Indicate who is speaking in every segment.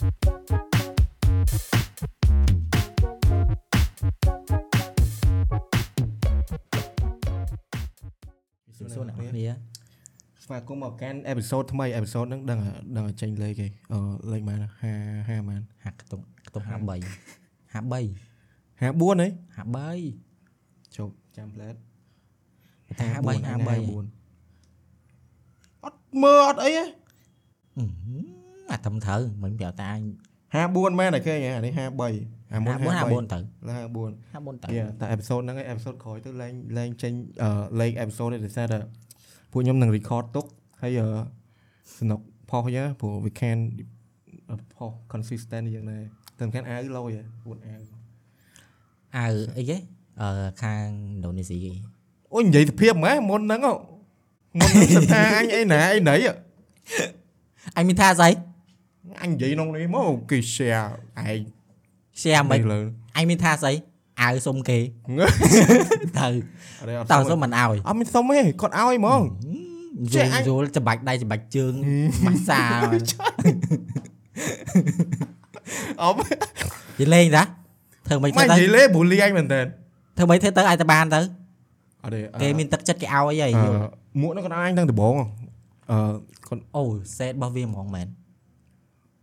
Speaker 1: សួរអ្នកគ្នា
Speaker 2: ស្វាគមន៍មកកាន់អេពីសូតថ្មីអេពីសូតហ្នឹងដឹងដឹងឲ្យចេញលេខគេអឺលេខប៉ុន្មាន50 50ប៉ុន្មាន
Speaker 1: ហាក់ខ្ទង់ខ្ទង់53 53
Speaker 2: 54ហី
Speaker 1: 53
Speaker 2: ជប់ចាំផ្លែត
Speaker 1: ថា53 53
Speaker 2: អត់មើលអត់អីហ៎
Speaker 1: អាត្រឹមត្រូវមិនប្រាប់តាអញ
Speaker 2: 54មែនតែគេហ៎អានេះ53អាមុន
Speaker 1: 54
Speaker 2: 54
Speaker 1: 54ទៅ
Speaker 2: 54
Speaker 1: 54ទៅ
Speaker 2: យ៉ាតែអេពីសូតហ្នឹងឯងអេពីសូតក្រោយទៅឡើងឡើងចេញអឺលេខអេពីសូតនេះដោយសារតែពួកខ្ញុំនឹង record ទុកហើយអឺសនុកផុសយ៉ាព្រោះ we can ផុស consistent យ៉ាងណាតែសំខាន់អាវលយហ៎ពួនអាវ
Speaker 1: អើអីគេអឺខាងឥណ្ឌូនេស៊ីគេ
Speaker 2: អូយនិយាយសភាពហ្មងមុនហ្នឹងហ៎មុនហ្នឹងសិតថាអញអីណាអីណីហ៎
Speaker 1: អញមានថាស្អី
Speaker 2: អញនិយាយក្នុងនេះមកគេ share ឯង
Speaker 1: share មិន
Speaker 2: លើ
Speaker 1: អញមានថាស្អីអើសុំគេទៅ
Speaker 2: អត់
Speaker 1: តើ
Speaker 2: សុំ
Speaker 1: សុំមិនអោយ
Speaker 2: អត់មានសុំទេគាត់ឲ្យហ្មង
Speaker 1: យ
Speaker 2: ចេះ
Speaker 1: ល់
Speaker 2: អញ
Speaker 1: យល់ច្បាច់ដៃច្បាច់ជើងម៉ាសា
Speaker 2: អត់
Speaker 1: និយាយលេងតាធ្វើមិន
Speaker 2: មក
Speaker 1: ធ្វើ
Speaker 2: និ
Speaker 1: ទៅ
Speaker 2: យាយលេបូលីអញមែនតើ
Speaker 1: ធ្វើមិនធ្វើទៅឲ្យតែបានទៅ
Speaker 2: អត់ទេ
Speaker 1: គេមានទឹកចិត្តគេឲ្យអីហី
Speaker 2: អឺ
Speaker 1: យល់
Speaker 2: មួកហ្នឹងគាត់ឲ្យអញតាំងដំបងអឺគាត់
Speaker 1: អូសេតរបស់វាហ្មងមែន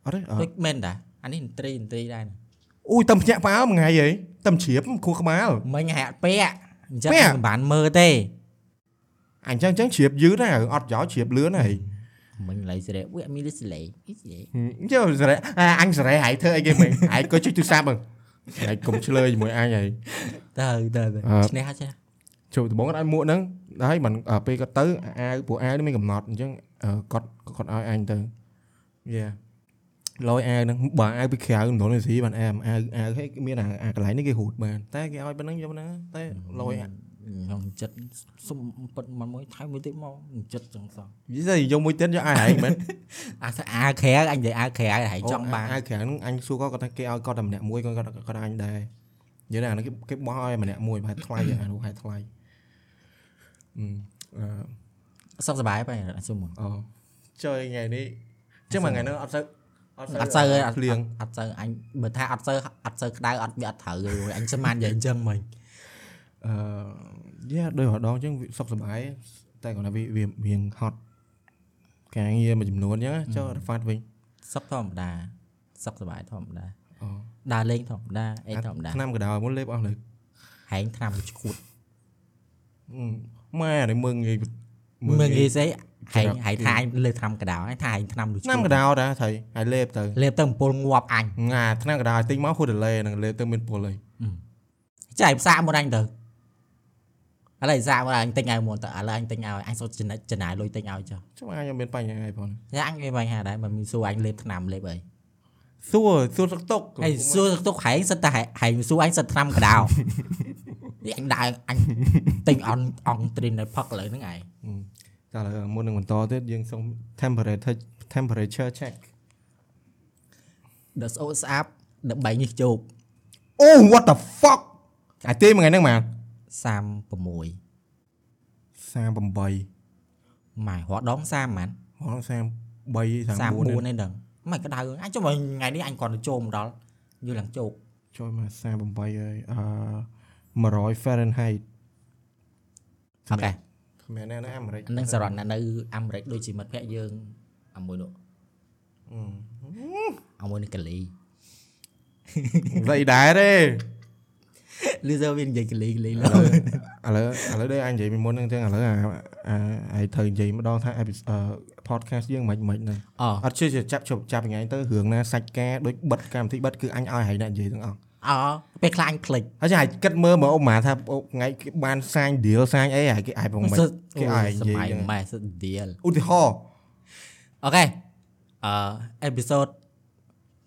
Speaker 2: អត់ទេអឺ
Speaker 1: ដូចមែនតាអានេះឥន្ទ្រីឥន្ទ្រីដែរណា
Speaker 2: អូយតំភ្ញាក់ផ្អើលមួយថ្ងៃហីតំជ្រាបខួរក្បាល
Speaker 1: មិញហាក់ពាក់អញ្ចឹង
Speaker 2: ពាក់
Speaker 1: មិនបានមើលទេ
Speaker 2: អញចឹងចឹងជ្រាបយឺតណាស់អត់យោជ្រាបលឿនហើយ
Speaker 1: មិញឡៃសេរីវាមានលិសលេអីសេរី
Speaker 2: យើស្រែអាអញស្រែហើយធ្វើអីគេមិនហើយក៏ជួយទូរស័ព្ទហ្នឹងហើយកុំឆ្លើយជាមួយអញហើយ
Speaker 1: ទៅទៅទៅ
Speaker 2: អឺ
Speaker 1: ឈ្នះហើយឈ្នះ
Speaker 2: ចូលដំបងគាត់ឲ្យមួកហ្នឹងហើយមិនអ่าពេលគាត់ទៅអាវពួកអាវនេះមានកំណត់អញ្ចឹងអឺគាត់គាត់ឲ្យអញទៅយ៉ា លយអាវហ្នឹងបើអាវពីក្រៅមិនដល់នេះស៊ីបានអាវអាវអាវហេមានអាអាកន្លែងនេះគេហូតបានតែគេឲ្យប៉ុណ្្នឹងយកណាតែលយអា
Speaker 1: ក្នុងចិត្តសុំពិតមកមួយថៃមួយទៀតមកចិត្តចឹងសោះ
Speaker 2: និយាយយកមួយទៀតយកអាវហែងមែន
Speaker 1: អាសាអាក្រែអញនិយាយអាក្រែហើយចង់បាន
Speaker 2: អាវក្រៅហ្នឹងអញសួរគាត់គាត់ថាគេឲ្យគាត់តែម្នាក់មួយគាត់គាត់គាត់អញដែរនិយាយណាអាហ្នឹងគេគេបោះឲ្យម្នាក់មួយប្រហែលថ្លៃអានោះហែលថ្លៃអឺអឺ
Speaker 1: សុខសប្បាយបែរសុំមក
Speaker 2: អូ chơi ngày នេះចឹងមួយថ្ងៃហ្នឹងអត់សូវ
Speaker 1: អត់សូវអត់
Speaker 2: ភ្លៀង
Speaker 1: អត់សូវអញបើថាអត់សូវអត់សូវក្តៅអត់វាអត់ត្រូវទេអញស្មាននិយាយអញ្ចឹងមិញ
Speaker 2: អឺយ៉ាដោយរដងចឹងវាសុខសប្បាយតែគាត់ថាវាវារៀងហត់ការងារមួយចំនួនចឹងណាចុះរ៉ាហ្វាត់វិញ
Speaker 1: សុខធម្មតាសុខសប្បាយធម្មតា
Speaker 2: អូ
Speaker 1: ដើរលេងធម្មតាអីធម្មតា
Speaker 2: ឆ្នាំកណ្ដោមុនលេបអស់លើ
Speaker 1: ហែងឆ្នាំឈួត
Speaker 2: ម៉ែនេះមើងងាយ
Speaker 1: មើលងាយស្អីហែងហែងថាអញលើឆ្នាំកដោហើយថាហែងឆ្នាំដូច
Speaker 2: ឆ្នាំកដោតាថៃហើយលេបទៅ
Speaker 1: លេបទៅអំពូលងាប់អញ
Speaker 2: ងាឆ្នាំកដោទិញមកហូតលេហ្នឹងលេបទៅមានពលហើយ
Speaker 1: ចែកផ្សារមុនអញទៅឥឡូវផ្សារមុនអញទិញឲ្យមុនទៅឥឡូវអញទិញឲ្យអញសុទ្ធចំណាយចំណាយលុយទិញឲ្យចុះ
Speaker 2: ចុះអញមានបញ្ហាអីផង
Speaker 1: តែអញមានបញ្ហាដែរមិនមានសួរអញលេបឆ្នាំលេបអី
Speaker 2: សួរសួរសឹកតុក
Speaker 1: ហើយសួរទុកហែងសិតតែហែងសួរអញសិតឆ្នាំកដោនេះអញដើរអញទិញអនអង្គត្រីនៅផឹកលើហ្នឹងឯង
Speaker 2: តែ ឥឡូវមុននឹងបន្តទៀតយើងសុំ temperature temperature check
Speaker 1: ដល់ស្អូតស្អាប់ដើម្បីញិះជោក
Speaker 2: អូ what the fuck អាទេមួយថ្ងៃហ្នឹងម៉ា
Speaker 1: 36
Speaker 2: 38
Speaker 1: ម៉ែរត់ដង30ម៉ាន
Speaker 2: ហោះ33
Speaker 1: 34
Speaker 2: 34
Speaker 1: នេះហ្នឹងមិនក្តៅអញចុះមកថ្ងៃនេះអញគាត់ទៅចូលមកដល់យូរឡើងជោក
Speaker 2: ចូលមក38ហើយអឺ100 Fahrenheit
Speaker 1: អូខេ
Speaker 2: ស្មែនណាស់នៅអាមេរិក
Speaker 1: នឹងសរណនៅអាមេរិកដូចជាមិត្តភក្តិយើងអាមួយនោះអាមួយនេះកាលី
Speaker 2: ស្អីដែរទេ
Speaker 1: លឺទៅវានិយាយកលីកលី
Speaker 2: ឥ
Speaker 1: ឡ
Speaker 2: ឡូវឥឡូវឥឡូវដូចអញនិយាយពីមុនហ្នឹងចឹងឥឡូវអាអាអាយត្រូវនិយាយម្ដងថា episode អឺ podcast យើងមិនមិនហ្នឹង
Speaker 1: អូ
Speaker 2: អត់ជឿចាប់ជប់ចាប់ថ្ងៃទៅរឿងណាសាច់ការដូចបិទកម្មវិធីបិទគឺអញឲ្យហើយអ្នកនិយាយទាំងអស់
Speaker 1: អូពេលខ្លាញ់ភ្លេច
Speaker 2: ហើយចាគិតមើលមកអូម៉ាថាអូថ្ងៃគេបានសាញ deal សាញអីហើយគេអាចប្រមិន
Speaker 1: សិត
Speaker 2: គេឲ្យនិ
Speaker 1: ស
Speaker 2: យា
Speaker 1: ម័
Speaker 2: យ
Speaker 1: យ
Speaker 2: ចឹង
Speaker 1: ម៉ែសិតឌីល
Speaker 2: ឧទាហរណ៍
Speaker 1: អូខេអឺអេពីសូត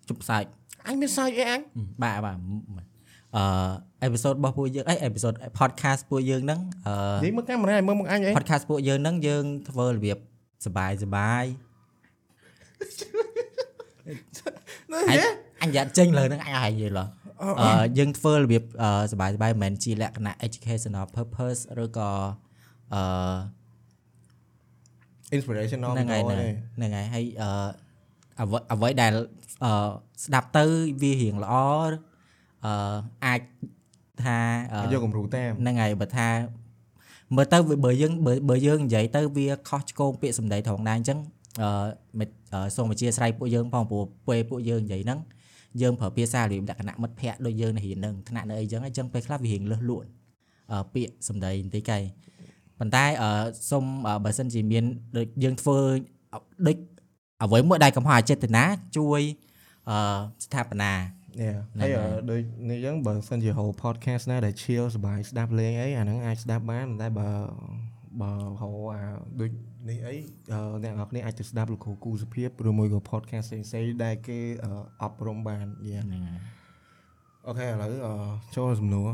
Speaker 1: ជប់សាច់
Speaker 2: អញមានសាច់អីអញ
Speaker 1: បាទបាទអឺអេពីសូតរបស់ពួកយើងអីអេពីសូត podcast ពួកយើងហ្នឹងអឺ
Speaker 2: និយាយមើលកាមេរ៉ាមើលមកអញអី
Speaker 1: podcast ពួកយើងហ្នឹងយើងធ្វើរបៀបសបាយសបាយ
Speaker 2: ណា
Speaker 1: អញ
Speaker 2: ហេ
Speaker 1: អញយ៉ាត់ចេញលើហ្នឹងអញឲ្យនិយាយឡោះអឺ យើងធ្វើរបៀបអឺសបាយសបាយមិនមែនជាលក្ខណៈ educational purpose ឬក៏អឺ
Speaker 2: inspirational
Speaker 1: ហ្នឹងហើយ
Speaker 2: ទេ
Speaker 1: ហ្នឹងហើយហ្នឹងហើយហើយអឺអ្វីអ្វីដែលអឺស្ដាប់ទៅវារៀងល្អអឺអាចថាអឺ
Speaker 2: យកគំរូតាម
Speaker 1: ហ្នឹងហើយបើថាមើលទៅវាបើយើងបើបើយើងនិយាយទៅវាខុសឆ្គងពាក្យសម្ដីត្រង់ដែរអញ្ចឹងអឺមិត្តអឺសូមអធិស្ឋានពួកយើងផងព្រោះពេលពួកយើងនិយាយហ្នឹង យើងប្រើភាសារបៀបលក្ខណៈមិត្តភ័ក្តិដូចយើងនៅរៀនហ្នឹងថ្នាក់នៅអីចឹងអញ្ចឹងពេលខ្លះវារៀងលឹះលួនអឺពាក្យសម្ដីបន្តិចកែប៉ុន្តែអឺសូមអឺបើសិនជាមានដូចយើងធ្វើដូចអ្វីមួយដែលកំហុសអចេតនាជួយអឺស្ថាបនា
Speaker 2: Yeah
Speaker 1: ហ្នឹង
Speaker 2: ហើយ
Speaker 1: ហើយ
Speaker 2: អឺដូចនេះអញ្ចឹងបើសិនជាហៅ podcast ណាដែល chill សប្បាយស្ដាប់លេងអីអាហ្នឹងអាចស្ដាប់បានប៉ុន្តែបើ បើហៅអាដូចនេះអីអឺអ្នកនរគ្នាអាចទៅស្ដាប់លោកគ្រូគូសុភាពឬមួយក៏ podcast ផ្សេងៗដែលគេអឺអប់រំបាន Yeah
Speaker 1: ហ្នឹងហើយ
Speaker 2: អូខេឥឡូវអឺចូលសំណួរ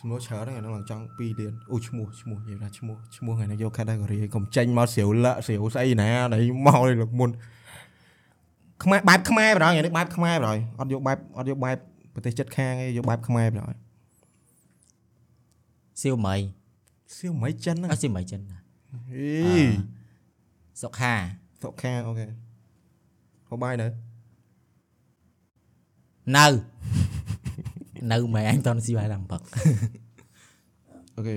Speaker 2: សំណួរច្រើនហ្នឹងអាហ្នឹងឡើងចង់2លានអូឈ្មោះឈ្មោះនិយាយថាឈ្មោះឈ្មោះថ្ងៃនេះយក category កុំចេញមកស្រាវលក់ស្រាវស្អីណាដែលមកលើកមុនខ្មែរបែបខ្មែរបណ្ដោយថ្ងៃនេះបែបខ្មែរបណ្ដោយអត់យកបែបអត់យកបែបប្រទេសជិតខាងទេយកបែបខ្មែរបណ្ដោយ
Speaker 1: សៀវមី
Speaker 2: សៀវមិនចិន
Speaker 1: អ
Speaker 2: ណា
Speaker 1: ត់សៀវមីចិនណា
Speaker 2: ហេ
Speaker 1: សុខា
Speaker 2: សុកខាអូខេហូបបាយនៅ
Speaker 1: នៅនៅមែនអញតន់ស៊ីបាយឡើងផឹក
Speaker 2: អូខេ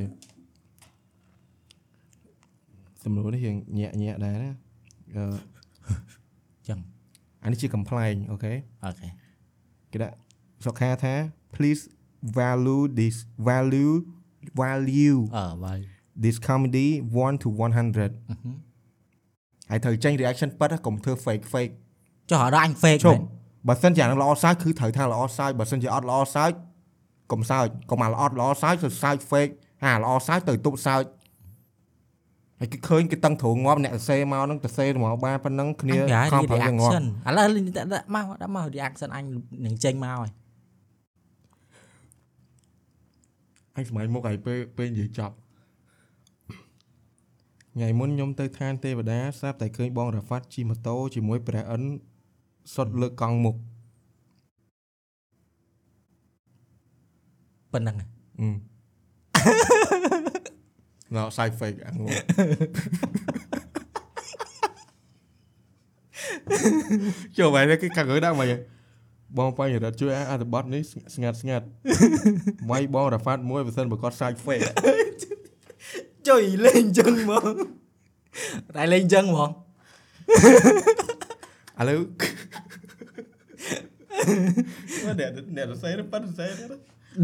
Speaker 2: សំណួរនេះយើងញាក់ញាក់ដែរណាអឺ
Speaker 1: ចឹង
Speaker 2: អានេះជា complaint អូខេ
Speaker 1: អូខេ
Speaker 2: គេដាក់សុខាថា please value this value value
Speaker 1: អឺបាយ
Speaker 2: this comedy 1 to 100ហើយត្រូវចេញ reaction ប៉ិតណាកុំធ្វើ fake fake
Speaker 1: ចុះអត់អញ fake
Speaker 2: ជុំ
Speaker 1: មែន
Speaker 2: បើសិនជាអានឹងល្អសើចគឺត្រូវថាល្អសើចបើសិនជាអត់ល្អសើចកុំសើចកុំអាល្អល្អសើចទៅសើច fake អាល្អសើចទៅទប់សើចហើយគេឃើញគេតឹងទ្រងងាប់អ្នកសរសេរមកហ្នឹងទៅសេមកបានប៉ុណ្ណឹងគ្នា
Speaker 1: អញប្រហែល
Speaker 2: ខំប្រឹងទៅងាប់
Speaker 1: reaction ឥឡូវដាក់មកដាក់មក reaction អញនឹងចេញមកហើយ
Speaker 2: អញសម័យមុខហើយពេលពេលនិយាយចប់ថ្ងៃមុនខ្ញុំទៅឋានទេវតាស្រាប់តែឃើញបងរ៉ាហ្វាត់ជិះម៉ូតូជាមួយព្រះអិនសុតលើកកង់មុខ
Speaker 1: ប៉ុណ្ណឹង
Speaker 2: អឺណៅសាយ fake អងងចូលបែរគេកាក់រើដាក់មក បងបញ្ញរដ្ឋជួយអត្ថបទនេះស្ងាត់ស្ងាត់វាយបងរ៉ាហ្វាត់មួយបើសិនបើគាត់សាច់ fake
Speaker 1: ចុយលេងចឹងហ្មងតែលេងចឹងហ្មង
Speaker 2: ឥឡូវអ្នកអ្នកសរសេរប៉ិនសរសេរ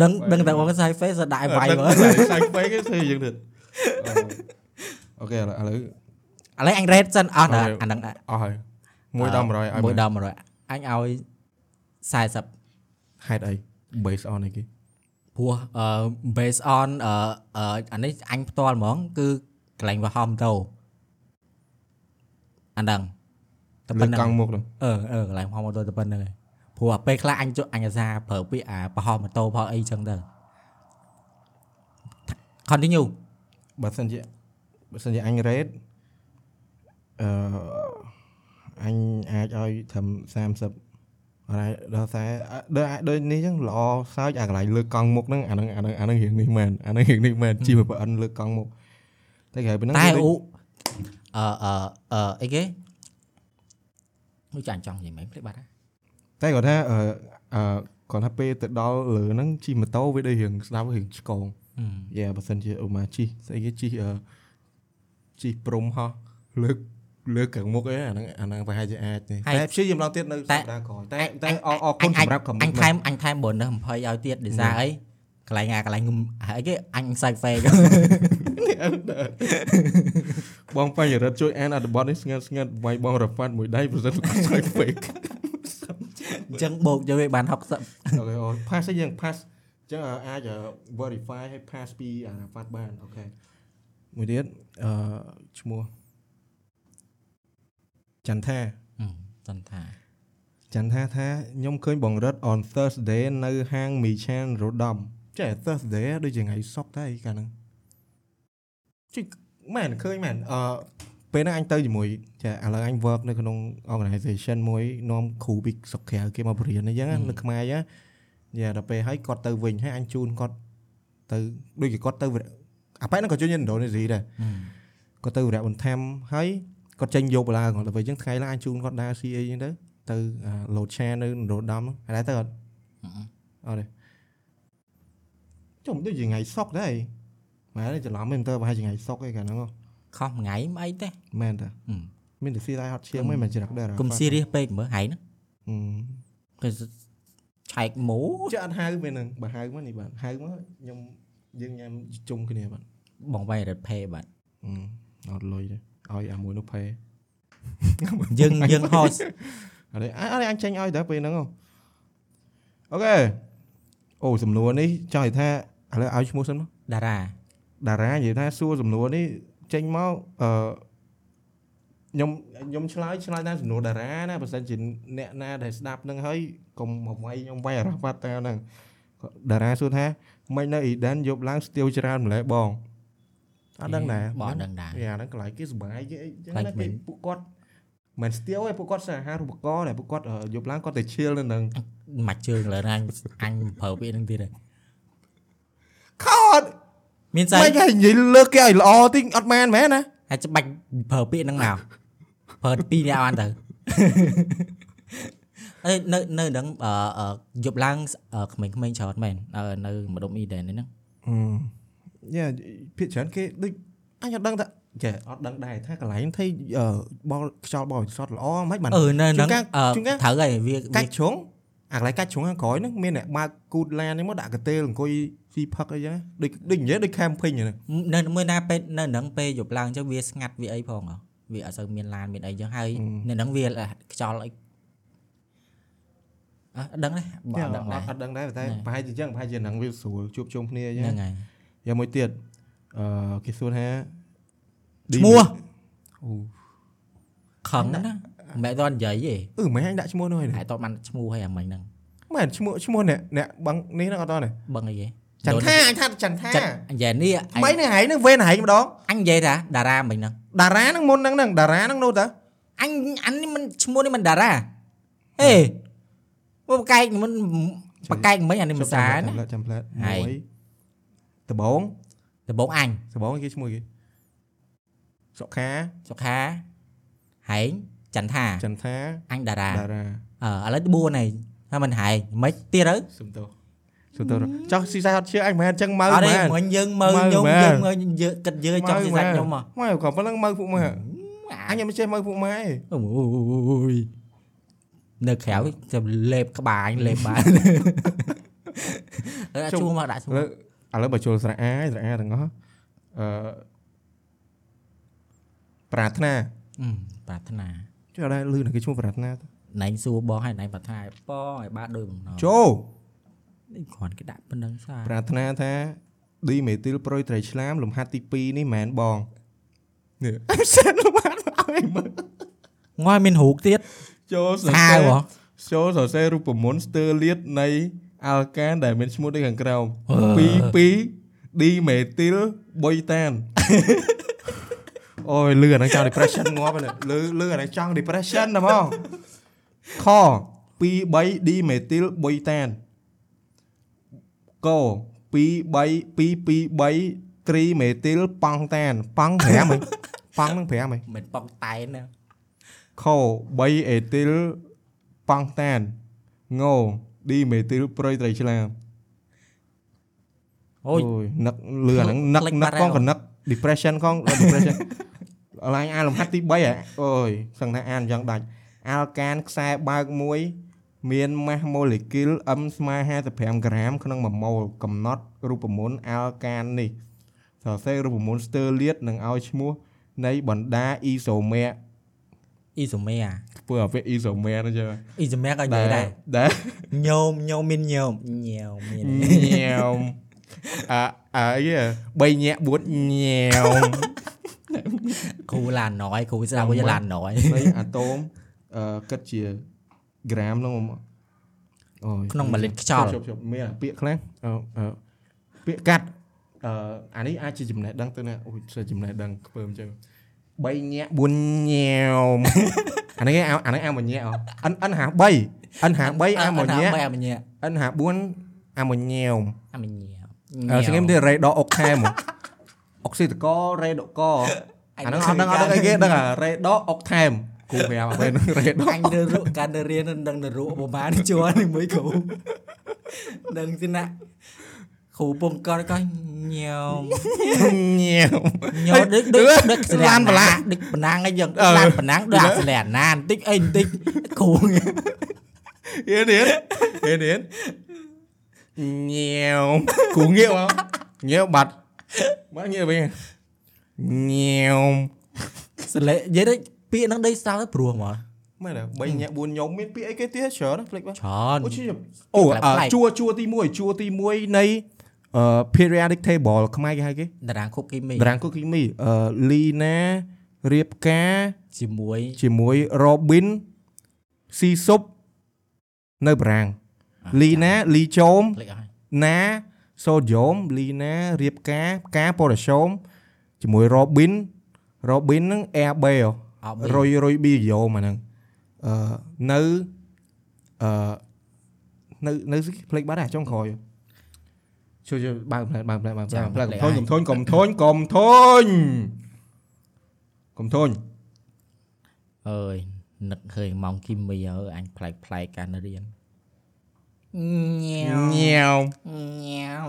Speaker 1: ដឹងដឹងតែបងសាយ face ដាក់ឲ្យវាយមក
Speaker 2: សាច់ fake គេធ្វើយ៉ាងទៀតអូខេឥឡូវ
Speaker 1: ឥឡូវអញ rate សិនអស់ណា
Speaker 2: អូខេ
Speaker 1: អាហ្នឹង
Speaker 2: អស់ហើយ1ដល់100ឲ្យ
Speaker 1: 1ដល់100អញឲ្យ 40
Speaker 2: ហេតុអី base on អីគេ
Speaker 1: ព្រោះអឺ based on អឺអឺអានេះអញផ្ទាល់ហ្មង គឺកន្លែងវាហមតោអាហ្នឹងតែ
Speaker 2: លើ
Speaker 1: ប៉ុណ្្នឹង
Speaker 2: កង់មុខហ្នឹង
Speaker 1: អឺអឺកន្លែងហមម៉ូតូតែប៉ុណ្្នឹងឯងព្រោះអាពេលខ្លះអញជក់អញអាសាប្រើពាក្យអាប្រហោះម៉ូតូផលអីចឹងទៅ continue
Speaker 2: បើសិនជាបើសិនជាអញ rate អឺអញអាចឲ្យត្រឹម30 អរ៉ៃដល់តែដូចដូចនេះចឹងល្អសើចអាកន្លែងលើកកង់មុខហ្នឹងអាហ្នឹងអាហ្នឹងអាហ្នឹងរៀងនេះមែនអាហ្នឹងរៀងនេះមែនជីមកប្អិនលើកកង់មុខតែក្រៅពីហ្នឹង
Speaker 1: តែ
Speaker 2: ដូច
Speaker 1: អ៊ូអឺអឺអឺអីគេមួយចាញ់ចង់និយាយមិនភ្លេចបាត់ហ่ะ
Speaker 2: តែគាត់ថាអឺអឺគាត់ថាពេលទៅដល់លើហ្នឹងជិះម៉ូតូវាដូចរៀងស្ដាប់រៀងឆ្កងយ៉ាបើសិនជាឧមាជិះស្អីគេជិះអឺជិះព្រំហោះលើក លើកកាំងមុខអីអាហ្នឹងអាហ្នឹងប្រហែលជាអាចទេតែព្យាយាមឡើងទៀតនៅសប្តាហ៍ក្រោយតែតែអរអរគុណសម្រាប់ខម
Speaker 1: អ
Speaker 2: មិន
Speaker 1: ញថែមអញថែម bonus 20ឲ្យទៀតដោយសារអីកន្លែងអាកន្លែងអីគេអញ side fake
Speaker 2: បងបញ្ញរិទ្ធជួយអានអត្ថបទនេះស្ងាត់ស្ងាត់វាយបងរ៉ាហ្វាត់មួយដៃប្រសិនគាត់ឆ្លើយ fake
Speaker 1: អញ្ចឹងបូកយកវាបាន60
Speaker 2: អូខេអូ pass ឯងយើង pass អញ្ចឹងអាច verify ឲ្យ pass ពីអារ៉ាហ្វាត់បានអូខេមួយទៀតអឺឈ្មោះ ចន្ទថា
Speaker 1: សន្តា
Speaker 2: ចន្ទថាថាខ្ញុំឃើញបងរិទ្ធ on Thursday នៅហាង Michan Rodom ចេះ Thursday ដូចជាថ្ងៃសុក្រតែអីកាលហ្នឹងជិះមែនឃើញមែនអឺពេលហ្នឹងអញទៅជាមួយចាឥឡូវអញ work នៅក្នុង organization មួយនាំគ្រូពីស្រុកក្រៅគេមកបរៀនអីចឹងណានៅខ្មែរអញ្ចឹងយ៉ាដល់ពេលហើយគាត់ទៅវិញហើយអញជូនគាត់ទៅដូចជាគាត់ទៅអាប៉ែហ្នឹងក៏ជួយឥណ្ឌូនេស៊ីដែរគាត់ទៅវរៈបន្ថែមហើយ គាត់ចេញយកបលាគាត់ទៅវិញអញ្ចឹងថ្ងៃឡើងអញជូនគាត់ដើរ CA អញ្ចឹងទៅទៅអា load share នៅនរោត្តមហ្នឹងដែរទៅអត់អត់ទេចុះមិនដូចជាថ្ងៃសុកដែរម៉ែនេះច្រឡំមែនតើប្រហែលជាថ្ងៃសុកឯកាលហ្នឹងហ៎
Speaker 1: ខុសមួយថ្ងៃមិនអីទេ
Speaker 2: មែនតើ
Speaker 1: ហឹម
Speaker 2: មានតែស៊ីដែរហត់ឈៀងមិនមែនច្រឹកដែរ
Speaker 1: កុំស៊ីរៀសពេកមើលហើយហ្នឹង
Speaker 2: ហឹម
Speaker 1: គឺឆែកម៉ូ
Speaker 2: ចាអត់ហៅពេលហ្នឹងបើហៅមកនេះបាទហៅមកខ្ញុំយើងញ៉ាំជុំគ្នាបាទ
Speaker 1: បងវាយរត់ភេបាទ
Speaker 2: ហឹមអត់លុយទេ ឲ្យអាមួយនោះផេ
Speaker 1: យើងយើងហោច
Speaker 2: អត់ទេអត់ទេអញចេញឲ្យតែពេលហ្នឹងហ៎អូខេអូសំណួរនេះចង់និយាយថាឥឡូវឲ្យឈ្មោះសិនមក
Speaker 1: តារា
Speaker 2: តារានិយាយថាសួរសំណួរនេះចេញមកអឺខ្ញុំខ្ញុំឆ្លើយឆ្លើយតាមសំណួរតារាណាបើសិនជាអ្នកណាដែលស្ដាប់នឹងហើយកុំមកវាយខ្ញុំវាយអារ៉ាស់វត្តតាមហ្នឹងតារាសួរថាមិននៅអ៊ីដានយប់ឡើងស្ទាវច្រើនម្លេះបង អត់ដឹងដែរ
Speaker 1: បងអត់ដឹងដែរ
Speaker 2: វាអាហ្នឹងកន្លែងគេសុបាយគេអីចឹង
Speaker 1: ខ្លាច
Speaker 2: ណា
Speaker 1: មិ
Speaker 2: គេ
Speaker 1: ញ
Speaker 2: ពួកគាត់មិនស្ទាវទេពួកគាត់សារអាហារូបករណ៍ដែរពួកគាត់អឺយប់ឡើងគាត់ទៅឈៀលនៅនឹង
Speaker 1: មកជើងលើអញអញប្រើពាក្យហ្នឹងទៀតហើយ
Speaker 2: ខត់
Speaker 1: មានស្អី
Speaker 2: មិនឲ្យនិយាយលើកគេឲ្យល្អតិចអត់មែនមែនណា
Speaker 1: ហើយច្បាច់ប្រើពាក្យហ្នឹងមកប្រើពីរអ្នកអត់ទៅអេនៅនៅហ្នឹងអឺអឺយប់ឡើងអឺក្មេងៗច្រើនមែនអឺនៅម្ដុំអ៊ីដេនហ្នឹង
Speaker 2: យ៉ាភាគច្រើនគេដូចអញអត់ដឹងថាចេះអត់ដឹងដែរថាកន្លែងថៃអឺបលខ្យល់បលសតល្អមិនបាន
Speaker 1: អឺនៅហ្នឹង
Speaker 2: ជួនកាល
Speaker 1: អឺ
Speaker 2: ជួនកាល
Speaker 1: ត្រូវហើយវា
Speaker 2: កា
Speaker 1: វា
Speaker 2: ច់ជ្រុងអាកន្លែងកាច់ជ្រុងខាងក្រោយហ្នឹងមានអ្នកបើកគូតឡាននេះមកដាក់កាទេលអង្គុយស៊ីផឹកអីចឹងដូចដូចនិយាយដូច camping ហ្នឹង
Speaker 1: នៅមួយណាពេលនៅហ្នឹងពេលយប់ឡើងចឹងវាស្ងាត់វាអីផងហ៎វាអត់សូវមានឡានមានអីចឹងហើយនៅហ្នឹងវាខ្យល់អីអត់ដឹងទេបើអត់ដឹងដែរ
Speaker 2: អត់ដឹងដែរតែ
Speaker 1: ណែ
Speaker 2: ប្រហែលជាចឹងប្រហែលជាហ្នឹងវាស្រួលជួបជុំគ្នាអញ្ចឹ
Speaker 1: ហ្នឹង
Speaker 2: ង
Speaker 1: ហើយ
Speaker 2: យ៉ាងមួយទៀតអឺគេសួរថា
Speaker 1: ឈ្មោះ
Speaker 2: អូ
Speaker 1: ខឹងណាមិនមែនតនិយាយទេ
Speaker 2: អឺមិនអញដាក់ឈ្មោះនោះហើយ
Speaker 1: តែតបានឈ្មោះឲ្យអាមិញហ្នឹង
Speaker 2: មែនឈ្មោះឈ្មោះអ្នកអ្នកបងនេះហ្នឹងអត់តទេ
Speaker 1: បឹងអីគេ
Speaker 2: ចន្ទថាអញថាចន្ទថា
Speaker 1: ចិត្តអញ្ចឹងនេះអញ
Speaker 2: មិននេះហែងហ្នឹងវេនហែងម្ដង
Speaker 1: អញនិយាយថាតារាមិញហ្នឹង
Speaker 2: តារាហ្នឹងមុនហ្នឹងហ្នឹងតារាហ្នឹងនោះតើ
Speaker 1: អញអញនេះមិនឈ្មោះនេះមិនតារាហេមកបកែកមិនបកែកមិញអានេះមិនសាណា
Speaker 2: ចាំផ្លែត
Speaker 1: ហើយ
Speaker 2: មួយ ដបង
Speaker 1: ដំបងអញ
Speaker 2: ដបងគេឈ្មោះគេសុខា
Speaker 1: សុខាហែងចន្ទថា
Speaker 2: ចន្ទថា
Speaker 1: អញតារា
Speaker 2: តារា
Speaker 1: អឺឥឡូវទី4ហើយហើយមិនហែងមិនទៀតទៅ
Speaker 2: សុំទោសសុំទោសចោះស៊ីសាអត់ជឿអញមិនមែនអញ្ចឹងមើល
Speaker 1: អត់ទេ
Speaker 2: មែន
Speaker 1: មិញយើងមើល
Speaker 2: មើល
Speaker 1: ខ្ញុំ
Speaker 2: មែន
Speaker 1: យើងមើលយើងគិតយើងឲ្យចង់ស៊ីសាច់ខ្ញុំមក
Speaker 2: មកក៏ប៉ុណ្ណឹងមើលពួកម៉ែអញមិនចេះមើលពួកម៉ែ
Speaker 1: អូយនៅក្រៅចាំលេបក្បាលលេបបានអឺជួមកដាក់ជួ
Speaker 2: ឥឡូវឥឡូវបើចូលស្រៈអាស្រៈអាទាំងអស់អឺប្រាថ្នា
Speaker 1: អឺប្រាថ្នា
Speaker 2: ចុះអត់ដែរលឺនឹងគេឈ្មោះប្រាថ្នាទៅ
Speaker 1: ណែងសួរបងឲ្យណែងប្រាថ្នាឲ្យបងឲ្យបានដូចបំណង
Speaker 2: ចូល
Speaker 1: នេះគ្រាន់គេដាក់ប៉ុណ្្នឹងសា
Speaker 2: ប្រាថ្នាថាឌីមេទីលប្រុយត្រីឆ្លាមលំហាត់ទី2នេះមិនមែនបងនេះអញសិនលំហាត់ឲ្យមើល
Speaker 1: ងល់មានរូបទៀត
Speaker 2: ចូលសរ
Speaker 1: ឆា
Speaker 2: សេ
Speaker 1: វ
Speaker 2: រ
Speaker 1: ហ៎
Speaker 2: ចូលសរសេររូបមន្តស្ទើរលៀតនៃ អាល់កានដែលមានឈ្មោះដូចខាងក្រោម
Speaker 1: អឺ
Speaker 2: 2 2ឌីមេទីលបុយតានអូយលឺអាហ្នឹងចង់ depression ងាប់ហ្នឹងលឺលឺអាហ្នឹងចង់ depression ណាហ្មងខ2 3ឌីមេទីលបុយតានក2 3 2 2 3ត្រីមេទីលប៉ង់តានប៉ង់5ហីប៉ង់ហ្នឹង5ហី
Speaker 1: មិនប៉ងតែនណា
Speaker 2: ខ3អេទីលប៉ង់តានង ឌីមេទីលប្រុយត្រីឆ្លាម
Speaker 1: អូយ
Speaker 2: នឹកលឺអាហ្នឹងនឹក
Speaker 1: ភ្លេច
Speaker 2: នឹ
Speaker 1: បា
Speaker 2: ក
Speaker 1: ត់
Speaker 2: ក
Speaker 1: ហើយ
Speaker 2: ងក៏នឹក depression កង depression ឡើងអានលំហាត់ទី3ហ៎អូយសឹងថាអានយ៉ាងដាច់អាល់កានខ្សែបើកមួយមានម៉ាស់ម៉ូលេគុល M ស្មើ55ក្រាម ក្នុង1ម៉ូលកំណត់រូបមន្តអាល់កាននេះសរសេររូបមន្តស្ទើរលៀតនឹងឲ្យឈ្មោះនៃបណ្ដាអ៊ីសូមែ
Speaker 1: អ៊ីសូមែ
Speaker 2: ធ្វើឲ្យវាអ៊ីសូមែហ្នឹងចឹង
Speaker 1: អ៊ីសូមែក៏និយាយដែរ
Speaker 2: ដែល
Speaker 1: ញោមញោមមានញោមញោមមាន
Speaker 2: ញ៉ាំអ่าអីបីញាក់បួតញ៉ាំ
Speaker 1: គ្រូឡានណយគ្រូស្ដាប់វាឡានណយ
Speaker 2: នៃអាតូមអឺគិតជាក្រាមហ្នឹងអូយ
Speaker 1: ក្នុង1លីត្រខ្យល់
Speaker 2: ជប់ជប់មានអាពាក្យខ្លះអឺអឺពាក្យកាត់អឺអានេះអាចជាចំណេះដឹងទៅណាអូយជាចំណេះដឹងខ្ពើមចឹង បីញាក់បួនញ៉ាំអានេះគេអាអានេះអាមួយញាក់អអិនអិនហា3អិនហា3អាមួយញាក់
Speaker 1: អាមួយញាក់
Speaker 2: អិនហា4អាមួយញ៉ាំ
Speaker 1: អាមួយញាក់
Speaker 2: អឺស្ងៀមទៀតរ៉េដអុកថែមអុកស៊ីតករ៉េដករអាហ្នឹងអត់ដឹងអត់ដឹងអីគេដឹងអារ៉េដអុកថែមគូប្រាប់ពេលហ្នឹងរ៉េត
Speaker 1: អញនៅរកកាន់ទៅរៀននឹងដឹងទៅរកប្រហែលជាន់នេះមួយគ្រូដឹងទីណា គ្រូពងកតក៏ញោម
Speaker 2: ញ៉ាំ
Speaker 1: ញោមដឹកដឹកដឹកស្លា
Speaker 2: ឡាន
Speaker 1: ន
Speaker 2: ប
Speaker 1: ប
Speaker 2: លា
Speaker 1: លាដឹកបណ្ណាំងអីយ៉ាង
Speaker 2: អឺ
Speaker 1: ឡានបណ្ណាំងដឹកអាស្លានណាបន្តិចអីបន្តិចគ្រូ
Speaker 2: ហេនហេនហេនហេនញ៉ាំគូងាកមកញ៉ាំបាត់មកងាកវិញញ៉ាំ
Speaker 1: សលេនិយាយទៅពាក្យហ្នឹងដីសោទៅព្រោះហ្មង
Speaker 2: មែនទេ3ញ៉ាំ4ញោមមានពាក្យអីគេទៀតច្រើនណាស់ភ្លេចបាត់
Speaker 1: ច្រើន
Speaker 2: អូឈីអូ
Speaker 1: ប្លែក
Speaker 2: អ่า
Speaker 1: ប្លែក
Speaker 2: ជួជួទី1ជួទី1នៃ អឺ periodic table ខ្មែរគេហៅគេ
Speaker 1: តារាងគប់គីមី
Speaker 2: តារាងគូគីមីអឺលីណារៀបការ
Speaker 1: ជាមួយ
Speaker 2: ជាមួយ Robin ស៊ីស៊ុបនៅបារាំងលីណាលីជោម
Speaker 1: ភ្លេចអស់ហើយ
Speaker 2: ណាសូដ្យូមលីណារៀបការផ្កាប៉ូរ៉ាស្យូមជាមួយ Robin Robin ហ្នឹង Airb
Speaker 1: អត់
Speaker 2: រុយរុយប៊ីយ៉ូមអាហ្នឹងអឺនៅអឺនៅនៅស្អីភ្លេចបាត់ហើយចុងក្រោយ ជួយជួយបើកផ្លែបើកផ្លែបើកផ្លែផ្លែកុំធុញកុំធុញកុំធុញកុំធុញកុំធុញ
Speaker 1: អើយនឹកឃើញម៉ោងគីមីអើយអញប្លែកប្លែកការរៀនញ៉ាវ
Speaker 2: ញ៉ាវ
Speaker 1: ញ៉ាវ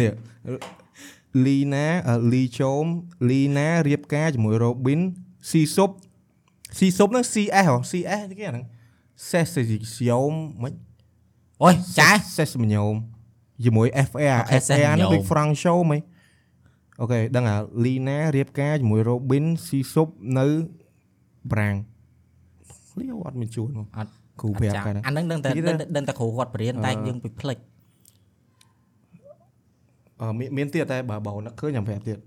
Speaker 2: នេះលីណាអឺលីជោមលីណារៀបការជាមួយ Robin ស៊ីស៊ុបស៊ីស៊ុបហ្នឹង CS ហ៎ CS គេអាហ្នឹង Session មិន
Speaker 1: អូយចា
Speaker 2: Session ជាមួយ FA
Speaker 1: Okay,
Speaker 2: FA ហ្នឹង
Speaker 1: Session
Speaker 2: Big Frank Show មិនអូខេដឹងអាលីណារៀបការជាមួយ Robin ស៊ីស៊ុបនៅប្រាំងលីអត់មានជួនមក
Speaker 1: អត់
Speaker 2: គ្រូប្រាប់កាលហ្នឹង
Speaker 1: អាហ្នឹងដឹងតែ
Speaker 2: និយាយទៅ
Speaker 1: ដឹងតែគ្រូគាត់បរៀនតែយើងទៅភ្លេច
Speaker 2: អឺមានមានទៀតតែបើបើនឹកឃើញខ្ញុំប្រាប់ទៀត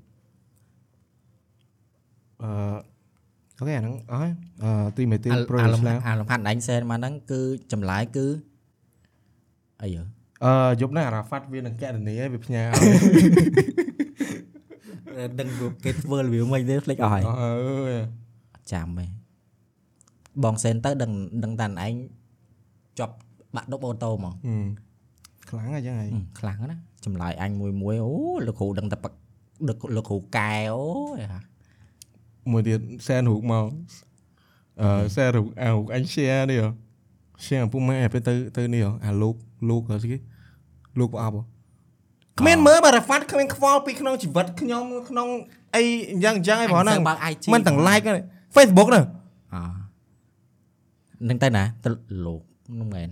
Speaker 2: អឺអូខេអាហ្នឹងអស់ហើយអឺទីមេទី
Speaker 1: អា
Speaker 2: ប្រូ
Speaker 1: អាលំ
Speaker 2: ស្លាម
Speaker 1: អាលំហាត់អញសែនមកហ្នឹងគឺចម្លើយគឺអីយើ
Speaker 2: អឺយប់ហ្នឹងអារ៉ាហ្វាត់វានឹងកណនីហើយវាផ្ញើឲ្យ
Speaker 1: ដឹងគេធ្វើរបៀបមិនទេភ្លេចអស់ហើយ
Speaker 2: អើយ
Speaker 1: អត់ចាំទេបងសែនទៅដឹងដឹងតែឯងជាប់បាក់ដប់អូតូហ្មង
Speaker 2: ហឹមខ្លាំងហើយចឹងហើយ
Speaker 1: ហឹមខ្លាំងណាស់ចម្លើយអញមួយមួយអូលោកគ្រូដឹងតែប៉ាក់លោកលោកគ្រូកែអូយហ่า
Speaker 2: មួយទៀតសែនរូបមកអឺសែនរូបអារូបអញ share នេះហ៎ share ពុកម៉ែពេលទៅទៅនេះហ៎អាលោកលោកអីគេ លោកប្រអប់ហ៎គ្មានមើលបើរ៉ាហ្វាត់គ្មានខ្វល់ពីក្នុងជីវិតខ្ញុំក្នុងអីយ៉ាងយ៉ាងអីបងហ្នឹង
Speaker 1: បើ IG
Speaker 2: មិនទាំង like ហ្នឹង Facebook ហ្នឹង
Speaker 1: អនឹងទៅណាទៅលោកហ្នឹងមែន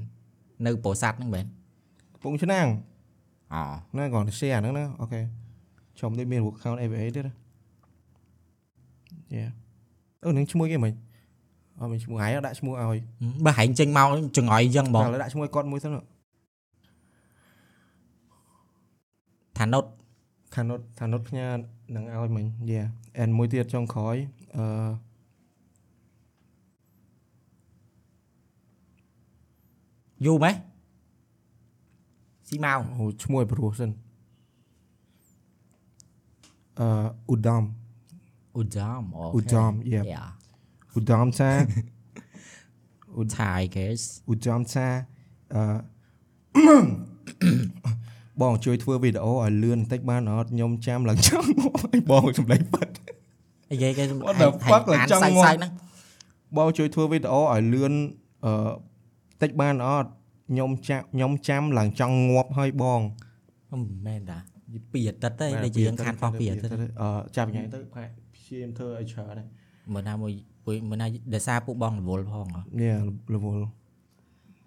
Speaker 1: នៅពោធិ៍សាត់ហ្នឹងមែន
Speaker 2: កំពង់ឆ្នាំង
Speaker 1: អ
Speaker 2: ណាគាត់ share ហ្នឹងណាអូខេខ្ញុំដូចមាន account AVA ទៀតណាយ៉ាអឺនឹងឈ្មោះគេមិនអត់មានឈ្មោះហើយដាក់ឈ្មោះឲ្យ
Speaker 1: បើហែងចេញមកចង្អុយអញ្ចឹងបង
Speaker 2: តែដាក់ឈ្មោះឲ្យគាត់មួយសិន
Speaker 1: ថាណុត
Speaker 2: ថានុតថានុតផ្ញើនឹងឲ្យមិញយ៉ាអែនមួយទៀតចុងក្រោយអឺ
Speaker 1: យូរម៉េះស៊ីមក
Speaker 2: អូឈ្មោះឲ្យព្រោះសិនអឺឧត្តម
Speaker 1: ឧត្តមអូ
Speaker 2: ឧត្តម yeah
Speaker 1: យ៉ា
Speaker 2: ឧត្តមថា
Speaker 1: ថៃ guys
Speaker 2: ឧត្តមថាអឺ បងជួយធ្វើវីដេអូឲ្យលឿនបន្តិចបានអត់ខ្ញុំចាំឡើងចង់ឲ្យបងសម្លេងប៉ាត់
Speaker 1: អីគេគេ
Speaker 2: What the fuck ឡើងចង់ងាប់
Speaker 1: សាច់ហ្នឹង
Speaker 2: បងជួយធ្វើវីដេអូឲ្យលឿនអឺបន្តិចបានអត់ខ្ញុំចាំខ្ញុំចាំឡើងចង់ងាប់ឲ្យបង
Speaker 1: មិនមែនតាពីអាទិត្យទេដែលយើងខានខុសពីអាទិត្យ
Speaker 2: អឺចាប់ញ៉ៃទៅប្រហែលព្យាយាមធ្វើឲ្យច្រើនដែរ
Speaker 1: មើលណាមួយមួយមើលណាដោយសារពួកបងរវល់ផងហ៎
Speaker 2: នេះរវល់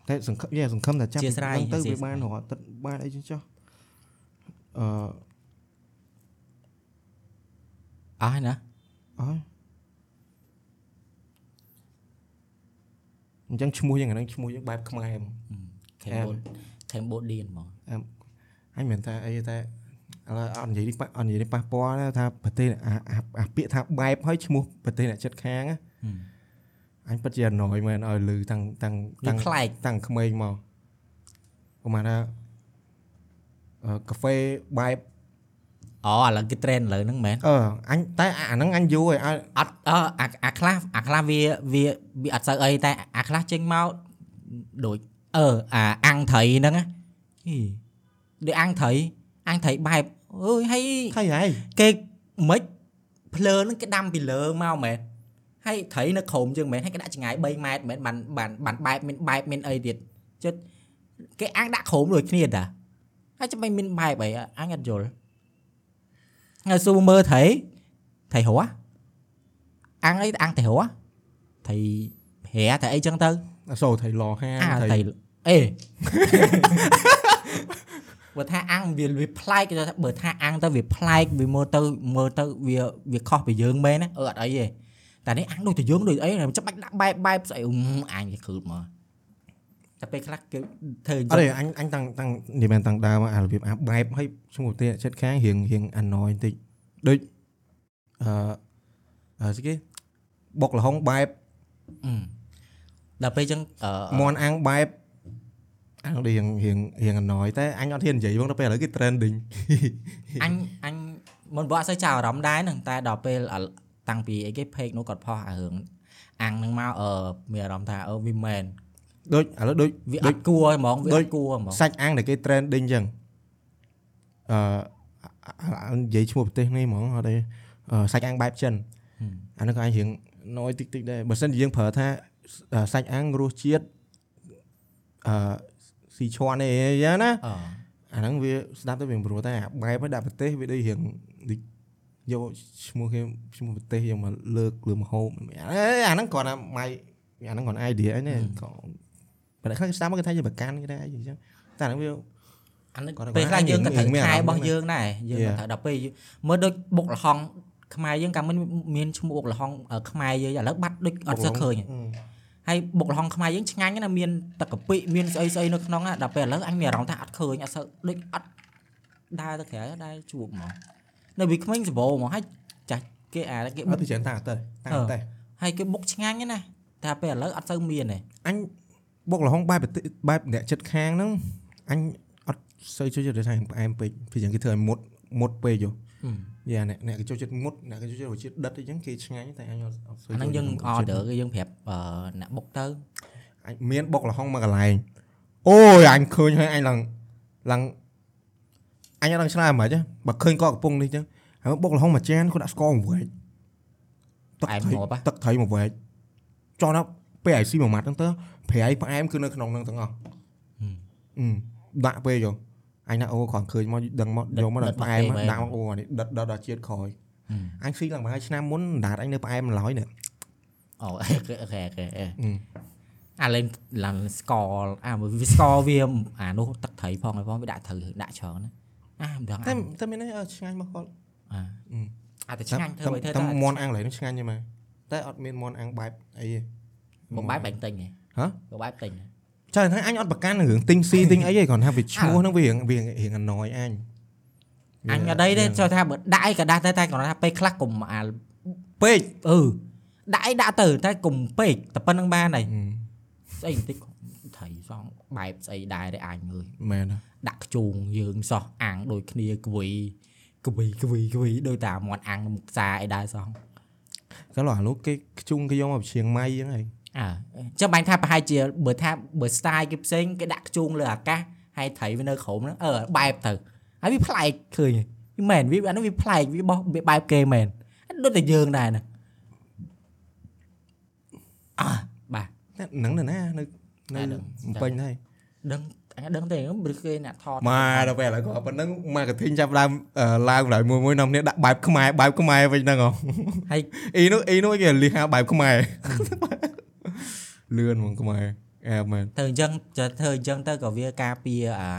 Speaker 2: តែសង្ឃឹមយ៉ាសង្ឃឹមថាចាប់
Speaker 1: អធ្យាស្រ័យ
Speaker 2: ហ្នឹងទៅ
Speaker 1: អធ្យា
Speaker 2: វា
Speaker 1: ស្រ័យ
Speaker 2: បានរត់ទឹកបានអីចឹងចុះ អឺ
Speaker 1: អស់ហើយណា
Speaker 2: អើយអញ្ចឹងឈ្មោះយ៉ាងហ្នឹងឈ្មោះយ៉ាងបែបខ្មែរហ្មង
Speaker 1: ខេមបូខេមបូឌៀនហ្មង
Speaker 2: អញមិនថាអីតែឥឡូវអត់និយាយនេះប៉ះអត់និយាយនេះប៉ះពាល់ណាថាប្រទេសអាអាអាពាក្យថាបែបហើយឈ្មោះប្រទេសអ្នកចិត្តខាងណាអញពិតជាអណយមែនឲ្យលឺតាំងតាំង
Speaker 1: វា
Speaker 2: តាំង
Speaker 1: ប្លែក
Speaker 2: តាំងក្មេងមកប្រហែលថាអឺ កាហ្វេបែប
Speaker 1: អូឥឡូវគេ trend លើហ្នឹងមែន
Speaker 2: អឺអញតែអាហ្នឹងអញយូរហើយឲ្យ
Speaker 1: អត់អឺអាអាខ្លះអាខ្លះវាវាវាអត់សូវអីតែអាខ្លះចេញមកដូចអឺអាអាំងត្រីហ្នឹងណាហីដូចអាំងត្រីអាំងត្រីបែបអើយហើយ
Speaker 2: ថៃហើយ
Speaker 1: គេមិនភ្លើហ្នឹងគេដាំពីលើមកមែនហើយត្រីនៅក្រោមយើងមិនមែនហើយគេដាក់ចង្ងាយ3ម៉ែត្រមិនមែនបានបានបានបែបមានបែបមានអីទៀតចិត្តគេអាំងដាក់ក្រោមដូចគ្នាតា ហើយចាំមិនមានបែបអីអញអត់យល់ហើយស៊ូមើលត្រីត្រីរស់អាំងអីអាំងត្រីរស់ត្រីហែត្រីអីចឹងទៅ
Speaker 2: អសូរថៃឡហា
Speaker 1: អា
Speaker 2: ថៃ
Speaker 1: ត្រីអេបើថាអាំងវាវាប្លែកគេថាបើថាអាំងទៅវាប្លែកវាមើលទៅមើលទៅវាវាខុសពីយើងមែនណាអឺអត់អីទេតែនេះអាំងដូចតែយើងដូចអីចាំបាច់ដាក់បែបបែបស្អីអ៊ុំអញគេគ្រឹបមក តែពេលខ្លះគេធ្វើអញ្អ
Speaker 2: ត់
Speaker 1: ចឹ
Speaker 2: ទេ
Speaker 1: ង
Speaker 2: អញអញតាំងតាំងនិយាយមែនតាំងដើមអារបៀបអាបែបឲ្យឈ្មោះទេចិត្តខាងរៀងរៀងអាណយបន្តិចដូចអឺអឺស្អីគេបុកលហុងបែប
Speaker 1: អឺដល់ពេលអញ្ចឹងអឺ
Speaker 2: មន់អាំងបែបអាំងរៀងរៀងរៀងអាណយតែអញអត់ហ៊ាននិយាយផងដល់ពេលឥឡូវគេ trending
Speaker 1: អញអញមិនបើអត់សូវចាប់អារម្មណ៍ដែរហ្នឹងតែដល់ពេលឥឡូវតាំងពីអីគេផេកនោះគាត់ផុសអារឿងអាំងហ្នឹងមកអឺមានអារម្មណ៍ថាអឺវាមែន
Speaker 2: ដូចឥឡូវដូច
Speaker 1: វាអ
Speaker 2: ដូច
Speaker 1: ត់គួរហ្មងវាអត់គួរហ្មង
Speaker 2: សាច់អាំងដែលគេ trending ចឹងអឺអឺនិយាយឈ្មោះប្រទេសនេះហ្មងអត់ទេអឺសាច់អាំងបែបចិន
Speaker 1: ហឹម
Speaker 2: អានោះក៏អាចរៀងណយតិចតិចដែរបើសិនជាយើងប្រើថាអឺសាច់អាំងរសជាតិអឺស៊ីឈွန်អីយ៉ាងណា
Speaker 1: អឺ
Speaker 2: អាហ្នឹងវាស្ដាប់ទៅវាមិនព្រោះតែអាបែបហ្នឹងដាក់ប្រទេសវាដូចរៀងដូចយកឈ្មោះគេឈ្មោះប្រទេសយកមកលើកលើមហូបអេអាហ្នឹងគ្រាន់តែម៉ៃអាហ្នឹងគ្រាន់ idea អីណាក៏បើតែខ្លះគេស្ដាប់មកគេថាជាប្រកាន់គេថាអីអញ្ចឹងតែអាហ្នឹងវា
Speaker 1: អានេះ
Speaker 2: គាត់
Speaker 1: ពេលខ្លះយើងក៏ត្រូវ
Speaker 2: មាន
Speaker 1: ខែ
Speaker 2: អារម្មណ៍
Speaker 1: របស់
Speaker 2: ហ្នឹង
Speaker 1: យើងដែរយើងក៏
Speaker 2: Yeah.
Speaker 1: ត្រូវដល់ពេលយើងមើលដូចបុកលហុងខ្មែរយើងកាលមិនមានឈ្មោះបុកលហុងអឺខ្មែរយើងឥឡូវបាត់ដូចអត់សូវឃើញទេហើយបុកលហុងខ្មែរយើងឆ្ងាញ់ណាស់មានទឹកកាពិមានស្អីស្អីនៅក្នុងណាដល់ពេលឥឡូវអញមានអារម្មណ៍ថាអត់ឃើញអត់សូវដូចអត់ដើរទៅក្រៅដើរជួបហ្មងនៅវាក្មេងសបោហ្មងហើយចាស់គេអាគេ
Speaker 2: អ
Speaker 1: បុ
Speaker 2: ត់
Speaker 1: ក
Speaker 2: ទៅច្រើនតាទៅតា
Speaker 1: អឺ
Speaker 2: តែ
Speaker 1: ហើយគេបុកឆ្ងាញ់ណាស់តែពេលឥឡូវអត់សូវមានទេ
Speaker 2: អញ បុកលហុងបែបប្រទេសបែបអ្នកចិត្តខាងហ្នឹងអញអត់សូវចូលចិត្តថាផ្អែមពេកពីយ៉ាងគេធ្វើឲ្យមុតមុតពេកយោ
Speaker 1: ហឹម
Speaker 2: យ៉ាអ្នកអ្នកគេចូលចិត្តមុតអ្នកគេចូលចិត្តរសជាតិដិតអីចឹងគេឆ្ងាញ់តែអញអត់អត់សូវ
Speaker 1: អាហ្នឹងយើង
Speaker 2: ចូលចិត្ត
Speaker 1: order គេយើងប្រាប់អឺអ្នកបុកទៅ
Speaker 2: អញមានបុកលហុងមកកន្លែងអូយអញឃើញហើយអញឡើងឡើងអញអត់ដឹងឆ្លើយហ្មងចឹងបើឃើញកកកំពុងនេះចឹងហើយបុកលហុងមួយចានគាត់ដាក់ស្ករមួយវែកទឹក
Speaker 1: ផ្អែម
Speaker 2: ត្រី
Speaker 1: ងាប់ហ៎
Speaker 2: ទឹកត្រីមួយវែកចង់ដល់ ពេលឲ្យស៊ីមួយម៉ាត់ហ្នឹងទៅប្រៃផ្អែមគឺនៅក្នុងហ្នឹងទាំងអស់
Speaker 1: ហឹម
Speaker 2: អឺដាក់ពេលយកអញថាអូគ្រាន់ឃើញមកដឹងមក
Speaker 1: ដិត
Speaker 2: យកមក
Speaker 1: ដិ
Speaker 2: ដល់
Speaker 1: តមក
Speaker 2: ផ្អែម
Speaker 1: គេមែន
Speaker 2: ដាក់មកអូអានេះដិតដល់ដល់ជាតិក្រោយ
Speaker 1: ហឹម
Speaker 2: អញស៊ីឡើងមួយឆ្នាំមុនដាតអញនៅផ្អែមឡើយនេះ
Speaker 1: អូអូខេអូខេអូខេអេ
Speaker 2: អឺ
Speaker 1: អាលេងឡើងស្កអាវាស្កវាអានោះទឹកត្រីផងហើយផងវាដាក់ត្រូវដាក់ច្រើនណាអាមិនដឹង
Speaker 2: តែតែមានន័យអឺឆ្ងាញ់មកគាត់
Speaker 1: អា
Speaker 2: អឺ
Speaker 1: អាតែឆ្ងាញ់ធ្វើ
Speaker 2: តែ
Speaker 1: ឲ្យធ្វើ
Speaker 2: តែ
Speaker 1: ទៅ
Speaker 2: មន់អាំងឡើយនេះឆ្ងាញ់ទេម៉ែតែអត់មានមន់អាំងបែបអីទេ
Speaker 1: មកបែបបាញ់ទិញហ៎
Speaker 2: ហ៎
Speaker 1: មកបែបទិញហ៎
Speaker 2: ច្រើនហើយអញអត់ប្រកាន់រឿងទិញស៊ីទិញអីទេគ្រាន់ថាវាឈ្មោះហ្នឹងវារៀងវារៀងអណយអញ
Speaker 1: អញអត់ដីទេចូលថាបើដាក់អីក៏ដាក់ទៅតែគ្រាន់ថាពេលខ្លះកុំអា
Speaker 2: ពេក
Speaker 1: អឺដាក់អីដាក់ទៅតែកុំពេកតែប៉ុណ្្នឹងបានហើយ
Speaker 2: អឺ
Speaker 1: ស្អីបន្តិចត្រីសងបែបស្អីដែរទេអញមើល
Speaker 2: មែនហ៎
Speaker 1: ដាក់ខ្ជូងយើងសោះអាំងដូចគ្នាគវីគវីគវីគវីដូចតែមាត់អាំងនៅមុខផ្សារអីដែរសោះ
Speaker 2: កាលអានោះគេខ្ជុងគេយកមកពីឈៀងម៉ៃហ្នឹងហើយ
Speaker 1: អើចាំបាញ់ថាប្រហែលជាបើថាបើ style គេផ្សេងគេដាក់ខ្ជូងលើអាកាសហើយត្រីវានៅក្រោមហ្នឹងអឺបែបទៅហើយវាប្លែកឃើញវាមែនវាអានោះវាប្លែកវាបោះវាបែបគេមែនដូចតែយើងដែរណាអើបាទ
Speaker 2: តែហ្នឹងនៅណានៅ
Speaker 1: អ่า
Speaker 2: នៅ
Speaker 1: ដឹង
Speaker 2: ភ្នំពេញហើយ
Speaker 1: ដឹងអញដឹងទេឬគេអ្នកថត
Speaker 2: មកដល់ពេលឥឡូវក៏ប៉ុណ្្នឹងមកកធិញចាប់ដើមអឺឡើងឡើងមួយមួយនាំគ្នាដាក់បែបខ្មែរបែបខ្មែរវិញហ្នឹងហ៎
Speaker 1: ហើយ
Speaker 2: អ៊ីនោះអ៊ីនោះគេលីហៅបែបខ្មែរ លឿនហ្មងខ្មែរអែមែន
Speaker 1: ទៅអញ្ចឹងจะធ្វើអញ្ចឹងទៅក៏វាការពារអា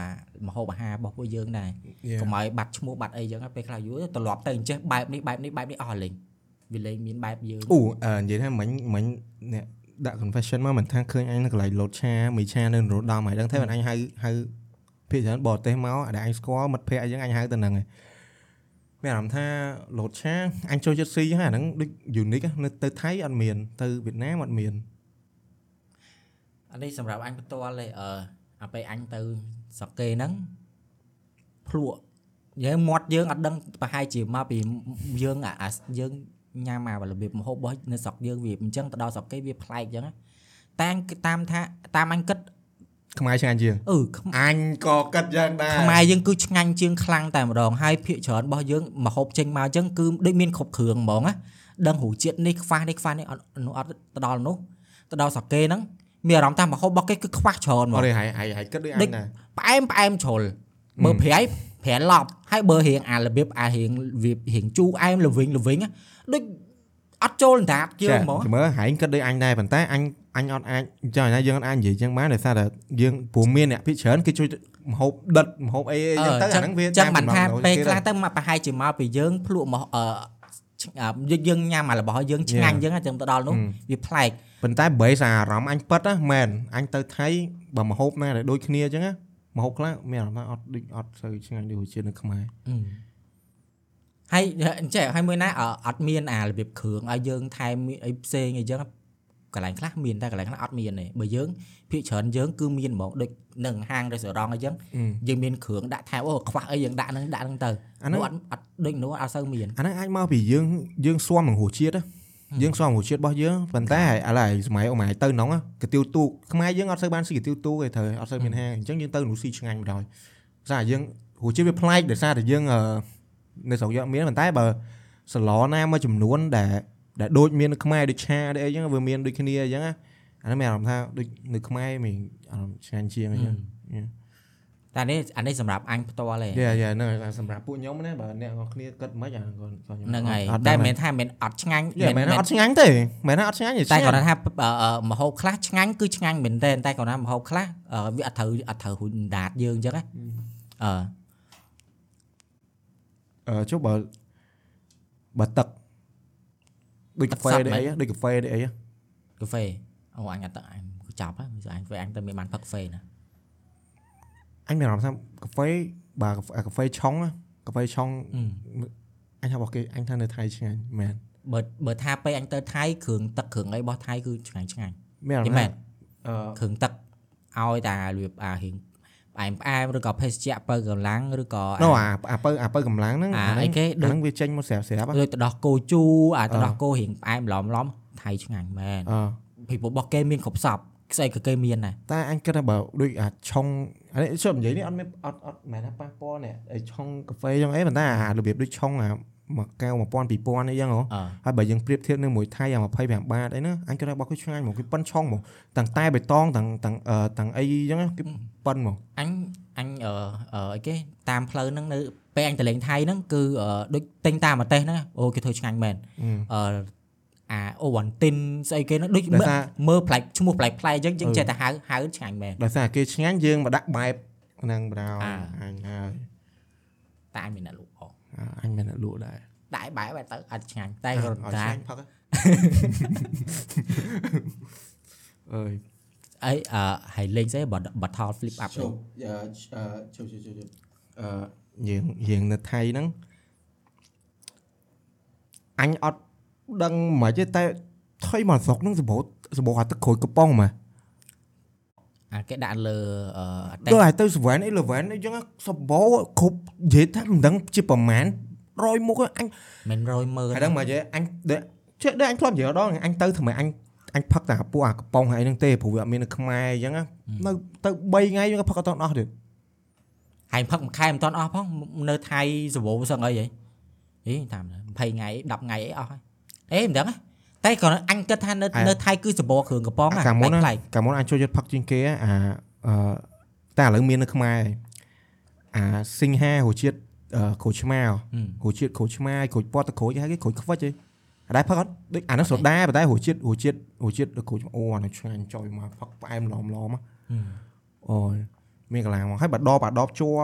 Speaker 1: មហូបអាហាររបស់ពួកយើងដែរ
Speaker 2: Yeah.
Speaker 1: កុំឲ្យបាត់ឈ្មោះបាត់អីអញ្ចឹងហើយពេលខ្លះយូរត្រឡប់ទៅអញ្ចេះបែបនេះបែបនេះបែបនេះអស់លេងវាលេងមានបែបយើង
Speaker 2: អូអឺនិយាយថាមិញមិញអ្នកដាក់ confession មកមិនថាឃើញអញនៅកន្លែងលោតឆាមីឆានៅនរោត្តមហើយដឹងទេមិនអញហៅហៅភាគច្រើនបរទេសមកអាដែលអញស្គាល់មិត្តភ័ក្តិអីចឹងអញហៅទៅហ្នឹងហើយមានអារម្មណ៍ថាលោតឆាអញចូលចិត្តស៊ីហ្នឹងអាហ្នឹងដូច unique ណានៅទៅថៃអត់មានទៅវៀតណាមអត់មាន
Speaker 1: អានេះសម្រាប់អញផ្ទាល់ទេអឺអាពេលអញទៅស្រុកគេហ្នឹងភ្លក់យើងមាត់យើងអត់ដឹងប្រហែលជាមកពីយើងអាអាយើងញ៉ាំអារបៀបម្ហូបរបស់នៅស្រុកយើងវាអញ្ចឹងទៅដល់ស្រុកគេវាប្លែកអញ្ចឹងណាតែអញគិតតាមថាតាមអញគិត
Speaker 2: ខ្មែរឆ្ងាញ់ជាង
Speaker 1: អឺខ្ម
Speaker 2: អញក៏គិតយ៉ាងដែរ
Speaker 1: ខ្មែរយើងគឺឆ្ងាញ់ជាងខ្លាំងតែម្ដងហើយភាកច្រើនរបស់យើងមកហូបចេញមកអញ្ចឹងគឺដូចមានគ្រប់គ្រឿងហ្មងណាដឹងរសជាតិនេះខ្វះនេះខ្វះនេះអត់នោះអត់ទៅដល់នោះទៅដល់សាកេហ្នឹង មានអារម្មណ៍ថាម្ហូបរបស់គេគឺខ្វះច្រើនហ្ម
Speaker 2: អ
Speaker 1: ង
Speaker 2: ត់ទេហើយហើយហើយគិតដូចអញដែរ
Speaker 1: ផ្អែមផ្អែមជ្រុលបើប្រៃប្រៃឡប់ហើយបើរៀងអារបៀបអារៀងវារៀងជូរអែមល្វីងល្វីងណាដូចអត់ចូលតាតជើងហ្មង
Speaker 2: ចាំមើលហែងគិតដូចអញដែរប៉ុន្តែអញអញអត់អាចចង់ណាយើងអត់អាចនិយាយចឹងបានដោយសារតែយើងព្រមមានអ្នកភិកច្រើនគេជួយមហូបដិតមហូបអីអីចឹងទៅអាហ្នឹងវា
Speaker 1: ចឹងបានថា
Speaker 2: ចំណង
Speaker 1: ពេល
Speaker 2: គេ
Speaker 1: ខ្លះទៅមកប្រហែលជាមកពីយើងភ្លក់មកអឺឆ្អឺ យើងញ៉ាំអារបស់យើងឆ្ងាញ់ចឹងចឹងទៅដល់នោះវាប្លែក
Speaker 2: ប៉ុន្តែបើសារអារម្មណ៍អញប៉ិតណាមែនអញទៅថៃបើមហូបណាដែលដូចគ្នាចឹងណាមហូបខ្លះមានអារម្មណ៍ថាអត់ដូចអត់សូវឆ្ងាញ់ដូចរសជាតិនៅខ្មែរ
Speaker 1: ហើយអញ្ចឹងហើយមួយណាអអត់មានអារបៀបគ្រឿងឲ្យយើងថែមអីផ្សេងអីចឹង កន្លែងខ្លះមានតែកន្លែងខ្លះអត់មានទេបើយើងភាគច្រើនយើងគឺមានហ្មងដូចនឹងហាងរេស្តូរ៉ង់អីចឹងយើងមានគ្រឿងដាក់ថែមអូខ្វះអីយើងដាក់ហ្នឹងដាក់ហ្នឹងទៅ
Speaker 2: អាហ្នឹង
Speaker 1: នោះអត់អត់ដូចនោះអត់សូវមាន
Speaker 2: អាហ្នឹងអាចមកពីយើងយើងស៊ាំនឹងរសជាតិណាយើងស៊ាំរសជាតិរបស់យើងប៉ុន្តែឥឡូវសម័យអូម៉ែទៅហ្នឹងកាទៀវទូកខ្មែរយើងអត់សូវបានស៊ីកាទៀវទូកទេត្រូវអត់សូវមានហាងអញ្ចឹងយើងទៅនោះស៊ីឆ្ងាញ់បណ្ដោយសារយើងរសជាតិវាប្លែកដោយសារតែយើងអឺនៅស្រុកយើងអត់មានប៉ុន្តែបើសឡណាមួយចំនួនដែល ដែលដូចមាននៅខ្មែរដូចឆាដូចអីចឹងវាមានដូចគ្នាអញ្ចឹងណាអាហ្នឹងមានអារម្មណ៍ថាដូចនៅខ្មែរមានអារម្មណ៍ឆ្ងាញ់ជាងអញ្ចឹង
Speaker 1: តែនេះអានេះសម្រាប់អញផ្ទាល់ទេ
Speaker 2: យ៉ាយ៉ាហ្នឹងហើយសម្រាប់ពួកខ្ញុំណាបើអ្នកនរគ្នាគិតមិនអាហ្នឹងក៏ខ្ញុំ
Speaker 1: ហ្នឹងហើយ
Speaker 2: អត់
Speaker 1: តែ
Speaker 2: ដឹង
Speaker 1: មិនមែនថាមិនមែនអត់ឆ្ងាញ់
Speaker 2: យ៉ាមែនថាអត់ឆ្ងាញ់ទេមែនថាអត់ឆ្ងាញ់ទេ
Speaker 1: តែ
Speaker 2: ឆ្ងាញ់
Speaker 1: គាត់ថាអឺអឺម្ហូបខ្លះឆ្ងាញ់គឺឆ្ងាញ់មែនតើតែគាត់ថាម្ហូបខ្លះអឺវាអត់ត្រូវអត់ត្រូវហ៊ុនដាតយើងអញ្ចឹងណាអឺ
Speaker 2: អឺចុះបើបើទឹក ដូចកាហ្វេដូចអីដូចកាហ្វេដូចអី
Speaker 1: កាហ្វេអូអញអត់ទឹកអញគឺចាប់ហើយអញពេលអញទៅមានបានផឹកកាហ្វេណា
Speaker 2: អញមានអារម្មណ៍ថាកាហ្វេបើកាហ្វេឆុងកាហ្វេឆុងអញថារបស់គេអញថានៅថៃឆ្ងាញ់មែន
Speaker 1: បើបើថាពេលអញទៅថៃគ្រឿងទឹកគ្រឿងអីរបស់ថៃគឺឆ្ងាញ់ឆ្ងាញ់
Speaker 2: មានអារ
Speaker 1: និ
Speaker 2: ម្ម
Speaker 1: យាយ
Speaker 2: ណ៍
Speaker 1: មែន
Speaker 2: អឺ
Speaker 1: គ្រឿងទឹកឲ្យតែរបៀបអារៀង ផ្អែមផ្អែមឬក៏ភេសជ្ជៈបើកម្លាំងឬក៏
Speaker 2: ណូអាអាពៅអាពៅកម្លាំងហ្នឹង
Speaker 1: អាអីគេដូច
Speaker 2: ហ្នឹងវាចេញមកស្រាប់ស្រាប់
Speaker 1: ដូចទៅដោះគោជូរអាទៅដោះគោរៀងផ្អែមឡំឡំថៃឆ្ងាញ់មែន
Speaker 2: អឺ
Speaker 1: ពីព្រោះរបស់គេមានគ្រប់សពស្អីក៏គេមានដែរ
Speaker 2: តែអញគិតថាបើដូចអាឆុងអានេះជប់និយាយនេះអត់មានអត់អត់មែនថាប៉ះពាល់នេះឯឆុងកាហ្វេចឹងអីប៉ុន្តែអារបៀបដូចឆុងអា មួយកែវ1000 2000អីចឹងហ៎
Speaker 1: អឺ
Speaker 2: ហើយបើយើងប្រៀបធៀបនឹងមួយថៃអា25បាតអីណាអញគិតថារបស់គេឆ្ងាញ់មកគេប៉ិនឆុងមកទាំងតែបៃតងទាំងទាំងអឺទាំងអីចឹងណាគេប៉ិនមក
Speaker 1: អញអញអឺអឺអីគេតាមផ្លូវហ្នឹងនៅពេលអញទៅលេងថៃហ្នឹងគឺអឺដូចទិញតាមប្រទេសហ្នឹងអូគេធ្វើឆ្ងាញ់មែនអឺអាអូវ៉ាន់ទីនស្អីគេហ្នឹងដូច
Speaker 2: ដោយ
Speaker 1: មើល
Speaker 2: សារ
Speaker 1: មើលប្លែកឈ្មោះប្លែកប្លែកអញ្ចឹងយើង
Speaker 2: អឺ
Speaker 1: ចេះតែហៅហៅឆ្ងាញ់មែន
Speaker 2: ដោយសារគេឆ្ងាញ់យើងមកដាក់បែបហ្នឹងបដៅ
Speaker 1: អា
Speaker 2: អញហើយ
Speaker 1: តែអញមានអ្នកលក់ អស់
Speaker 2: អាអញមានអ្នកលក់ដែរ
Speaker 1: តែបែបបែបទៅអត់ឆ្ងាញ់តែ
Speaker 2: អ
Speaker 1: គាត់
Speaker 2: ត់
Speaker 1: ថា
Speaker 2: ឆ្ងាញ់ផឹកអើយ
Speaker 1: អីអឺហើយលេងស្អីបបថល flip up
Speaker 2: ជប់អឺជប់ជប់ជប់អឺយើងយើងនៅថៃហ្នឹងអញអត់ដឹងមិនទេតែថៃមកស្រុកហ្នឹងសបោសបោអាទឹកក្រូចកំប៉ុងមក
Speaker 1: អាគេដាក់លើអឺអតេ
Speaker 2: ទៅឲ្យទៅសវែនអីលវែនអីចឹងសបោគ្រប់និយាយថាមិនដឹងជាប្រមាណ100មុខអញ
Speaker 1: មិនរយមើល
Speaker 2: ហើយដឹងមកយេអញដេចេះដេអញធ្លាប់និយាយម្ដងអញទៅថ្មអញអញផឹកតែពួកអាកំប៉ុងហើយហ្នឹងទេព្រោះវាអត់មាននៅខ្មែរអញ្ចឹងណានៅទៅ3ថ្ងៃយើងក៏ផឹកអត់ដល់អស់ទៀត
Speaker 1: ហើយផឹកមួយខែមិនតាន់អស់ផងនៅថៃសវោសឹងអីហីហីតាម20ថ្ងៃ10ថ្ងៃអីអស់ហើយអេមិនដឹងហ៎ តែគាត់អញគិតថានៅនៅថៃគឺសបោគ្រឿងកំប៉ុង
Speaker 2: អា
Speaker 1: អា
Speaker 2: កាលមុនណា
Speaker 1: ប្លែក
Speaker 2: កាលមុនអញចូលចិត្តផឹកជាងគេអាអឺតែឥឡូវមាននៅខ្មែរអាសិង្ហារសជាតិក្រូចឆ្មាររសជាតិក្រូចឆ្មារក្រូចពណ៌ទឹកក្រូចគេហៅគេក្រូចខ្វិចហីអត់ដែរផឹកអត់ដូចអានោះសូដាប៉ុន្តែរសជាតិរសជាតិរសជាតិក្រូចអូអានោះឆ្ងាញ់ចុយមកផឹកផ្អែមឡំឡំហ៎អូយមានកន្លងមកហើយបើដបអាដបជួរ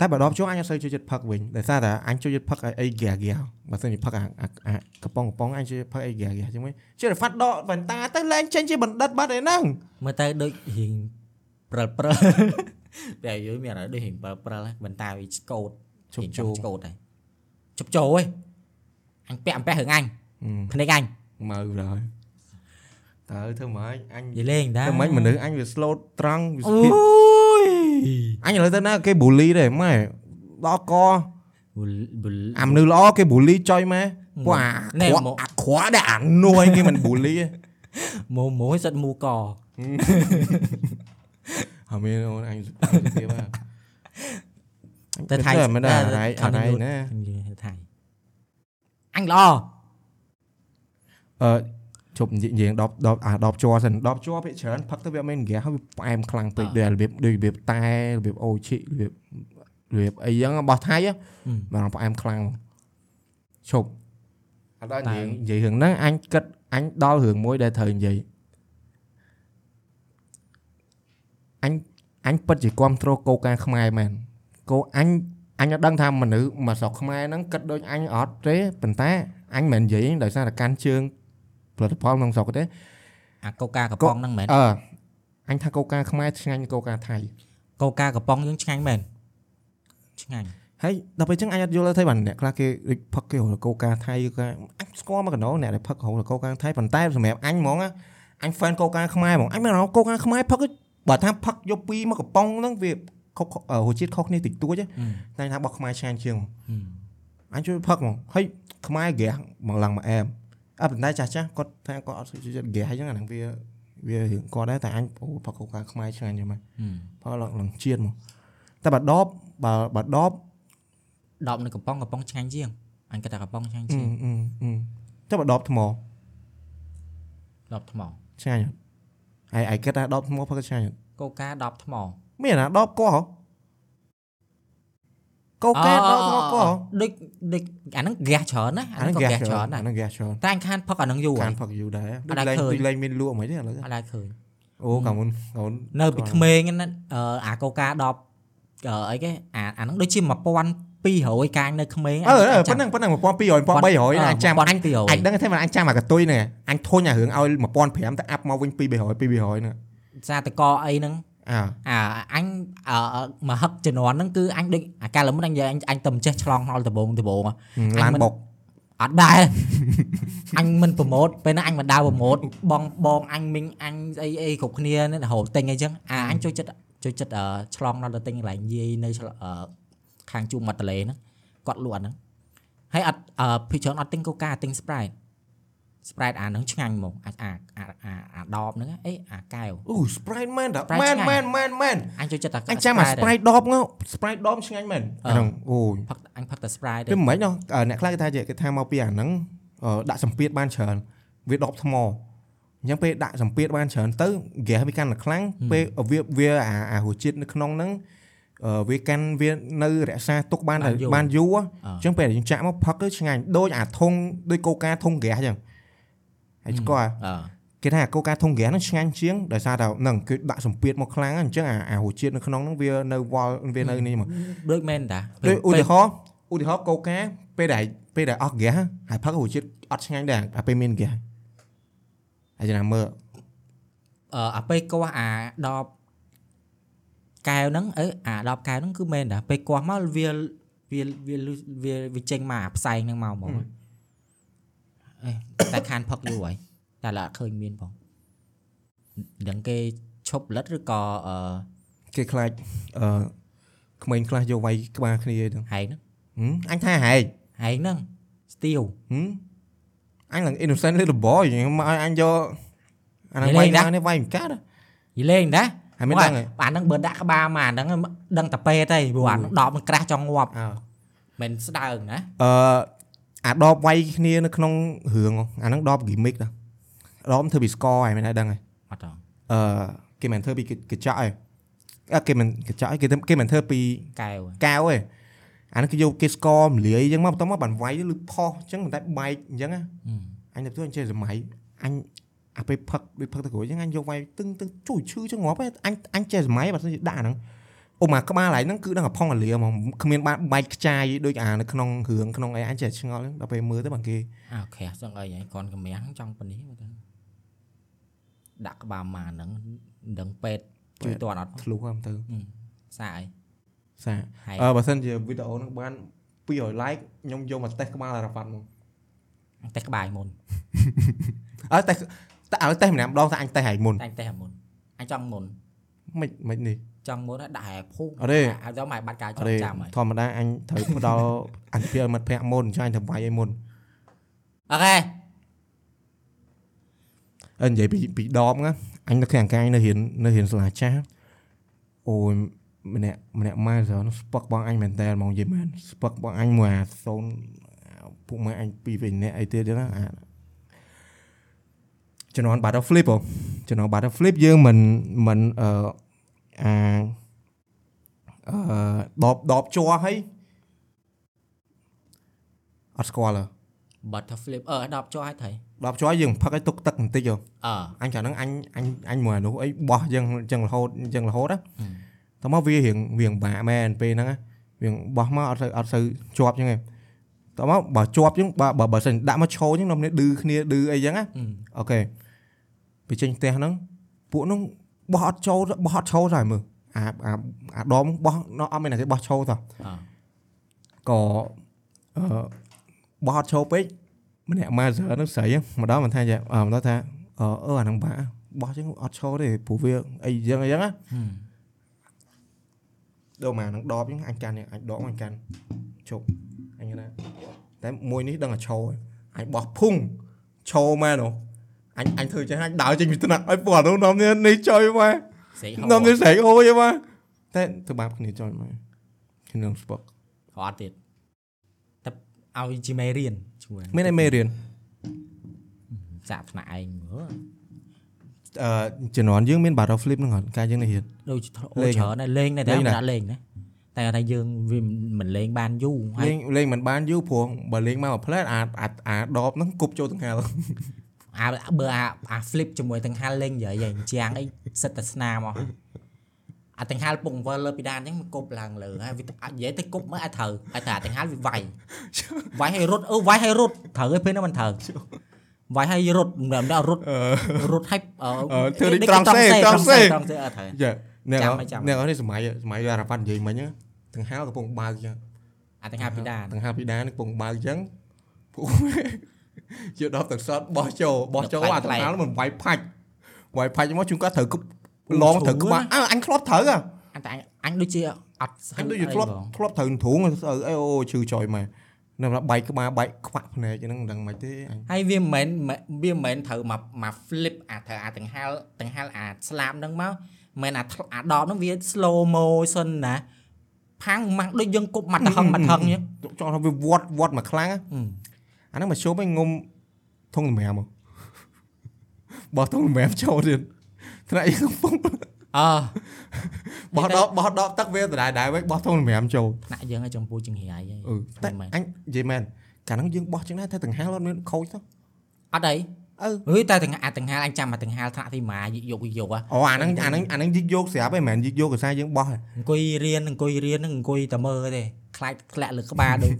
Speaker 2: តែបើដបជួរអញអត់សូវចូលចិត្តផឹកវិញដោយសារតែអញចូលចិត្តផឹកអីហ្គាហ្គាបើសិនជាផឹកអាអាអាកំប៉ុងកំប៉ុងអញចូលចិត្តផឹកអីហ្គាហ្គាចឹងវិញជឿតែហ្វាត់ដកបន្តាទៅលែងចេញជាបណ្ឌិតបាត់ឯហ្នឹង
Speaker 1: មើលទៅដូចរៀងព្រិលព្រិលតែយល់មានអត់ដូចរៀងព្រិលព្រិលហ្នឹងបន្តវាឆ្កូត
Speaker 2: ជប់
Speaker 1: រៀង
Speaker 2: ជោ
Speaker 1: ឆ្កូតហើយជប់ជោហ៎អញពាក់អំពាក់រឿងអញភ្នែកអញ
Speaker 2: មើលដល់តើធ្វើម៉េចអញ
Speaker 1: និយាយលេងតា
Speaker 2: ធ្វើម៉េចមនុស្សអញវា slow ត្រង់វា
Speaker 1: អូ
Speaker 2: ស្ពីត
Speaker 1: យ
Speaker 2: អញឥឡូវទៅណាគេ bully ដែរម៉ែដល់ក
Speaker 1: បុលបុល
Speaker 2: អាមនុស្សល្អគេ bully ចុយម៉ែពួ កអា
Speaker 1: ណែ
Speaker 2: ខ្វក់
Speaker 1: មក
Speaker 2: អាខ្វក់ដែរអានួយគេមិន bully ទេ
Speaker 1: ម៉ូម៉ូសិតមូក
Speaker 2: អត់មានអូនអញទៀតបាទ
Speaker 1: ទៅថៃ
Speaker 2: មិនដែរអរ៉ៃអរ៉ៃណា
Speaker 1: ទៅថៃអញល្អ
Speaker 2: អឺ ជប់និយាយនិយាយដបដបអាដបជ័រសិនដបជ័រភាគច្រើនផឹកទៅវាមិនហ្គាសហើយវាផ្អែមខ្លាំងពេកដូចរបៀបដូចរបៀបតែរបៀបអូឈីរបៀបរបៀបអីចឹងរបស់ថៃហ៎បាទផ្អែមខ្លាំងឈប់អត់ដល់និយាយនិយាយរឿងហ្នឹងអញគិតអញដល់រឿងមួយដែលត្រូវនិយាយអញអញពិតជាគ្រប់គ្រងកោការខ្មែរមែនកោអញអញអត់ដឹងថាមនុស្សមកស្រុកខ្មែរហ្នឹងគិតដូចអញអត់ទេប៉ុន្តែអញមិននិយាយដោយសារតែកាន់ជើង ផលិតផលក្នុងស្រុកទេ
Speaker 1: អាកូកាកំប៉ុងហ្នឹងមែន
Speaker 2: អឺអញថាកោការខ្មែរឆ្ងាញ់កោការថៃ
Speaker 1: កូកាកំប៉ុងយើងឆ្ងាញ់មែនឆ្ងាញ់
Speaker 2: ហើយដល់ពេលអញ្ចឹងអញអត់យល់ទេបានអ្នកខ្លះគេដូចផឹកគេរហូតកោការថៃក៏អញស្គាល់មកកណ្ដោអ្នកដែលផឹករហូតកោការថៃប៉ុន្តែសម្រាប់អញហ្មងណាអញ fan កោការខ្មែរហ្មងអញមិនរកកោការខ្មែរផឹកបើថាផឹកយកពីរមកកំប៉ុងហ្នឹងវាខុសអឺរសជាតិខុសគ្នាតិចតួចទេតែថារបស់ខ្មែរឆ្ងាញ់ជាងអញជួយផឹកហ្មងហើយខ្មែរហ្គាសមកឡើងមកអែម អត់ប៉ុន្តែចាស់ចាស់គាត់ថាគាត់អត់ចូលចិត្តហ្គាសអញ្ចឹងអាហ្នឹងវាវារឿងគាត់ដែរតែអញអូផឹកកោការខ្មែរឆ្ងាញ់យ៉ាងម៉េចផឹកឡើងឡើងជាតិមកតែបើដបបើបើដប
Speaker 1: ដបនៅកំប៉ុងកំប៉ុងឆ្ងាញ់ជាងអញគិតថាកំប៉ុងឆ្ងាញ់
Speaker 2: អឺ
Speaker 1: ជាង
Speaker 2: អឺអឺចុះបើដបថ្ម
Speaker 1: ដបថ្ម
Speaker 2: ឆ្ងាញ់អត់ហើយឯងគិតថាដបថ្មផឹកឆ្ងាញ់អត់
Speaker 1: កូកាដបថ្ម
Speaker 2: មានណាដបកោះហ៎ កោកែដបថ្មកោះហ៎
Speaker 1: ដូចដូចអាហ្នឹងហ្គាសច្រើនណាអាហ្នឹងក៏ហ្គាសច្រើនណា
Speaker 2: អាហ្នឹងហ្គាសច្រើន
Speaker 1: តែអញខានផឹកអាហ្នឹងយូរហើ
Speaker 2: ខា
Speaker 1: យ
Speaker 2: នផឹកយូរដែរ
Speaker 1: អត់
Speaker 2: ដូច
Speaker 1: ដែរ
Speaker 2: លេង
Speaker 1: ឃើញ
Speaker 2: ដូចលេងមានលក់មិនទេឥឡូវ
Speaker 1: អត់ដែរឃើញ
Speaker 2: អូកាលមុនកាលមុន
Speaker 1: នៅពីក្មេងហ្នឹងណាអឺអាកូកាដបអឺអីគេអាអាហ្នឹងដូចជា1200កាញនៅក្មេង
Speaker 2: អឺអឺប៉ុណ្ណឹងប៉ុណ្ណឹង1200 1300អញចាំអញ
Speaker 1: 1200
Speaker 2: អញដឹងទេមិនអញចាំអាកតុយហ្នឹងអញធុញអារឿងឲ្យ1500តែអាប់មកវិញ200 200ហ្នឹង
Speaker 1: សាតកអីហ្នឹង
Speaker 2: អើ
Speaker 1: អាអញអឺមកហឹកជំនាន់ហ្នឹងគឺអញដូចអាកាលមុនអញនិយាយអញអញទៅចេះឆ្លងដល់ដបងដបងហ៎
Speaker 2: ឡានបុក
Speaker 1: អត់ដែរអញមិនប្រម៉ូតពេលហ្នឹងអញមិនដើរប្រម៉ូតបងបងអញមីងអញអីអីគ្រប់គ្នានេះរហូតទិញអីចឹងអាអញចូលចិត្តចូលចិត្តអឺឆ្លងដល់ទៅទិញកន្លែងយាយនៅឆ្លអឺខាងជួរមាត់ទន្លេហ្នឹងគាត់លក់អាហ្នឹងហើយអត់អឺភីច្រើនអត់ទិញកូកាទិញ Sprite Sprite អាហ្នឹងឆ្ងាញ់ហ្មងអាអាអាអាអាដបហ្នឹងអីអាកែវ
Speaker 2: អូ Sprite មែនតា
Speaker 1: Sprite
Speaker 2: មែន
Speaker 1: ឆ្ងាញ់
Speaker 2: មែនមែនមែន
Speaker 1: អញចូលចិត្តតែ
Speaker 2: អញចាំអា
Speaker 1: ដែរ
Speaker 2: Sprite ដបង Sprite ដបឆ្ងាញ់មែន
Speaker 1: អឺ
Speaker 2: អាហ្នឹងអូយ
Speaker 1: ផឹកអញផឹកតែ Sprite ទេ
Speaker 2: វាមិនមែនណោះអឺអ្នកខ្លះគេថាគេថាមកពីអាហ្នឹងអឺដាក់សម្ពាធបានច្រើនវាដបថ្មអញ្ចឹងពេលដាក់សម្ពាធបានច្រើនទៅហ្គាសវាកាន់តែខ្លាំងពេលវាវាអាអារសជាតិនៅក្នុងហ្នឹងអឺវាកាន់វានៅរក្សាទុកបានតែបានយូរអញ្ចឹងពេលយើងចាក់មកផឹកទៅឆ្ងាញ់ដូចអាធុងដូចកូកាធុងហ្គាសអញ្ចឹង ហើយស្គាល់
Speaker 1: អឺ
Speaker 2: គេថាកូកាធុងហ្គាសហ្នឹងឆ្ងាញ់ជាងដោយសារតែហ្នឹងគេដាក់សម្ពាធមកខ្លាំងអញ្ចឹងអាអារសជាតិនៅក្នុងហ្នឹងវានៅវល់វានៅនេះមក
Speaker 1: ដូចមែនតា
Speaker 2: ដូចឧទាហរណ៍ឧទាហរណ៍កូកាពេលដែលពេលដែលអស់ហ្គាសហើយផឹករសជាតិអត់ឆ្ងាញ់ដែរអាពេលមានហ្គាសហើយចំណាំមើល
Speaker 1: អឺអាពេលគាស់អាដបកែវហ្នឹងអឺអាដបកែវហ្នឹងគឺមែនតាពេលគាស់មកវាវាវាវាវាចេញមកអាផ្សែងហ្នឹងមកហ្មង អេតែខានផឹកយូរហើយតែឡើយអត់ឃើញមានផងដឹងគេឈប់លិតឬក៏អឺ
Speaker 2: គេខ្លាចអឺក្មេងខ្លះយកវាយក្បាលគ្នាហ្នឹង
Speaker 1: ហែងហ្នឹង
Speaker 2: ហឹមអញថាហែក
Speaker 1: ហែងហ្នឹងស្ទៀវ
Speaker 2: ហឹមអញឡើង innocent little boy មកឲ្យអញយកអាហ្នឹង
Speaker 1: និយា
Speaker 2: វាយ
Speaker 1: យលេងណា
Speaker 2: ណានេះវាយមិនកាត់ហ៎
Speaker 1: យីលេងតា
Speaker 2: ហើយមាន
Speaker 1: អូ
Speaker 2: ដឹងហ៎
Speaker 1: អាហ្នឹងបើដាក់ក្បាលមកអាហ្នឹងដឹងតែពេទេព្រោះអាហ្នឹងដបនឹងក្រាស់ចង់ងាប់
Speaker 2: អើ
Speaker 1: មិនស្ដើងណា
Speaker 2: អឺ អាដបវាយគ្នានៅក្នុងរឿងអាហ្នឹងដប gimmick ដែរដបធ្វើពី score ហើយមិនដែរដឹងហើយ
Speaker 1: អត់ទេ
Speaker 2: អឺគេមិនធ្វើពីកញ្ចក់ឯងអឺគេមិនកញ្ចក់ឯងគេធ្វើគេមិនធ្វើពី
Speaker 1: កែវ
Speaker 2: កៅឯងអានេះគេយកគេស្ករមលាយអញ្ចឹងមកបន្ទាប់មកបានវាយទៅឬផុសអញ្ចឹងតែបែកអញ្ចឹងណា
Speaker 1: ហឹម
Speaker 2: អញទៅអញចេះសម័យអញអាពេលផឹកដូចផឹកទៅក្រួយអញ្ចឹងអញយកវាយទឹងទឹងជួយឈឺចឹងងាប់ឯងអញអញចេះសម័យបើសិនជាដាក់អាហ្នឹង អូមកក្បាលហ្នឹងគឺដឹងតែផុងអាលាមកគ្មានបានបែកខ្ចាយដូចអានៅក្នុងរឿងក្នុងអីអញចេះឆ្ងល់ដល់ពេលមើលទៅបានគេ
Speaker 1: អើក្រាស់ចឹងអីហ្នឹងគាត់កម្រាំងចង់ប៉នេះមើលទៅដាក់ក្បាលមកអាហ្នឹងមិនដឹងពេទ្យជួយតអត់
Speaker 2: ធ្លុះហ្នឹងទៅ
Speaker 1: សាអី
Speaker 2: សា
Speaker 1: ហើយ
Speaker 2: អឺបើសិនជាវីដេអូហ្នឹងបាន200 like ខ្ញុំយកមកតេស្តក្បាលអារ៉ាហ្វាត់មក
Speaker 1: តែក្បាលមុន
Speaker 2: អើតែតែឲ្យតេស្តម្នាក់ម្ដងតែអញតេស្តឲ្យមុន
Speaker 1: តែតែមុនអញចង់មុន
Speaker 2: មិនមិននេះ
Speaker 1: ចង់មុនហើយដាក់ឲ្យភូ
Speaker 2: អត់ទេ
Speaker 1: ឲ្យទៅមកបាត់ការច
Speaker 2: អ
Speaker 1: ង
Speaker 2: ត់ទេ
Speaker 1: ចាំហើយ
Speaker 2: ធម្មតាអញត្រូវផ្ដល់អន្តរមិត្តភ័ក្ដិមុនចាញ់ទៅវាយឲ្យមុន
Speaker 1: អូខេ
Speaker 2: អឺនិយាយពីពីដបណាអញនៅខាងកាយនៅរៀននៅរៀនសាលាចាស់អូយម្នាក់ម្នាក់ម៉ែសរស្ពឹកបងអញមែនតើហ្មងនិយាយមែនស្ពឹកបងអញមួយអាសូនពួកម៉ែអញពីរវិញអ្នកអីទៀតចឹងណាអាជំនាន់ battle flip ហ៎ជំនាន់ battle flip យើងមិនមិនអឺ អាអឺដបដបជ័រហើយអត់ស្គាល់ហ៎
Speaker 1: butter flip អឺ10ជាប់ឲ្យថៃ
Speaker 2: ដបជ័រយើងផឹកឲ្យទុកទឹកបន្តិចហ៎
Speaker 1: អឺ
Speaker 2: អញកាលហ្នឹងអញអញអញមួយអានោះអីបោះយើងចឹងរហូតចឹងរហូតណាតោះមកវារៀងវាងបាក់មែនពេលហ្នឹងណាវាងបោះមកអត់ទៅអត់ទៅជាប់ចឹងឯងតោះមកបើជាប់ចឹងបើបើបើសិនដាក់មកឈោចឹងនំនេះឌឺគ្នាឌឺអីចឹងណាអូខេពេលចេញផ្ទះហ្នឹងពួកហ្នឹង បោះអត់ចូលបោះអត់ឈោទៅមើលអាអាអាដមបោះ nó អត់មានតែគេបោះឈោតោះ
Speaker 1: អឺ
Speaker 2: ក៏អឺបោះអត់ឈោពេកម្នាក់ម៉ាសឺហ្នឹងស្រីហ្នឹងម្ដងមិនថាចាអឺម្ដងថាអឺអឺអាហ្នឹងបាក់បោះចឹងអត់ឈោទេព្រោះវាអីចឹងអីចឹងណាដល់មកហ្នឹងដបចឹងអញកាន់នេះអញដកអញកាន់ជប់អញណាតែមួយនេះដឹងតែឈោហើយអញបោះភុងឈោមែនហ៎ អញអញធ្វើចឹងអញដើរចេញពីថ្នាក់ឲ្យពួកអានោះនាំនេះនេះចុយមក
Speaker 1: ស្រីហ
Speaker 2: នាំនេះោស្រែកអូយមកតែធ្វើបាបគ្នាចុយមកខ្ញុំស្ពក
Speaker 1: អត់ទៀតតែឲ្យជាមេរៀនជួយ
Speaker 2: មានអីមេរៀន
Speaker 1: សាកថ្នាក់ឯងមើល
Speaker 2: អឺជំនាន់យើងមាន battle flip ហ្នឹងអត់ការយើងនេះរៀន
Speaker 1: ដូចអូ
Speaker 2: លេង
Speaker 1: ច្រើនដែរលេងដែរតែ
Speaker 2: លេង
Speaker 1: មិន
Speaker 2: ណា
Speaker 1: ដាក់លេងណាតែថាយើងវាមិនលេងបានយូរហើ
Speaker 2: លេ
Speaker 1: យ
Speaker 2: ងលេងមិនបានយូរព្រោះបើលេងមកមួយផ្លែតអាអាអាដបហ្នឹងគប់ចូលទាំងហាល
Speaker 1: អាបើអាអា flip ជាមួយទាំងហាលលេងនិយាយឯងជាងអីសិតតែស្នាមមកអាទាំងហាលពងវិលលើពីដានអញ្ចឹងគប់ឡើងលើហើយវាអាចនិយាយទៅគប់មើលឲ្យត្រូវឲ្យថាទាំងហាលវាវាយវាយឲ្យរត់អឺវាយឲ្យរត់ត្រូវឯពេលហ្នឹងមិនត្រូវវាយឲ្យរត់មិនមែនរត់រត់ឲ្យអឺ
Speaker 2: អឺធ្វើដូចត្រង់សេត្រង់សេ
Speaker 1: ត្រង់សេអត់ត្រូវ
Speaker 2: យ៉ាអ្នក
Speaker 1: ចាំឲ្យចាំ
Speaker 2: អ្នកនេះសម័យសម័យអារ៉ាវ៉ាត់និយាយមិញហ្នឹងទាំងហាលកំពុងបើកអញ្ចឹង
Speaker 1: អាទាំងហាលពីដាន
Speaker 2: ទាំងហាលពីដានកំពុងបើកអញ្ចឹងពួក ជាដបទឹកសតបោះចូលបោះចូលអាទាំងហាលមិនវាយផាច់វាយផាច់មកជួនគាត់ត្រូវគប់ឡងត្រូវក្បាលអើអញធ្លាប់ត្រូវហ៎
Speaker 1: អញតែអញដូចជាអត់
Speaker 2: អញដូចជាធ្លាប់ធ្លាប់ត្រូវធូងអើអីអូឈឺចុយមកនៅបែកក្បាលបែកខ្វាក់ភ្នែកហ្នឹងមិនដឹងមិនទេអញ
Speaker 1: ហើយវាមិនមែនវាមិនមែនត្រូវមកមក flip អាត្រូវអាទាំងហាលទាំងហាលអាស្លាបហ្នឹងមកមិនមែនអាធ្លអាដបហ្នឹងវា slow motion ណាផាំងម៉ាស់ដូចយើងគប់មាត់តហឹងមាត់ហឹងអញ្ចឹង
Speaker 2: ចង់ថាវាវត្តវត្តមកខ្លាំង អាហ្នឹងមកជុំឲ្យងុំធុងសម្រាប់មកបោះធុងសម្រាប់ចូលទៀតថ្នាក់យើងកំពុង
Speaker 1: អឺ
Speaker 2: បោះដបបោះដបទឹកវាដដែលដែរវិញបោះធុងសម្រាប់ចូល
Speaker 1: ថ្នាក់យើងឲ្យចំពោះចង្រៃហើយ
Speaker 2: អឺតែ
Speaker 1: មែន
Speaker 2: អញនិយាយមែនកាលហ្នឹងយើងបោះចឹងដែរតែទាំងហាលអត់មានខូចទៅ
Speaker 1: អត់អី
Speaker 2: អឺ
Speaker 1: អើយតែទាំងអាទាំងហាលអញចាំអាទាំងហាលថ្នាក់ទីម៉ាយកយកយកហ៎
Speaker 2: អូអាហ្នឹងអាហ្នឹងអាហ្នឹងយិកយកស្រាប់ឯងមិនមែនយិកយកកសាយើងបោះឯង
Speaker 1: អង្គុយរៀនអង្គុយរៀនហ្នឹងអង្គុយតែមើលទេខ្លាចធ្លាក់លើក្បាលដូច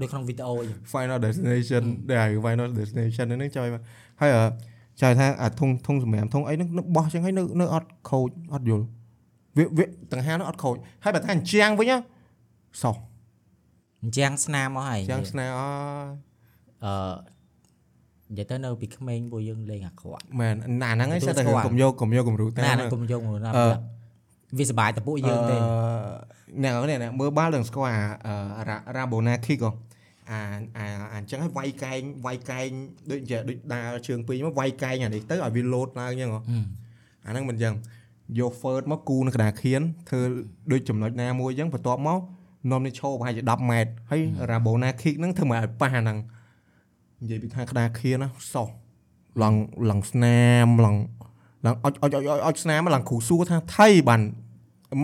Speaker 1: ដូចក្នុងវីដេអូអញ្ចឹង
Speaker 2: Final Destination ដែល Final Destination ហ្នឹងចុយមកហើយអឺចុយថាអាធុងធុងសម្រាប់ធុងអីហ្នឹងនៅបោះចឹងហើយនៅនៅអត់ខូចអត់យល់វាវាទាំងហាលហ្នឹងអត់ខូចហើយបើថាអញ្ចាំងវិញណាសោះ
Speaker 1: អញ្ចឹងស្នាមមកហើយ
Speaker 2: អញ្ចឹងស្នេហ៍អ
Speaker 1: អឺនិយាយទៅនៅពីក្មេងពួកយើងលេងអាក្រក់
Speaker 2: មែនណាហ្នឹងឯង
Speaker 1: ទទួល
Speaker 2: សិតតែ
Speaker 1: ស្គាល់
Speaker 2: កុំយកកុំយកគំរូតា
Speaker 1: ណា
Speaker 2: ម
Speaker 1: ណាគុំយកមកណា
Speaker 2: អឺ
Speaker 1: វាសบายតែពួកយើងទេ
Speaker 2: អឺអ្នកនេះអ្នកមើលបាល់នឹងស្គាល់អាអឺរ៉ារ៉ាបូណាឃីកអាអាអាអញ្ចឹងឲ្យវាយកែងវាយកែងដូចជាដូចដើរជើងពីរមកវាយកែងអានេះទៅឲ្យវាលោតឡើងអញ្ចឹងហ៎
Speaker 1: ហឹម
Speaker 2: អាហ្នឹងមិនអញ្ចឹងយក first មកគូនៅក្តារខៀនធ្វើដូចចំណុចណាមួយអញ្ចឹងបន្ទាប់មកនាំនេះឈោប្រហែលជា10ម៉ែត្រហើយរ៉ាបូណាឃីកហ្នឹងធ្វើមកឲ្យប៉ះអាហ្នឹងនិយាយពីខាងក្តារខៀនណាសោះឡងឡងស្នាមឡងឡងអុចអុចអុចអុចអុចស្នាមឡងគ្រូសួរថាថៃបាន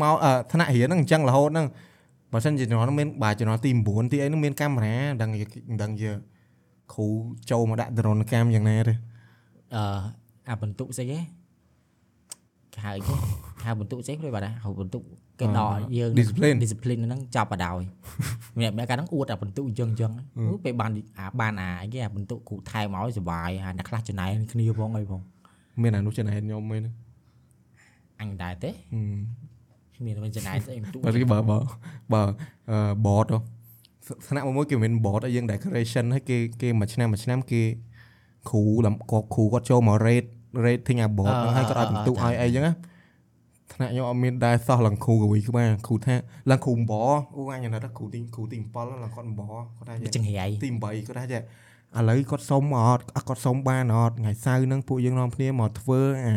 Speaker 2: មកអឺថ្នាក់រៀនហ្នឹងអញ្ចឹងរហូតហ្នឹងបើសិនជាជំនាន់ហ្នឹងមានបាទជំនាន់ទី9ទីអីហ្នឹងមានកាមេរ៉ាដឹងជាដឹងជាគ្រូចូលមកដាក់ទរណកម្មយ៉ាងណាទេ
Speaker 1: អឺអាបន្ទុកស្អីគេគេហៅអីគេហៅបន្ទុកស្អីគេបាទហៅបន្ទុកគេដកយើង
Speaker 2: discipline
Speaker 1: discipline ហ្នឹងចាប់បដ ாய் ម្នាក់ម្នាក់កាលហ្នឹងអួតអាបន្ទុកអញ្ចឹងអញ្ចឹងអូពេលបានអាបានអាអីគេអាបន្ទុកគ្រូថែមឲ្យសុបាយអាអ្នកខ្លះចំណែនគ្នាផងអីផង
Speaker 2: មានអានោះចំណែនខ្ញុំមែន
Speaker 1: អញមិនដែរទេ
Speaker 2: ហឹម
Speaker 1: មានមិនចំណែនស្អីបន្ទុក
Speaker 2: បើគេបើបើបើអឺ board ហ៎ថ្នាក់មួយមួយគេមាន board ឲ្យយើង decoration ហើយគេគេមួយឆ្នាំមួយឆ្នាំគេគ្រូលំគាត់គ្រូគាត់ចូលមក rate rating អា board ហ្នឹងហើយគាត់ឲ្យបន្ទុកឲ្យអីចឹងណាថ្នាក់ខ្ញុំអត់មានដែរសោះឡើងគ្រូកវីក្បាលគ្រូថាឡើងគ្រូអំបអូអញណាស់គ្រូទីគ្រូទី7ឡើងគាត់អំបគាត់ថា
Speaker 1: ចង្រៃ
Speaker 2: ទី8គាត់ថាចេះឥឡូវគាត់សុំអត់អ่ะគាត់សុំបានអត់ថ្ងៃសៅរ៍ហ្នឹងពួកយើងនាំគ្នាមកធ្វើអា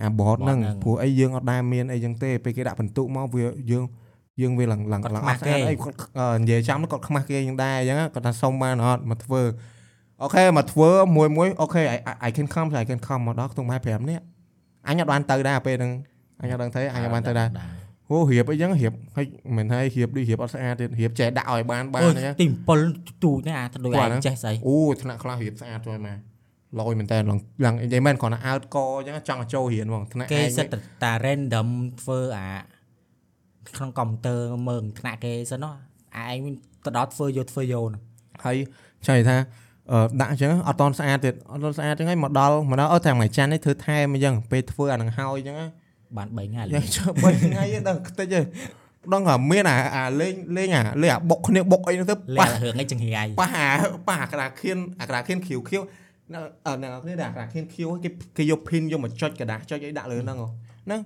Speaker 2: អា board ហ្នឹងព្រោះអីយើងអត់ដែរមានអីចឹងទេពេលគេដាក់បន្ទុកមកវាយើងយើងវាឡើងឡើងឡើងអត់ស្អាតអីគាត់អឺនិយាយចាំគាត់ខ្មាស់គេយ៉ាងដែរអញ្ចឹងគាត់ថាសុំបានអត់មកធ្វើអូខេមកធ្វើមួយមួយអូខេ I I can come I can come មកដល់ខ្ទង់25នេះអញអត់បានទៅដែរពេលហ្នឹងអញអត់ដឹងទេអញអត់បានទៅដែរអូរៀបអីចឹងរៀបហើយមិនហើយរៀបដូចរៀបអត់ស្អាតទៀតរៀបចេះដាក់ឲ្យបានបាន
Speaker 1: អូ
Speaker 2: អញ្ចឹង
Speaker 1: ទី7ទូចណាអាទៅដូច
Speaker 2: គាត់ហ្នឹង
Speaker 1: ឯងចេះស្អី
Speaker 2: អូថ្នាក់ខ្លះរៀបស្អាតជួយមក លយមែនតើឡើងឡើងនិយាយមែនគ្រាន់តែអើតកអញ្ចឹងចង់ឲ្យចូលរៀនហ្មងថ្នាក់
Speaker 1: គេ
Speaker 2: ឯង
Speaker 1: សិតតែតា random ធ្វើអាក្នុងកុំព្យូទ័រមើលថ្នាក់គេសិនណាឯងវិញទៅដល់ធ្វើយកធ្វើយកហ្នឹង
Speaker 2: ហើយចង់និយាយថាអឺដាក់អញ្ចឹងអត់តន់ស្អាតទៀតអត់តន់ស្អាតអញ្ចឹងហើយមកដល់មកដល់អត់តែមួយច័ន្ទនេះធ្វើថែមអញ្ចឹងពេលធ្វើអានឹងហើយអញ្ចឹងណា
Speaker 1: បាន3ថ្ងៃ
Speaker 2: យ៉ាងចុះ3ថ្ងៃទេដឹងខ្ទេចទេដឹងថាមានអាអាលេងលេងអាលេងអាបុកគ្នាបុកអីហ្នឹងទៅ
Speaker 1: លះ
Speaker 2: ប៉ះ
Speaker 1: រឿងអីចង្រៃ
Speaker 2: ប៉ះអាប៉ះអាក្តារខៀនអាក្តារខៀនខៀវខៀវ នៅអឺនៅនេះដែរអាក្តារខៀនខៀវគេគេយកភីនយកមកចុចกระดาษចុចអីដាក់លើហ្នឹងហ៎ហ្នឹង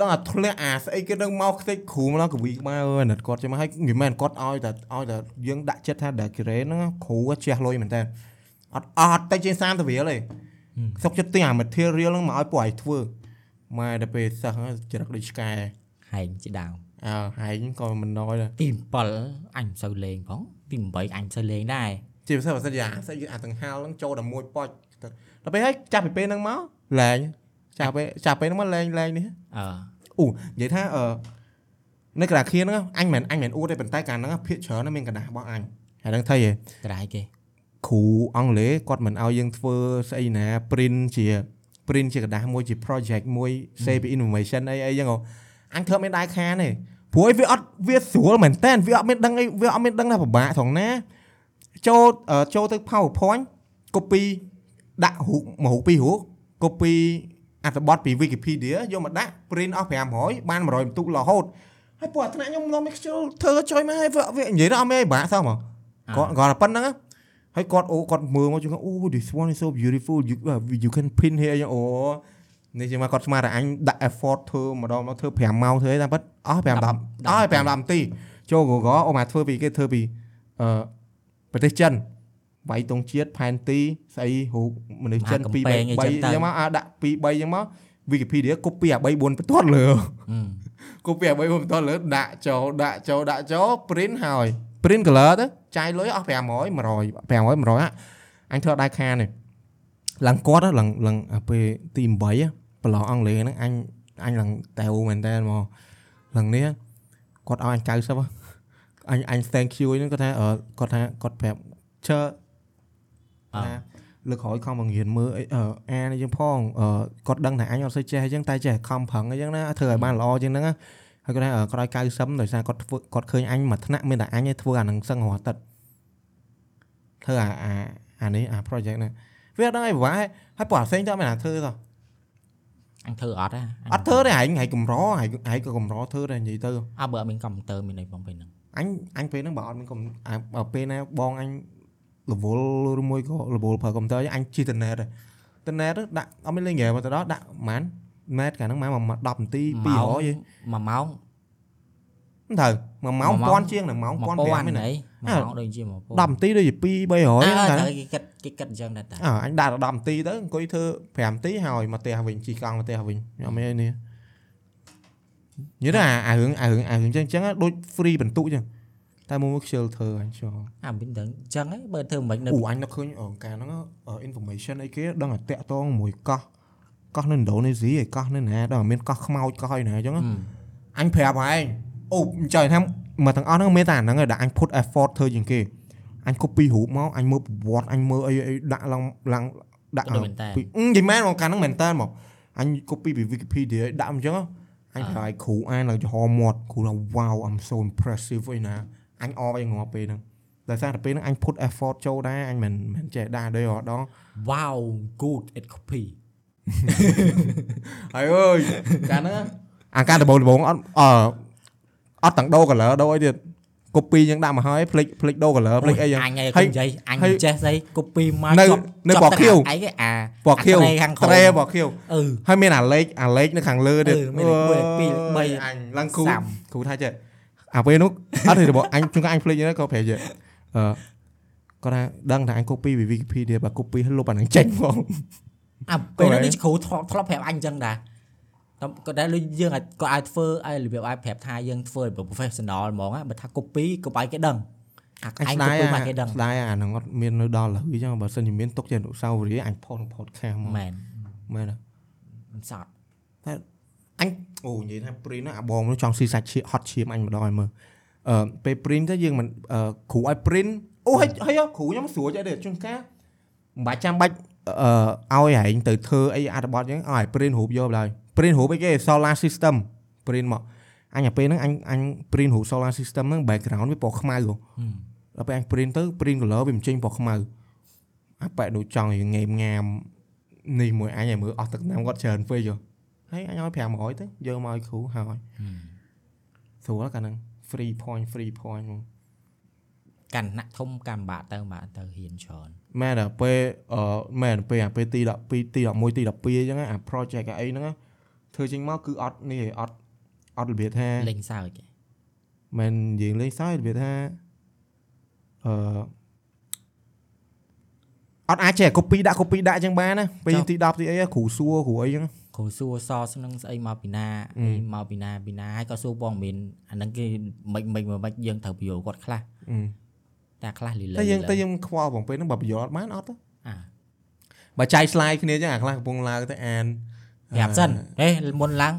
Speaker 2: ដល់អាធ្លាក់អាស្អីគេនឹងមកខ្ទេចគ្រូមកដល់កវីក្បាលអើយអាណិតគាត់ចឹងមកហើយនិយាយមែនគាត់ឲ្យតែឲ្យតែយើងដាក់ចិត្តថាដែលក្រេហ្នឹងគ្រូជះលុយមែនតើអត់អត់តែជាង30រៀលទេសុកចិត្តទិញអា material ហ្នឹងមកឲ្យពួកឯងធ្វើមកដល់ពេលសិស្សហ្នឹងច្រឹកដូចឆ្កែ
Speaker 1: ហែងជាដើម
Speaker 2: អើហែងក៏មិនណយដែរ
Speaker 1: ទី7អញមិនសូវលេងផងទី8អញមិនសូវលេងដែរ
Speaker 2: ជាពិសេសបើសិនជាអាស្អីអាទាំងហាលហ្នឹងចូលតែមួយប៉ុចទៅដល់ពេលហើយចាប់ពីពេលហ្នឹងមកលែងចាប់ពេលចាប់ពេលហ្នឹងមកលែងលែងនេះ
Speaker 1: អឺ
Speaker 2: អូនិយាយថាអឺនៅក្រាខៀនហ្នឹងអញមិនអញមិនអួតទេប៉ុន្តែកាលហ្នឹងភាកច្រើនណាស់មានកណ្ដាស់របស់អញហើយហ្នឹងថៃហ៎
Speaker 1: ក្រៃគេ
Speaker 2: គ្រូអង់គ្លេសគាត់មិនឲ្យយើងធ្វើស្អីណា print ជា print ជាกระดาษមួយជា project មួយ save information អីអីចឹងហ៎អញធ្វើមិនដែរខានទេព្រោះអីវាអត់វាស្រួលមែនតើវាអត់មានដឹងអីវាអត់មានដឹងថាពិបាកត្រង់ណា ចូលអឺចូលទៅ PowerPoint copy ដាក់រូបមួយរូបពីររូប copy អត្ថបទពី Wikipedia យកមកដាក់ print អស់500បាន100បន្ទុករហូតហើយពួកអាថ្នាក់ខ្ញុំនាំឲ្យខ្ជិលធ្វើចុយមកហើយវាវានិយាយទៅអត់មានអីបាក់សោះហ្មងគាត់គាត់តែប៉ុណ្្នឹងណាហើយគាត់អូគាត់មើលមកជឿអូ this one is so beautiful you uh, you can pin here យ៉ាងអូនេះជាមកគាត់ស្មានតែអញដាក់ effort ធ្វើម្ដងមកធ្វើ5ម៉ោងធ្វើអីតាមពិតអស់5 10អស់5 10នាទីចូល Google អូមកធ្វើពីគេធ្វើពីអឺ ប្រទេសចិនវាយតងជាតិផែនទីស្អីរូបមនុស្សចិន2 3 3យ៉ាងមកអាដាក់2 3យ៉ាងមក Wikipedia copy អា3 4បន្ទាត់លើ
Speaker 1: អឺ
Speaker 2: copy អា3 4បន្ទាត់លើដាក់ចូលដាក់ចូលដាក់ចូល print ហើយ print color ទៅចាយលុយអស់500 100 500 100ហ่ะអញធ្វើអត់ដែរខានទេឡើងគាត់ហ៎ឡើងឡើងអាពេលទី8ហ៎ប្រឡងអង់គ្លេសហ្នឹងអញអញឡើងតែវមែនតើមកឡើងនេះគាត់ឲ្យអញ90ហ៎ អញអញ thank you ហ្នឹងគាត់ថាអឺគាត់ថាគាត់ប្រាប់ជើ
Speaker 1: អឺ
Speaker 2: ថាលើកក្រោយខំបង្រៀនមើលអីអឺអានអីចឹងផងអឺគាត់ដឹងថាអញអត់សូវចេះអញ្ចឹងតែចេះខំប្រឹងអីចឹងណាធ្វើឲ្យបានល្អជាងហ្នឹងណាហើយគាត់ថាអឺគាត់ឲ្យ90ដោយសារគាត់ធ្វើគាត់ឃើញអញមួយថ្នាក់មានតែអញឯងធ្វើអានឹងសឹងរាល់អាទិត្យធ្វើអាអាអានេះអា project ហ្នឹងវាអត់ដឹងអីពិបាកហើយហើយពួកអាផ្សេងទៅមានអាធ្វើទៅ
Speaker 1: អញធ្វើអត់ហ៎
Speaker 2: អត់ធ្វើទេហែងហែងកំរហែងហែងក៏កំរធ្វើដែរនិយាយទៅ
Speaker 1: អើបើអត់មានកុំព្យូទ័រមានអីផងពេលហ្នឹង
Speaker 2: អញអញពេលហ្នឹងបើអត់មានកំអាបើពេលណាបងអញរវល់ឬមួយក៏រវល់ប្រើកុំព្យូទ័រអញជិះទៅ net ទៅ net ដាក់អត់មានលេងហ្គេមទៅដល់ដាក់ប្រហែល net កាលហ្នឹងប្រហែល10នាទី200ឯង
Speaker 1: 1ម៉ោង
Speaker 2: មិនត្រូវមួយម៉ោង
Speaker 1: មួយម៉ោង
Speaker 2: ពាន់ជាងនឹងម៉ោងពាន់
Speaker 1: 1000
Speaker 2: 500
Speaker 1: ហ
Speaker 2: មែនទេីអើ
Speaker 1: 1ម៉ោងដូចជា1000
Speaker 2: 10នាទីដូចជា2 300
Speaker 1: អើ
Speaker 2: ហ្នឹងតែ
Speaker 1: ត្រូវគេគិតគេគិតអញ្ចឹងដែរតា
Speaker 2: អើអញដាក់ដល់10នាទីទៅអង្គុយធ្វើ5នាទីហើយមកផ្ទះវិញជិះកង់មកផ្ទះវិញអត់មានអីនេះ និយាយទៅអាអារឿងអារឿងអារឿងចឹងចឹងដូច free បន្ទុកចឹងតែមួយមួយខ្ជិលធ្វើអញចោល
Speaker 1: អាមិនដឹងអញ្ចឹងហីបើធ្វើមិននៅ
Speaker 2: អូអញនឹកឃើញអឺកាលហ្នឹងអឺ information អីគេដឹងតែតាក់តងមួយកោះកោះនៅឥណ្ឌូនេស៊ីឯកោះនៅណាដល់មានកោះខ្មោចកោះអីណាអញ្ចឹង
Speaker 1: ហឹម
Speaker 2: អញប្រាប់ហើយអូអញ្ចឹងថាមកទាំងអស់ហ្នឹងមានតែអាហ្នឹងឯងដែលអញ put effort ធ្វើជាងគេអញ copy រូបមកអញមើលប្រវត្តិអញមើលអីអីដាក់ឡើងឡើងដាក់
Speaker 1: ដូចមែនតើ
Speaker 2: ពីអឺនិយាយមែនមកកាលហ្នឹងមែនតើមកអញ copy ពី Wikipedia ឲ្យដាក់ អញ្ចឹងអញប្រហែលគ្រូអានឡើងចំហមាត់គ្រូថា wow I'm so impressive អីណាអញអបឲ្យងាប់ពេលហ្នឹងដោយសារតែពេលហ្នឹងអញ put effort ចូលដែរអញមិនមិនចេះដាក់ដែរអត់ដល់
Speaker 1: wow good at copy
Speaker 2: ហើយអើយកាលហ្នឹងអាការដំបូងដំបូងអត់អឺអត់ទាំងដូរ color ដូរអីទៀត copy យ៉ាងដាក់មកហើយភ្លេចភ្លេចដូរ color ភ្លេចអីយ៉ាង
Speaker 1: អញឯង
Speaker 2: ហើយ
Speaker 1: និយាយអញ
Speaker 2: ហើយ
Speaker 1: ចេះស្អី copy មក
Speaker 2: នៅ
Speaker 1: ជាប់
Speaker 2: នៅ
Speaker 1: ជាប់
Speaker 2: បកខៀវ
Speaker 1: អីគេអា
Speaker 2: ពណ៌ខៀវ
Speaker 1: អាខាងក្រោ
Speaker 2: ត្រេ
Speaker 1: ម
Speaker 2: ពណ៌ខៀវ
Speaker 1: អឺ
Speaker 2: ហើយមានអាលេខអាលេខនៅខាងលើទៀត
Speaker 1: អឺមានលេខមួយពីរបី
Speaker 2: អញឡើងគ្រូ
Speaker 1: សាំ
Speaker 2: គ្រូថាចេះអាពេលនោះអត់ទេរបស់អញជួនកាលអញភ្លេចហ្នឹងក៏ប្រែចេះអឺគាត់ថាដឹងថាអញ copy ពី Wikipedia បើ copy ហើយលុបអាហ្នឹងចេញហ្មង
Speaker 1: អាពេលនេះ
Speaker 2: អូយ
Speaker 1: ដូចគ្រូធ្លាប់ធ្លាប់ប្រាប់អញអញ្ចឹងដែរតែ ក៏ដែរដូចយើងអាចក៏អាចធ្វើឲ្យរបៀបអាចប្រាប់ថាយើងធ្វើ professional ហ្មងណាបើថា copy ក៏បាយគេដឹងអា
Speaker 2: អញ
Speaker 1: អញ
Speaker 2: ស្ដា
Speaker 1: ទៅ
Speaker 2: យ
Speaker 1: ពុយ
Speaker 2: អា
Speaker 1: មកគេដឹង
Speaker 2: ស្ដាយអាហ្នឹងអត់មាននៅដល់លើអញ្ចឹងបើសិនជាមានទុកជាអនុស្សាវរីយ៍អញផុសក្នុង podcast មក
Speaker 1: មែន
Speaker 2: មែនទេ
Speaker 1: មិនសត
Speaker 2: អញអូនិយាយថា print ហ្នឹងអាបងនោះចង់ស៊ីសាច់ឈៀហត់ឈាមអញម្ដងឲ្យមើលអឺពេល print ទៅយើងមិនអឺគ្រូឲ្យ print អូហិចហិចគ្រូខ្ញុំស្រួលចេះទេជួនកាលមិនបាច់ចាំបាច់អឺឲ្យឯងទៅធ្វើអីអត្ថបទអញ្ចឹងឲ្យ print រូបយកឡើយ print រូបអីគេ solar system print មកអញអាពេលហ្នឹងអញអញ print រូប solar system ហ្នឹង background វាពណ៌ខ្មៅហ៎ដល់ពេលអញ print ទៅ print color វាមិនចេញពណ៌ខ្មៅអាប៉ែដូចចង់ឲ្យងេមងាមនេះមួយអញឲ្យមើលអស់ទឹកណាំគាត់ច្រើនពេកហ៎ហើយអញឲ្យ500ទៅយកមកឲ្យគ្រូហើយស្រួលកាលហ្នឹង free point free point ហ្មង
Speaker 1: កាន់ថ្នាក់ធំកាន់បាក់ទៅបាក់ទៅហ៊ានច្រើន
Speaker 2: មែនដល់ពេលអឺមែនពេលអាពេលទី12ទី11ទី12អញ្ចឹងអា project អាអីហ្នឹងណា ធ្វើចេញមកគឺអត់នេះឯងអត់អត់របៀបថា
Speaker 1: លេងសើច
Speaker 2: មិនយើងលេងសើចរបៀបថាអឺអត់អាចចេះ copy ដាក់ copy ដាក់អញ្ចឹងបានណាពេលទី10ទីអីគ្រូសួរគ្រូអីអញ្ចឹង
Speaker 1: គ្រូសួរសស្នឹងស្អីមកពីណា
Speaker 2: អឺ
Speaker 1: អីមកពីណាពីណាហើយក៏សួរបងមានអាហ្នឹងគេមិនមិនមិនយើងត្រូវបញ្យល់គាត់ខ្លះ
Speaker 2: អឺ
Speaker 1: តែខ្លះលីលើ
Speaker 2: តែយើងតែយើងខ្វល់បងពេលហ្នឹងបើបញ្យល់អត់បានអត់ទៅ
Speaker 1: អា
Speaker 2: បើចៃ slide គ្នាអញ្ចឹងអាខ្លះកំពុងឡើងទៅអាន
Speaker 1: ប្រាប់សិនហេមុនឡើង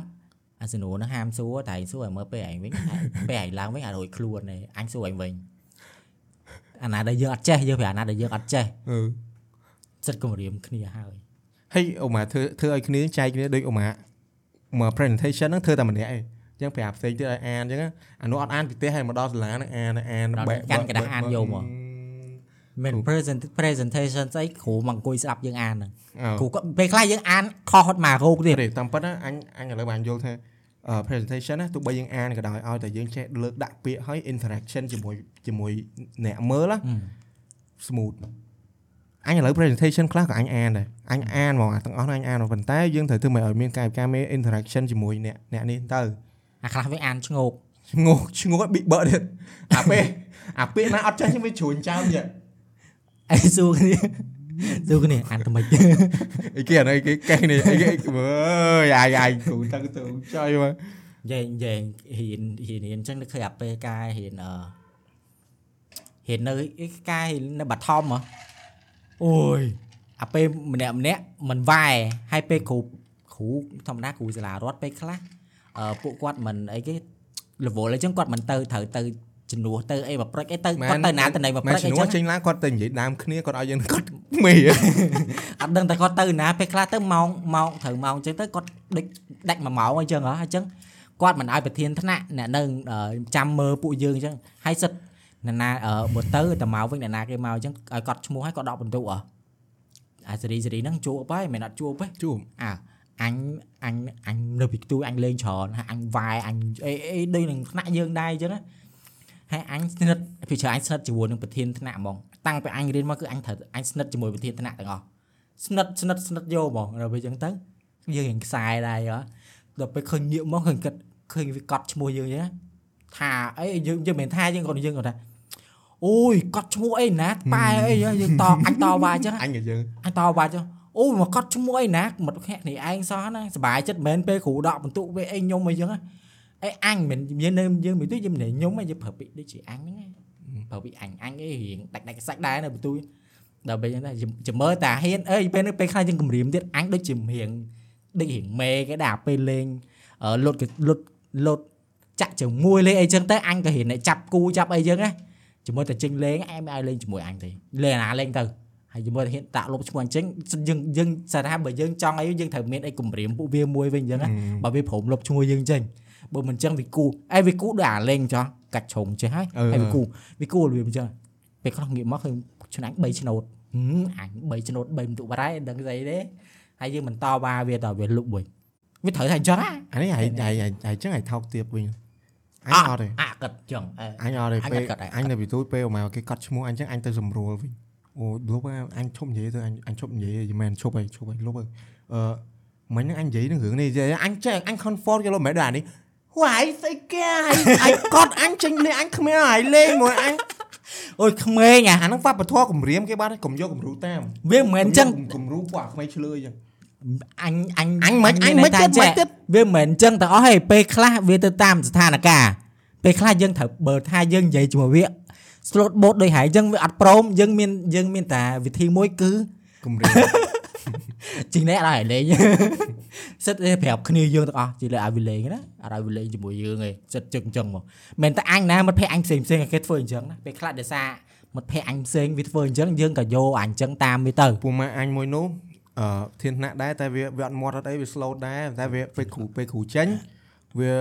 Speaker 1: អាសនូនឹងហាមសួរតែឯងសួរឲ្យមើលពេលឯងវិញពេលឯងឡើងវិញអារួយខ្លួនឯងអញសួរឯងវិញអាណាដែលយើងអត់ចេះយើងប្រាប់អាណាដែលយើងអត់ចេះ
Speaker 2: ចិ
Speaker 1: ត្តគំរាមគ្នាហើយ
Speaker 2: ហើយអូម៉ាធ្វើធ្វើឲ្យគ្នាចែកគ្នាដូចអូម៉ាមក presentation ហ្នឹងធ្វើតែម្នាក់ឯងចឹងប្រាប់ផ្សេងទៀតឲ្យអានចឹងអានោះអត់អានពីទេហើយមកដល់សាលាហ្នឹងអានអានបែក
Speaker 1: កាន់កណ្ដាស់អានយកមក មិន present presentation ស្អីគ្រូមកអង្គុយស្ដាប់យើងអានហ្នឹង
Speaker 2: អឺ
Speaker 1: គ្រូក៏ពេលខ្លះយើងអានខុសហត់មករោគទៀត
Speaker 2: ទេតាមពិតណាអញអញឥឡូវបានយល់ថាអឺ presentation ណាទោះបីយើងអានក៏ដោយឲ្យតែយើងចេះលើកដាក់ពាក្យឲ្យ interaction ជាមួយជាមួយអ្នកមើលណា smooth អញឥឡូវ presentation ខ្លះក៏អញអានដែរអញអានហ្មងអាទាំងអស់ហ្នឹងអញអានមកប៉ុន្តែយើងត្រូវធ្វើម៉េចឲ្យមានកាយវិការមាន interaction ជាមួយអ្នកអ្នកនេះទៅ
Speaker 1: អាខ្លះវិញអានឆ្ងោក
Speaker 2: ឈ្ងោកឈ្ងោកប៊ីបើទៀតអាពេលអាពេលណាអត់ចេះខ្ញុំវាជ្រួញចោលទៀត
Speaker 1: អីសួរគ្នាសួរគ្នាអានទៅមិន
Speaker 2: អីគេអានេះគេកេះនេះអីគេអើយអាយអាយគ្រូតាំងទៅចុយមក
Speaker 1: យ៉ែងយ៉ែងហ៊ានហ៊ានហ៊ានអញ្ចឹងនឹកឃើញអាពេលកាយហ៊ានអឺហ៊ាននៅអីកាយនៅបឋមហ៎អូយអាពេលម្នាក់ម្នាក់មិនវាយហើយពេលគ្រូគ្រូធម្មតាគ្រូសាលារដ្ឋពេលខ្លះអឺពួកគាត់មិនអីគេរវល់អញ្ចឹងគាត់មិនទៅត្រូវទៅ ជំនួសទៅអីមកព្រិចអីទៅគាត់ទៅណាទៅណីមក
Speaker 2: មែ
Speaker 1: ព្នរិចអី
Speaker 2: ជំនួ
Speaker 1: ចឹ
Speaker 2: ស
Speaker 1: ង
Speaker 2: ចេញឡើងគាត់ទៅនិយាយដើមគ្នាគាត់ឲ្យយើងគាត់មេ
Speaker 1: អត់ដឹងតែគាត់ទៅណាពេលខ្លះទៅម៉ោងម៉ោងត្រូវម៉ោងអញ្ចឹងទៅគាត់ដេចដាច់មួយម៉ោងអញ្ចឹងហ៎អញ្ចឹងគាត់មិនឲ្យប្រធានថ្នាក់អ្នកនៅអឺចាំមើលពួកយើងអញ្ចឹងហើយសិតអ្នកណាអឺបើទៅតែមកវិញអ្នកណាគេមកអញ្ចឹងឲ្យគាត់ឈ្មោះឲ្យគាត់ដកបន្ទុកហ៎អាសេរីសេរីហ្នឹងជួបហើយមិនអត់ជួបទេ
Speaker 2: ជួប
Speaker 1: អើអញអញអញនៅពីខ្ទួយអញលេងច្រើនហើយអញវាយអញអីអីដូចនឹងថ្នាក់យើងដែរអញ្ចឹងណា ហើយអញស្និទ្ធពីច្រើនអញស្និទ្ធជាមួយនឹងប្រធានថ្នាក់ហ្មងតាំងពីអញរៀនមកគឺអញត្រូវអញស្និទ្ធជាមួយប្រធានថ្នាក់ទាំងអស់ស្និទ្ធស្និទ្ធស្និទ្ធយកហ្មងដល់ពេលអញ្ចឹងទៅយើងរៀងខ្សែដែរហ៎ដល់ពេលឃើញងាកមកឃើញគិតឃើញវាកត់ឈ្មោះយើងអញ្ចឹងថាអីយើងយើងមិនមែនថាយើងគាត់យើងគាត់ថាអូយកត់ឈ្មោះអីណាប៉ែអីយើងតអញតវ៉ាអញ្ចឹង
Speaker 2: អញក៏យើង
Speaker 1: អញតបាច់ចុះអូមកកត់ឈ្មោះអីណាមិត្តភក្តិនេះឯងសោះណាសบายចិត្តមិនមែនពេលគ្រូដកបន្ទុកវាអីខ្ញុំអីចឹងណា អីអញមិនមាននៅយើងមិនទុយយើងមិនខ្ញុំឯងយើងប្រើពាក្យដូចជាអញហ្នឹងឯងប្រើពាក្យអញអញអីរៀងដាច់ដាច់សាច់ដែរនៅបន្ទុយដល់ពេលចឹងដែរចាំមើលតាហ៊ានអើយពេលនេះពេលខ្លះយើងគម្រាមទៀតអញដូចជារៀងដូចរៀងមេគេដែរពេលលេងអឺលុតលុតលុតចាក់ជាមួយលេងអីចឹងទៅអញក៏រៀងតែចាប់គូចាប់អីចឹងណាជាមួយតែចេញលេងអែមឲ្យលេងជាមួយអញទេលេងអាណាលេងទៅហើយជាមួយតែហ៊ានតាក់លុបឈ្មោះអញ្ចឹងយើងយើងសារថាបើយើងចង់អីយើងត្រូវមានអីគម្រាមពួកវាមួយវិញអញ្ចឹងណាបើវាព្រមលុបឈ្មោះយើងចេញ បើមិនអញ្ចឹងវាគូអីវាគូដូចអាលេងចោះកាច់ឆុងចេះហើយហើយវាគូវាគូរបៀបអញ្ចឹងពេលខ្លះងាកមកឃើញឆ្នាំអញ3ឆ្នោតហឹមអញ3ឆ្នោត3បន្ទុកបារ៉ៃដឹងស្អីទេហើយយើងមិនតវ៉ាវាតវាលុបវិញវាត្រូវតែអញ្ចឹងណា
Speaker 2: អានេះហើយហើយហើយចឹងឲ្យថោកទៀតវិញអញអត់ទេ
Speaker 1: អាកាត់អញ្ចឹងអឺ
Speaker 2: អញអត់ទេ
Speaker 1: អញ
Speaker 2: ពេល
Speaker 1: អត់កាត់ដែរ
Speaker 2: អញនៅពីទូចពេលមកគេកត់ឈ្មោះអញចឹងអញទៅសម្រួលវិញអូលុបអញឈប់និយាយទៅអញអញឈប់និយាយយមែនឈប់ហើយឈប់ហើយលុបហើយអឺមិញហ្នឹងអញនិយាយនឹងរឿងនេះអញចេះអញ comfort គេលុបមិនដែរនេះ ហួយស្អីគេអញកត់អញចេញលេងអញគ្មានឲ្យលេងមួយអញ
Speaker 1: អូយក្មេងអា
Speaker 2: អាហ្នឹងវប្បធម៌គម្រាមគេបាត់ហើយកុំយកគំរូតាម
Speaker 1: វាមិនមែនអញ្ចឹង
Speaker 2: គំរូពួកអាក្មេងឆ្លើយចឹង
Speaker 1: អញអញ
Speaker 2: អញមិនអញមិន
Speaker 1: តែ
Speaker 2: ចិត្តមិនចិត្ត
Speaker 1: វាមិនមែនអញ្ចឹងទាំងអស់ទេពេលខ្លះវាទៅតាមស្ថានភាពពេលខ្លះយើងត្រូវបើថាយើងនិយាយជាមួយវា slot boat ដូចហើយអញ្ចឹងវាអត់ព្រមយើងមានយើងមានតែវិធីមួយគឺ
Speaker 2: គំរាម
Speaker 1: ជីងនេះអត់ឲ្យលេងសិតតែប្រាប់គ្នាយើងទាំងអស់ជីលេឲ្យវាលេងណាអត់ឲ្យវាលេងជាមួយយើងទេសិតចឹងចឹងមកមិនតែអញណាមិត្តភក្តិអញផ្សេងផ្សេងៗគេធ្វើអញ្ចឹងណាពេលខ្លះដោយសារមិត្តភក្តិអញផ្សេងវាធ្វើអញ្ចឹងយើងក៏យកអញ្ចឹងតាមវាទៅ
Speaker 2: ពូម៉ាក់អញមួយនោះអឺធានថ្នាក់ដែរតែវាវាអត់មាត់អត់អីវា slow ដែរតែវាពេលគ្រូពេលគ្រូចេញវា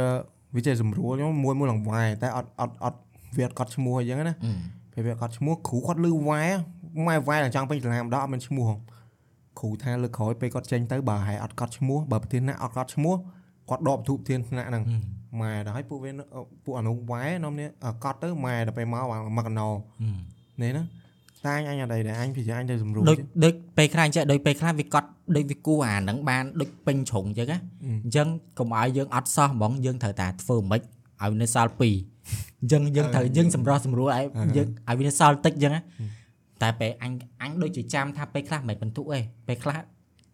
Speaker 2: វាចេះសម្រួលខ្ញុំមួយមួយឡើងវាយតែអត់អត់អត់វាអត់កត់ឈ្មោះអីចឹងណាពេលវាអត់កត់ឈ្មោះគ្រូគាត់លឺវាយម៉ែវាយឡើងចង់ពេញសាលាម្ដងអត់មានឈ្មោះហ៎ គ្រូថាលើកក្រោយពេលគាត់ចេញទៅបើហើយអត់កត់ឈ្មោះបើប្រធានថ្នាក់អត់កត់ឈ្មោះគាត់ដកបន្ទុកប្រធានថ្នាក់ហ្នឹងម៉ែដល់ហើយពួកវាពួកអានោះវាយនាំនេះកត់ទៅម៉ែដល់ពេលមកមកកណោនេះណាតែអញអញអត់អីដែរអញពិចារអញទៅសម្រួល
Speaker 1: ដូចដូចពេលខ្លះអញ្ចឹងដូចពេលខ្លះវាកត់ដូចវាគួរអាហ្នឹងបានដូចពេញជ្រុងអញ្ចឹងណាអញ្ចឹងកុំឲ្យយើងអត់សោះហ្មងយើងត្រូវតែធ្វើមិនឲ្យនៅសល់2អញ្ចឹងយើងត្រូវយើងសម្រោះសម្រួលឲ្យយើងឲ្យវានៅសល់តិចអញ្ចឹងណា តែពេលអញអញដូចជាចាំថាពេលខ្លះមិនបន្ទុកឯងពេលខ្លះ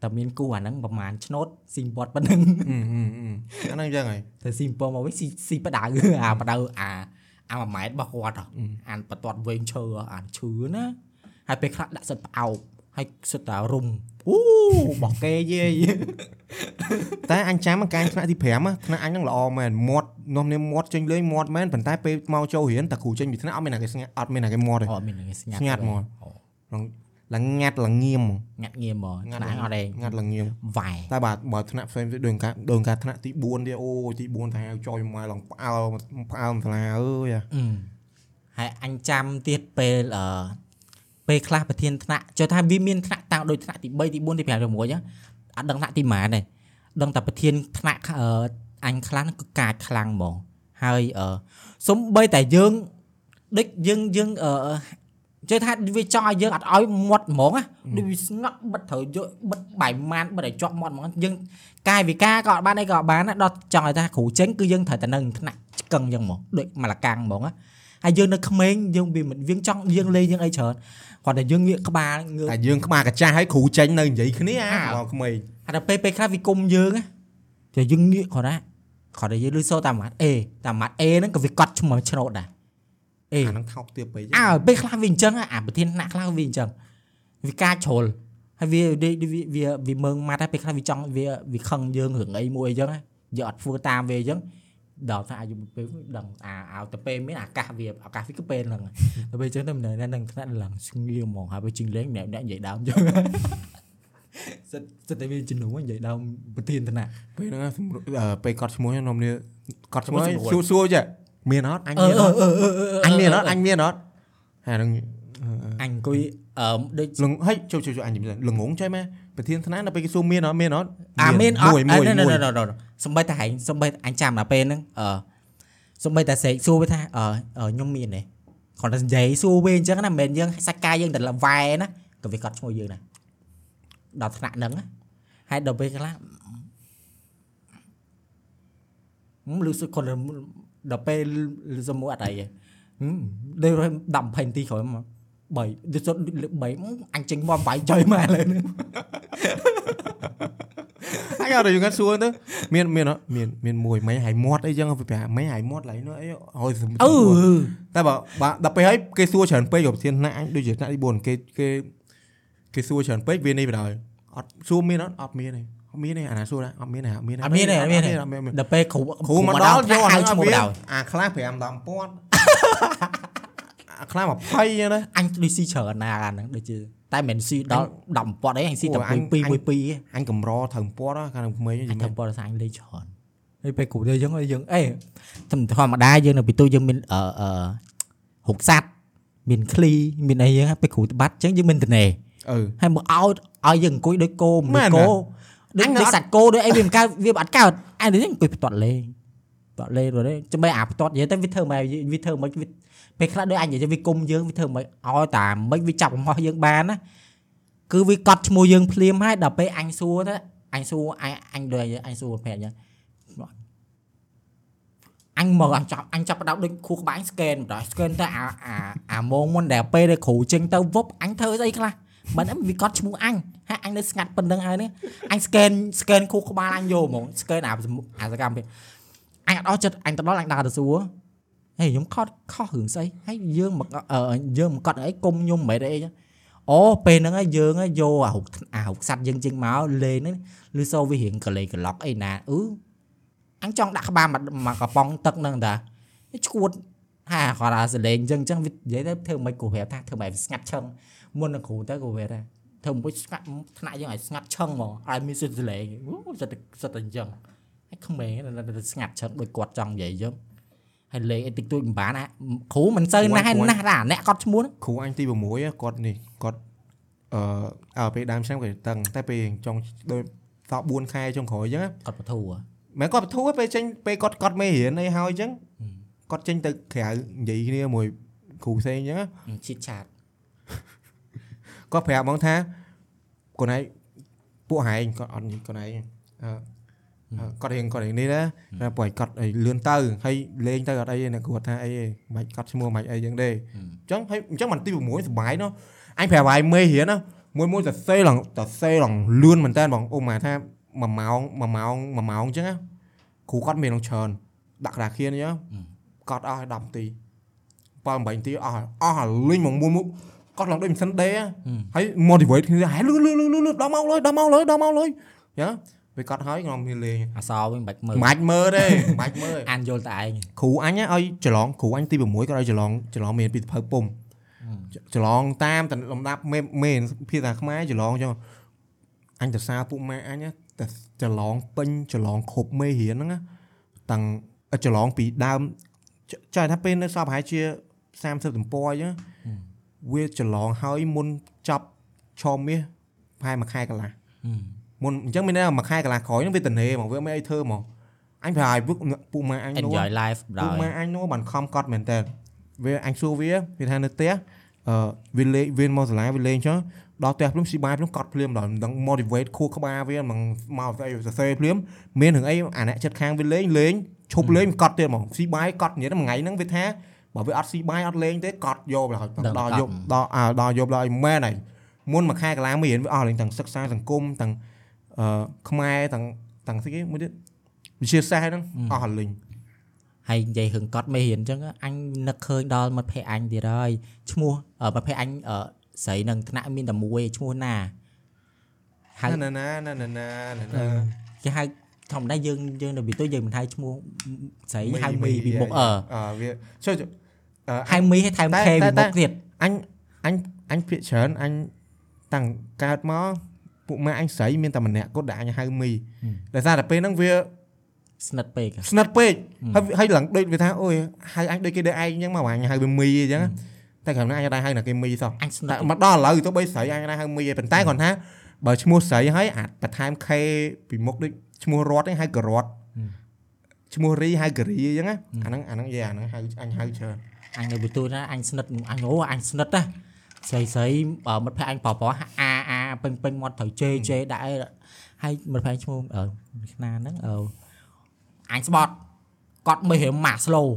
Speaker 1: តែមានគូអាហ្នឹងប្រហែលឆ្នោតស៊ីមពតប៉ុណ្្នឹង
Speaker 2: អឺអឺអឺអាហ្នឹងអញ្ចឹងហើយ
Speaker 1: តែស៊ីមពតមកវិញស៊ីស៊ីបដៅអាបដៅអាអា1ម៉ែត្ររបស់គាត់ហ៎អានបន្ទាត់វែងឈើហ៎អានឈឺណាហើយពេលខ្លះដាក់សិតផ្អោបហើយសិតតែរុំ អូបោះគេយេ
Speaker 2: តែអញចាំកាយថ្នាក់ទី5ណាថ្នាក់អញហ្នឹងល្អមែនមាត់នាំនេះមាត់ចេញលេងមាត់មែនប៉ុន្តែពេលមកចូលរៀនតែគ្រូចេញពីថ្នាក់អត់មានណាគេស្ងាត់អត់មានណាគេមាត់ទេ
Speaker 1: អូមានគេស្ងាត់
Speaker 2: ស្ងាត់ហ្មង
Speaker 1: អូ
Speaker 2: ឡើងងាត់ឡើងងៀមហ្មង
Speaker 1: ងាត់ងារមក
Speaker 2: ងាត់
Speaker 1: ថ្នាក់អត់ទេ
Speaker 2: ងាត់ឡើងងៀម
Speaker 1: វ៉ែ
Speaker 2: តែបាទបើថ្នាក់ផ្សេងទៀតដូចការដូចការថ្នាក់ទី4ទៀតអូទី4តែហៅចុយមកឡើងផ្អើលផ្អើលសាលាអើយ
Speaker 1: អឺហើយអញចាំទៀតពេលអឺ ពេលខ្លះប្រធានថ្នាក់ចូលថាវាមានថ្នាក់តាំងដូចថ្នាក់ទី3ទី4ទី5ទី6ហ្នឹងអត់ដឹងថ្នាក់ទីម៉ានទេដឹងតែប្រធានថ្នាក់អឺអញខ្លះហ្នឹងគឺកាចខ្លាំងហ្មងហើយអឺសំបីតែយើងដូចយើងយើងអឺជឿថាវាចង់ឲ្យយើងអត់ឲ្យមាត់ហ្មងណាដូចវាស្ងប់បិទត្រូវយកបិទបាយម៉ានបិទឲ្យជាប់មាត់ហ្មងយើងកាយវិការក៏អត់បានអីក៏អត់បានណាដល់ចង់ឲ្យថាគ្រូចេញគឺយើងត្រូវតែនៅថ្នាក់ឆ្កឹងចឹងហ្មងដូចមកលកាំងហ្មងណាហើយយើងនៅក្មេងយើងវាមិនយើងចង់យើងលេងយើងអីច្រើន គាត់តែយើងងាកក្បាលងើ
Speaker 2: តែយើងក្បាលកាចាស់ឲ្យគ្រូចេញនៅនិយាយគ្នាអា
Speaker 1: អើ
Speaker 2: មកក្មេង
Speaker 1: ហើយដល់ពេលពេលខ្លះវាគុំយើងណាតែយើងងាកគាត់ណាគាត់តែយើងលឺសូរតាមម៉ាត់អេតាមម៉ាត់អេហ្នឹងក៏វាកត់ឈ្មោះឆ្នោតដែរអេ
Speaker 2: អាហ្នឹងថោកទៀតពេក
Speaker 1: អើពេលខ្លះវាអញ្ចឹងហ៎អាប្រធានថ្នាក់ខ្លះវាអញ្ចឹងវាការជ្រុលហើយវាវាវាវាវាមើងម៉ាត់ហើយពេលខ្លះវាចង់វាវាខឹងយើងរឿងអីមួយអញ្ចឹងណាយើងអត់ធ្វើតាមវាអញ្ចឹង ដល់ថាអាយុពេលដឹងអាឲ្យទៅពេលមានអាកាសវាអាកាសវាគឺពេលហ្នឹងទៅពេលអញ្ចឹងទៅនៅនឹងថ្នាក់ឡើងស្ងៀមហ្មងហើយពេលជិងលេងម្នាក់ម្នាក់និយាយដើមអញ្ចឹងសិតសិតតែវាជំនួសនិយាយដើមប្រធានថ្នាក់
Speaker 2: ពេលហ្នឹងសម្រួលអឺពេលកត់ឈ្មោះខ្ញុំនេះកត់ឈ្មោះ
Speaker 1: សម្រួល
Speaker 2: សួរសួរចេះមានអត់អញ
Speaker 1: អឺ
Speaker 2: មាន
Speaker 1: អឺ
Speaker 2: អត់
Speaker 1: អឺអឺអឺ
Speaker 2: អញមានអត់អញមានអត់ហើយហ្នឹង
Speaker 1: អញអង្គុយអឺដូច
Speaker 2: លងហេជួយជួយជួយអញនិយាយលងងចេះមែន ប្រធានថ្នាក់ដល់ពេលគេសួរមានអត់មានអត់
Speaker 1: អាមានអត់
Speaker 2: មួយមួយ
Speaker 1: អឺ
Speaker 2: មួយ
Speaker 1: ណ៎សំបីតែហែងសំបីអញចាំដល់ពេលហ្នឹងអឺសំបីតែសេកសួរវាថាអឺអឺខ្ញុំមានទេគាត់តែនិយាយសួរវាអញ្ចឹងណាមិនមែនយើងសាច់កាយយើងតែវ៉ែណាក៏វាកត់ឈ្មោះយើងដែរដល់ថ្នាក់ហ្នឹងណាហើយដល់ពេលខ្លះហឹមលឺសុខគាត់ដល់ពេលលឺសមួយអត់អីទេហឹមដូច10 20នាទីក្រោយមក 3ដូចសុទ្ធ3អញចេញមកបាយចុយមកលើហ្នឹង
Speaker 2: អញអត់ទៅគាត់សួរទៅមានមានអត់មានមានមួយមិនហើយមាត់អីចឹងវាប្រាប់មិនហើយមាត់ឡៃនោះអីហើយសំ
Speaker 1: អឺ
Speaker 2: តែបើបើដល់ពេលហើយគេសួរច្រើនពេកប្រធានថ្នាក់អញដូចជាថ្នាក់ទី4គេគេគេសួរច្រើនពេកវានេះបណ្ដោយអត់សួរមានអត់អត់មានទេអត់មានទេអាណាសួរដែរអត់មានទេអត់មានទេ
Speaker 1: អត់មានទេអត់មានទេ
Speaker 2: អត់មានទេ
Speaker 1: ដល់ពេលគ្រូ
Speaker 2: គ្រូមកដល់យក
Speaker 1: ហៅ
Speaker 2: អា
Speaker 1: ឈ្មោះ
Speaker 2: វា
Speaker 1: ដល់
Speaker 2: អាខ្លះ5 10ពាន់អា ខ្លះ20អញ្ចឹងណា
Speaker 1: អញដូចស៊ីច្រើនណាហ្នឹងដូចជាតែមិនស៊ីដល់10ពាត់អីអញស៊ីតែ2 2 2
Speaker 2: អញកម្រត្រូវពាត់កាលក្មេង
Speaker 1: អញ
Speaker 2: ត្រូ
Speaker 1: វពាត់សាញ់លេងច្រើនហើយពេលគ្រូយើងយើងអេធម្មតាយើងនៅពីទូយើងមានអឺហុកសัตว์មានឃ្លីមានអីហ្នឹងពេលគ្រូតបាត់អញ្ចឹងយើងមានតនេ
Speaker 2: អឺ
Speaker 1: ហើយមកឲ្យឲ្យយើងអង្គុយដូចគោ
Speaker 2: មើល
Speaker 1: គោដូចដូចសាច់គោដូចអីវាមិនកើតវាអត់កើតអញនេះអង្គុយផ្ទាត់លេងផ្ទាត់លេងទៅចាំបែរអាផ្ទាត់និយាយទៅវាធ្វើមកវាធ្វើមក ពេលខ្លះដូចអញនិយាយវាគុំយើងវាធ្វើមកឲ្យតាមិនវាចាប់កំហុសយើងបានណាគឺវាកត់ឈ្មោះយើងភ្លាមហើយដល់ពេលអញសួរទៅអញសួរអញអញដូចអញសួរប្រាប់អញ្ចឹងអញមកអញចាប់អញចាប់ផ្ដោតដូចខួរក្បាលអញ scan ម្ដង scan ទៅអាអាអាម៉ោងមុនដែលពេលដែលគ្រូចេញទៅវប់អញធ្វើស្អីខ្លះមិនអីវាកត់ឈ្មោះអញហើយអញនៅស្ងាត់ប៉ុណ្្នឹងហើយនេះអញ scan scan ខួរក្បាលអញយកហ្មង scan អាអាសកម្មភាពអញអត់អស់ចិត្តអញទៅដល់អញដើរទៅសួរ ហេខ្ញុំខត់ខុសរឿងស្អីហើយយើងមកអឺយើងមកកត់អីគុំខ្ញុំមិនអីចឹងអូពេលហ្នឹងហើយយើងហើយយកអារុកអារុកសัตว์យើងចេញមកលេងហ្នឹងឬសូវារៀងកលេកឡុកអីណាអឺអញចង់ដាក់ក្បាលមកមកកំប៉ុងទឹកហ្នឹងតាឈួតហាគាត់អាសលេងចឹងចឹងវានិយាយទៅធ្វើមិនគូប្រាប់ថាធ្វើមិនស្ងាត់ឆឹងមុននឹងគ្រូទៅគូប្រាប់ថាធ្វើមួយស្ងាត់ថ្នាក់យើងឲ្យស្ងាត់ឆឹងហ្មងឲ្យមានសិទ្ធិសលេងអូសិតសិតតែអញ្ចឹងហើយក្មេងនៅស្ងាត់ឆឹងដូចគាត់ចង់និយាយចឹង ហើយលេងអីតិចតួចមិនបានគ្រូមិនសូវណាស់ណាស់ដែរអ្នកគាត់ឈ្មោះ
Speaker 2: គ្រូអញទី6គាត់នេះគាត់អឺអើពេលដើមឆ្នាំគាត់តឹងតែពេលចុងដូចសក់4ខែចុងក្រោយអញ្ចឹង
Speaker 1: គាត់បធូរ
Speaker 2: មិនគាត់បធូរពេលចេញពេលគាត់គាត់មេរៀនអីហើយអញ្ចឹងគាត់ចេញទៅក្រៅនិយាយគ្នាមួយគ្រូផ្សេងអញ្ចឹង
Speaker 1: ឈៀតឆាត
Speaker 2: គាត់ប្រាប់ហ្មងថាខ្លួនឯងពួកហែងគាត់អត់ខ្លួនឯងអឺ គាត់រៀងគាត់រៀងនេះណាតែពួកឯងគាត់ឲ្យលឿនទៅហើយលេងទៅអត់អីទេអ្នកគាត់ថាអីទេមិនគាត់ឈ្មោះមិនអីចឹងទេអញ្ចឹងហើយអញ្ចឹងមិនទី6សុបាយណោះអញប្រាប់ឲ្យមេរៀនណាមួយមួយសរសេរឡើងសរសេរឡើងលឿនមែនតើបងអ៊ុំមកថា1ម៉ោង1ម៉ោង1ម៉ោងអញ្ចឹងណាគ្រូគាត់មាននឹងច្រើនដាក់ក្តារខៀនអញ្ចឹងគាត់អស់10នាទី7 8នាទីអស់អស់លេងមកមួយមួយគាត់ឡើងដូចមិនសិនដេហើយ motivate គ្នាហើយលឿនលឿនលឿនលឿនដល់មកលុយដល់មកលុយដល់មកលុយយ៉ា ពេលគាត់ហើយខ្ញុំមានលេង
Speaker 1: អសវិញបាច់មើល
Speaker 2: មិនបាច់មើលទេមិនបាច់មើល
Speaker 1: អានយល់តែឯង
Speaker 2: គ្រូអញឲ្យច្រឡងគ្រូអញទី6គាត់ឲ្យច្រឡងច្រឡងមានពីសភៅពុំច្រឡងតាមតលំដាប់មេមេភាសាខ្មែរច្រឡងចឹងអញទៅសារពួកម៉ែអញតែច្រឡងពេញច្រឡងគ្រប់មេរៀនហ្នឹងតាំងច្រឡងពីដើមចែកថាពេលនៅសពប្រហែលជា30ទំព័រអញ្ចឹងវាច្រឡងហើយមុនចប់ឆមាសប្រហែលមួយខែកន្លះ មុនអញ្ចឹងមានន័យថាមួយខែកន្លះក្រោយហ្នឹងវាតនេហ្មងវាមិនអីធ្វើហ្មងអញប្រហែលពួកពួកម៉ែអញនោះ
Speaker 1: enjoy life
Speaker 2: ពូ
Speaker 1: ដល់
Speaker 2: ម៉ែអញនោះបានខំកត់មែនតើវាអញសួរវាវាថានៅផ្ទះអឺវាលេងវាមកសាលាវាលេងចុះដល់ផ្ទះភ្លាមស៊ីបាយភ្លាមកត់ភ្លាមដល់មិនដឹង motivate ខួរក្បាលវាមិនមកស្អីសរសេរភ្លាមមានរឿងអីអាអ្នកចិត្តខាងវាលេងលេងឈប់លេងកត់ទៀតហ្មងស៊ីបាយកត់និយាយមួយថ្ងៃហ្នឹងវាថាបើវាអត់ស៊ីបាយអត់លេងទេកត់យកទៅហើយដល់យប់ដល់អើដល់យប់ដល់អីមែនហើយមុនមួយខែកន្លងមានវាអស់លេងទាំងសិក្សាសង្គមទាំង អឺខ្មែរទាំងទាំងស្អីគេមួយទៀតវិទ្យាសាស្ត្រហ្នឹងអស់លេង
Speaker 1: ហើយនិយាយរឿងកត់មេរៀនអញ្ចឹងអញនឹកឃើញដល់មិត្តភ័ក្ដិអញទៀតហើយឈ្មោះអឺមិត្តភ័ក្ដិអញអឺស្រីនឹងថ្នាក់មានតែមួយឈ្មោះណាហៅ
Speaker 2: ណាណាណាណាណាណាណា
Speaker 1: គេហៅធម្មតាយើងយើងនៅពីទូយើងមិនហៅឈ្មោះស្រីហៅមីពីមុខអឺ
Speaker 2: អឺវាជួយអឺ
Speaker 1: ហៅមីឲ្យថែម
Speaker 2: តែ
Speaker 1: ខេ
Speaker 2: តែ
Speaker 1: ពីមុខទៀត
Speaker 2: អញអញអញភាកច្រើនអញតាំងកើតមក ពួកម៉ែអញស្រីមានតែម្នាក់គាត់ដែលអញហៅមីដោយសារតែពេលហ្នឹងវា
Speaker 1: ស្និទ្ធពេក
Speaker 2: ស្និទ្ធពេកហើយហើយឡើងដូចវាថាអូយហៅអញដូចគេដូចឯងអញ្ចឹងមកអញហៅវាមីអញ្ចឹងតែគ្រាន់តែអញដែរហៅណាគេមីសោះ
Speaker 1: អញស្និ
Speaker 2: តែ
Speaker 1: ទ្ធ
Speaker 2: មកដល់ឥឡូវទៅបីស្រីអញដែរហៅមីឯងប៉ុន្តែគាត់ថាបើឈ្មោះស្រីហើយអាចបន្ថែមខេពីមុខដូចឈ្មោះរត់ហ្នឹងហៅករត់ឈ្មោះរីហៅករីអញ្ចឹងណាអាហ្នឹងអាហ្នឹងយេអាហ្នឹងហៅអញហៅច្រើន
Speaker 1: អញនៅពីទូណាអញស្និទ្ធអញអូអញស្និទ្ធណាស្រីស្រីអឺមិត្តភ័ក្ដិអញប្រប្រអាអា ពេញពេញមាត់ត្រូវជេជេដាក់អីហើយមិត្តភ័ក្ដិឈ្មោះអឺខ្នាហ្នឹងអឺអញស្បត់កត់មិនរៀមម៉ាក់ slow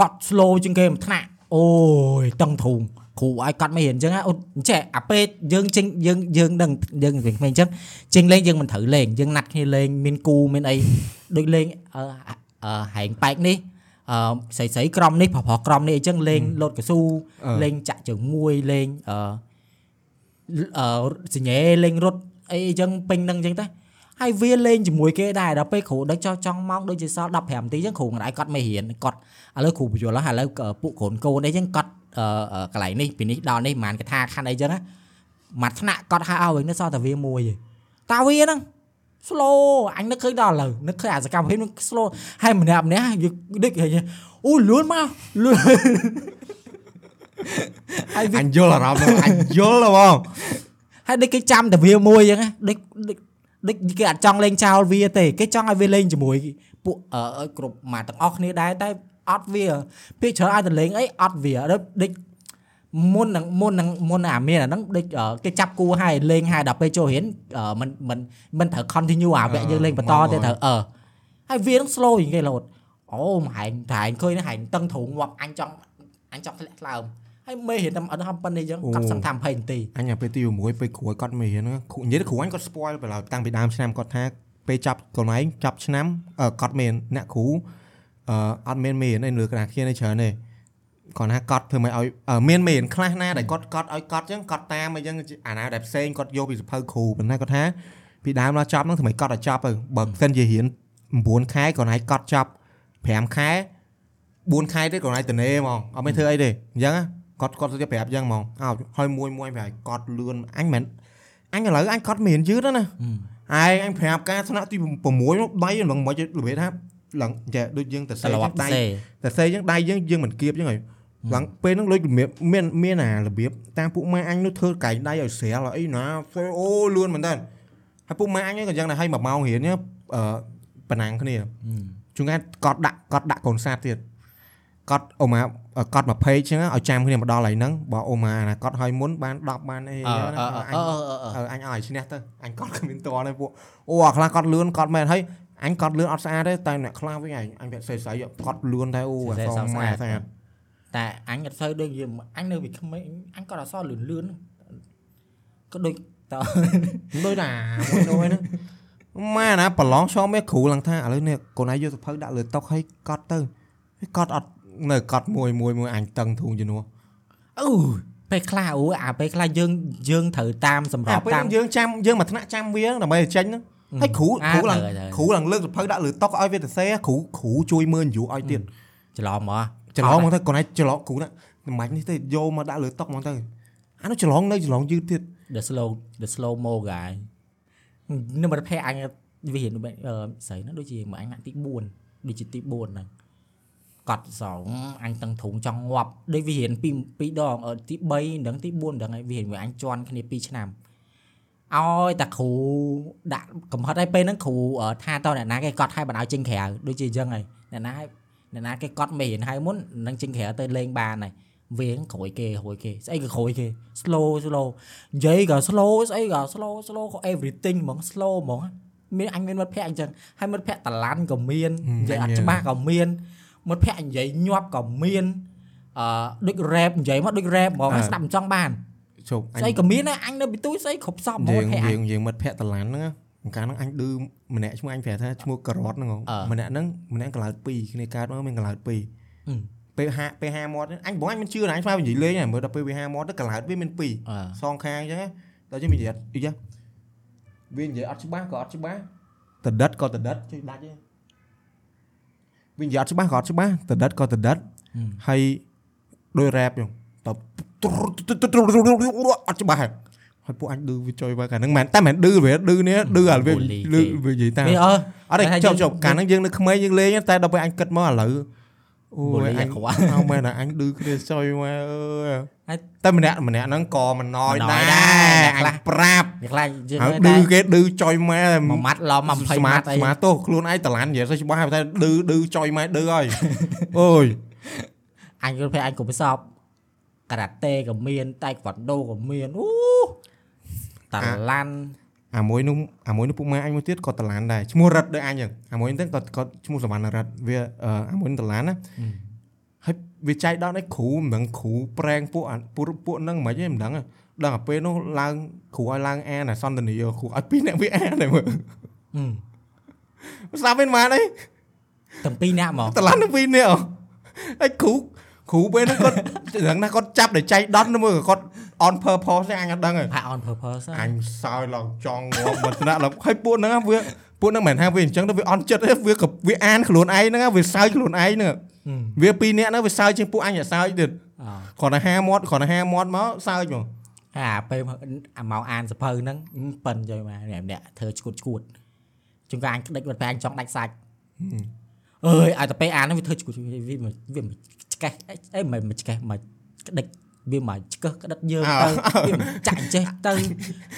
Speaker 1: កត់ slow ជាងគេមួយថ្នាក់អូយតឹងធូងគ្រូឲ្យកត់មិនរៀនអញ្ចឹងណាអូអញ្ចេះអាពេលយើងចេញយើងយើងដឹងយើងវិញអញ្ចឹងចេញលេងយើងមិនត្រូវលេងយើងណាត់គ្នាលេងមានគូមានអីដូចលេងអឺអឺហែងប៉ែកនេះអឺស្រីស្រីក្រមនេះប្រុសប្រុសក្រមនេះអញ្ចឹងលេងលោតកស៊ូលេងចាក់ជើងមួយលេងអឺ អឺសញ្ញេលេងរត់អីអញ្ចឹងពេញនឹងអញ្ចឹងទៅហើយវាលេងជាមួយគេដែរដល់ពេលគ្រូដឹកចោះចង់មកដូចជាសល់15នាទីអញ្ចឹងគ្រូងដៃគាត់មិនរៀនគាត់ឥឡូវគ្រូបញ្យល់ហើយឥឡូវពួកកូនកូនអីអញ្ចឹងគាត់អឺកន្លែងនេះពីនេះដល់នេះប្រហែលកថាខណ្ឌអីអញ្ចឹងណាមួយថ្នាក់គាត់ហៅឲ្យវិញនៅសល់តែវាមួយឯងតាវាហ្នឹង slow អញនឹកឃើញដល់ឥឡូវនឹកឃើញអាសកម្មភាពហ្នឹង slow ហើយម្នាក់ម្នាក់យើងដូចឃើញអូលឿនមកលឿន ហើយវា
Speaker 2: អញយល់អារម្មណ៍ហ្នឹងអញយល់ហ្មង
Speaker 1: ហើយដូចគេចាំតែវាមួយអញ្ចឹងណាដូចដូចដូចគេអត់ចង់លេងចោលវាទេគេចង់ឲ្យវាលេងជាមួយពួកអឺគ្រប់ម៉ាទាំងអស់គ្នាដែរតែអត់វាពាក្យច្រើនឲ្យតែលេងអីអត់វាដូចដូចមុននឹងមុននឹងមុនអាមានអាហ្នឹងដូចអឺគេចាប់គូឲ្យលេងឲ្យដល់ពេលចូលរៀនអឺមិនមិនមិនត្រូវ continue អាវគ្គយើងលេងបន្តទេត្រូវអឺហើយវានឹង slow ជាងគេលោតអូមហែងតែហែងឃើញហែងតឹងទ្រូងងាប់អញចង់អញចង់ធ្លាក់ថ្លើម ហើយមេរៀនតែអត់ហំប៉ុណ្្នេះអញ្ចឹងកាត់សឹងថា20នាទី
Speaker 2: អញអាពេលទី6ពេលគ្រូឲ្យគាត់មេរៀនហ្នឹងគ្រូនិយាយទៅគ្រូអញគាត់ spoil ទៅឡើយតាំងពីដើមឆ្នាំគាត់ថាពេលចាប់កន្លែងចាប់ឆ្នាំអឺគាត់មានអ្នកគ្រូអឺអត់មានមេរៀនឯលើក្តារខៀនឯច្រើនទេគាត់ថាកត់ធ្វើមិនឲ្យអឺមានមេរៀនខ្លះណាដែលគាត់កត់ឲ្យកត់ចឹងកត់តាមអីចឹងអាណាដែលផ្សេងគាត់យកពីសភៅគ្រូប៉ុន្តែគាត់ថាពីដើមដល់ចប់ហ្នឹងធ្វើមិនកត់ឲ្យចប់ទៅបើមិនជារៀន9ខែគាត់ឲ្យកត់ចប់5ខែ4ខែទៀតគាត់ឲ្យតនេហ្មងអត់មានធ្វើអីទេអញ្ចឹង គាត់គាត់ទៅប្រាប់អញ្ចឹងហ្មងអោហើយមួយមួយប្រាប់កត់លឿនអញមិនអញឥឡូវអញកត់មានយឺតណាឯងអញប្រាប់ការថ្នាក់ទី6នោះដៃឡើងមិនរបៀបថាឡើងចេះដូចយើងទៅសេ
Speaker 1: ត្រឡប់
Speaker 2: ដៃ
Speaker 1: សេ
Speaker 2: តែសេចឹងដៃយើងយើងមិនគៀបចឹងហើយឡើងពេលហ្នឹងដូចរបៀបមានមានអារបៀបតាមពួកម៉ែអញនោះធ្វើកែងដៃឲ្យស្រាលអីណាអូលឿនមែនតើហើយពួកម៉ែអញហ្នឹងក៏ចឹងដែរឲ្យមួយម៉ោងរៀនអឺប៉ុណ្ណាំងគ្នាជួនកាលកត់ដាក់កត់ដាក់កូនសាទទៀត កត់អូម៉ាកត់20ចឹងឲ្យចាំគ្នាមកដល់ហើយហ្នឹងបើអូម៉ាណាកត់ឲ្យមុនបាន10បានអី
Speaker 1: អឺ
Speaker 2: ចឹង
Speaker 1: អឺ
Speaker 2: ណា
Speaker 1: អឺ
Speaker 2: អញ
Speaker 1: អឺអឺ
Speaker 2: អឺអញឲ្យឈ្នះទៅអញកត់គ្មានតនទេពួកអូអាខ្លះកត់លឿនកត់មែនហើយអញកត់លឿនអត់ស្អាតទេតែអ្នកខ្លះវិញអញអញវាសេស្អីកត់លឿនតែអូអាសងម៉ែស្អាត
Speaker 1: តែអញអត់សូវដូចយើងអញនៅវាក្មេងអញក៏អត់សូវលឿនលឿនក៏ដូចត
Speaker 2: ដូចណាមួយនោះហ្នឹងម៉ែណាប្រឡងឆោមេគ្រូឡើងថាឥឡូវនេះកូនឯងយកសភៅដាក់លើតុហើយកត់ទៅហើយកត់អត់ នៅកត់មួយមួយមួយអញតឹងធូងជំនួស
Speaker 1: អូពេលខ្លះអូអាពេលខ្លះយើងយើងត្រូវតាមសម្រប
Speaker 2: អាពេល
Speaker 1: តាម
Speaker 2: ហ្នឹងយើងចាំយើងមកថ្នាក់ចាំវាដើម្បីឲ្យចេញហ្នឹងហើយគ្រូ
Speaker 1: អា
Speaker 2: គ្រូឡើង
Speaker 1: ត្រូវហើយ
Speaker 2: គ្រូឡើងលើកសភៅដាក់លើតុឲ្យវាទៅសេគ្រូគ្រូជួយមើលយូរឲ្យទៀត
Speaker 1: ច្រឡំមក
Speaker 2: ច្រឡំហ្មងទៅកូនឯងច្រឡំគ្រូណាមិនបាច់នេះទេយកមកដាក់លើតុហ្មងទៅអានោះច្រឡំនៅច្រឡំយឺតទៀត
Speaker 1: the slow the slow mo guy នៅមិត្តភ័ក្ដិអញវារៀនដូចអឺស្រីហ្នឹងដូចជាមួយអញណាក់ទី4ដូចជាទី4ហ្នឹង កត់សងអញតឹងធុងចង់ងាប់ដូចវារៀនពីពីរដងអឺទី3ដល់ទី4ដល់ហើយវារៀនមួយអញជន់គ្នា2ឆ្នាំឲ្យតែគ្រូដាក់កំហិតឲ្យពេលហ្នឹងគ្រូអឺថាតើអ្នកណាគេកត់ឲ្យបណ្ដោយចេញក្រៅដូចជាអញ្ចឹងហើយអ្នកណាឲ្យអ្នកណាគេកត់មេរៀនឲ្យមុននឹងចេញក្រៅទៅលេងបានហើយវាងក្រួយគេក្រួយគេស្អីក៏ក្រួយគេ slow slow និយាយក៏ slow ស្អីក៏ slow slow ក៏ everything ហ្មង slow ហ្មងមានអញមានមិត្តភ័ក្ដិអញ្ចឹងហើយមិត្តភ័ក្ដិតឡាន់ក៏មាននិយាយអត់ច្បាស់ក៏មាន មិត្តភ័ក្ដិនិយាយញាប់ក៏មានអឺដូច rap និយាយមកដូច rap ហ្មងស្ដាប់មិនចង់បាន
Speaker 2: ជប់អញ
Speaker 1: ស្អីក៏មានដែរអញនៅពីទូចស្អីគ្រប់សពហ្មង
Speaker 2: យើង
Speaker 1: ភ័ក្ដិអ
Speaker 2: យើ
Speaker 1: ញ
Speaker 2: ងយើងមិត្តភ័ក្ដិតឡានហ្នឹងណាកាលហ្នឹងអញឌឺម្នាក់ឈ្មោះអញប្រាប់ថាឈ្មោះការ៉ុតហ្នឹងហ៎
Speaker 1: អឺ
Speaker 2: ម្នាក់ហ្នឹងម្នាក់កន្លោត2គ្នាកើតមកមានកន្លោត2
Speaker 1: អឺ
Speaker 2: ពេលហាពេលហាមាត់ហ្នឹងអញបងអញមិនជឿណាអញស្មាននិយាយលេងហើយមើលដល់ពេលវាហាមាត់ទៅកន្លោតវាមាន2
Speaker 1: អឺ
Speaker 2: សងខាងអញ្ចឹងណាដល់ជិះមាននិយាយអីចាវានិយាយអត់ច្បាស់ក៏អត់ច្បាស់តដិតក៏តដិតជួយដាច់ ទេវានិយាយអត់ច្បាស់ក៏អត់ច្បាស់តដិតក៏តដិតហើយដោយ rap ហ្នឹងតអត់ច្បាស់ហើយហើយពួកអញឌឺវាចុយមកកាលហ្នឹងមិនតែមិនឌឺវាឌឺនេះឌឺអាវាឌឺវានិយាយតាម
Speaker 1: វាអឺ
Speaker 2: អត់ទេ
Speaker 1: តែ
Speaker 2: ចុះ
Speaker 1: យើង
Speaker 2: ចុះកាលហ្នឹងយើងនៅក្មេងយើងលេងតែដល់ពេលអញគិតមកឥឡូវ អូ
Speaker 1: បូ
Speaker 2: យ
Speaker 1: លី
Speaker 2: អញ
Speaker 1: ខ្វះ
Speaker 2: អត់មែនណាអញឌឺគ្នាចុយមកអើយ
Speaker 1: ហើយ
Speaker 2: តែម្នាក់ម្នាក់ហ្នឹងក៏មិនណយ
Speaker 1: មិនណ
Speaker 2: ដែរ
Speaker 1: យដែរអ្នក
Speaker 2: អ
Speaker 1: ខ្លះ
Speaker 2: ញប្រាប់
Speaker 1: វាខ្លាចយើង
Speaker 2: ហើយ
Speaker 1: នៅ
Speaker 2: ឌឺ
Speaker 1: ដែរ
Speaker 2: គេឌឺចុយម៉ែ
Speaker 1: មួយម៉ាត់ឡំមក20
Speaker 2: ស្មា
Speaker 1: ម៉ា
Speaker 2: ត
Speaker 1: ត់អី
Speaker 2: ស្មាតទោះខ្លួនឯងតឡាននិយាយទៅច្បាស់តែឌឺឌឺចុយម៉ែឌឺហើយអូយ
Speaker 1: អញយល់ភ័យអញកុំសពការ៉ាតេក៏មានតៃក្វាន់ដូក៏មានអូតាឡាន់
Speaker 2: អាមួយនោះអាមួយនោះពុកម៉ែអញមួយទៀតក៏តឡានដែរឈ្មោះរ៉ិតដូចអញចឹងអាមួយហ្នឹងក៏ក៏ឈ្មោះសវណ្ណរ៉ិតវាអឺអាមួយនឹងតឡានណាហើយវាចៃដន្យឲ្យគ្រូមិនដឹងគ្រូប្រែងពួកអាពួកពួកហ្នឹងមិនហិចទេមិនដឹងទេដឹងតែពេលនោះឡើងគ្រូឲ្យឡើងអានអាសន្តានីគ្រូឲ្យពីរអ្នកវាអានតែមើល
Speaker 1: អឺ
Speaker 2: ស្ដាប់វិញម៉ានអី
Speaker 1: ទាំងពីរអ្នកហ្មង
Speaker 2: តឡានទៅពីរនាក់ហើយគ្រូគ្រូពេលហ្នឹងគាត់ដឹងថាគាត់ចាប់ để ចៃដន្យមើលគាត់ on purpose ទេអញអត់ដឹងទេ
Speaker 1: ផា on purpose
Speaker 2: អញសើចឡើងចង់ងាប់មកថ្នាក់ឡើងហើយពួកហ្នឹងវាពួកហ្នឹងមិនមែនថាវាអញ្ចឹងទៅវាអន់ចិត្តទេវាក៏វាអានខ្លួនឯងហ្នឹងវាសើចខ្លួនឯងហ្នឹងវាពីរនាក់ហ្នឹងវាសើចជាងពួកអញអាសើចទៀត
Speaker 1: អ
Speaker 2: គ្រាន់តែហាមាត់គ្រាន់តែហាមាត់មកសើចមក
Speaker 1: អាពេលអាមកអានសភៅហ្នឹងប៉ិនយកមកម្នាក់ធ្វើឈួតឈួតជួនកាលអញក្តិចវត្តប្រាំងចង់ដាច់សាច់អើយឲ្យតែពេលអានហ្នឹងវាធ្វើឈួតវាវាវាឆ្កេះអីមិនមិនឆ្កេះមិនក្តិច វាមកឆ្កឹះក្តិតយើងទៅវាចាក់ចេះទៅ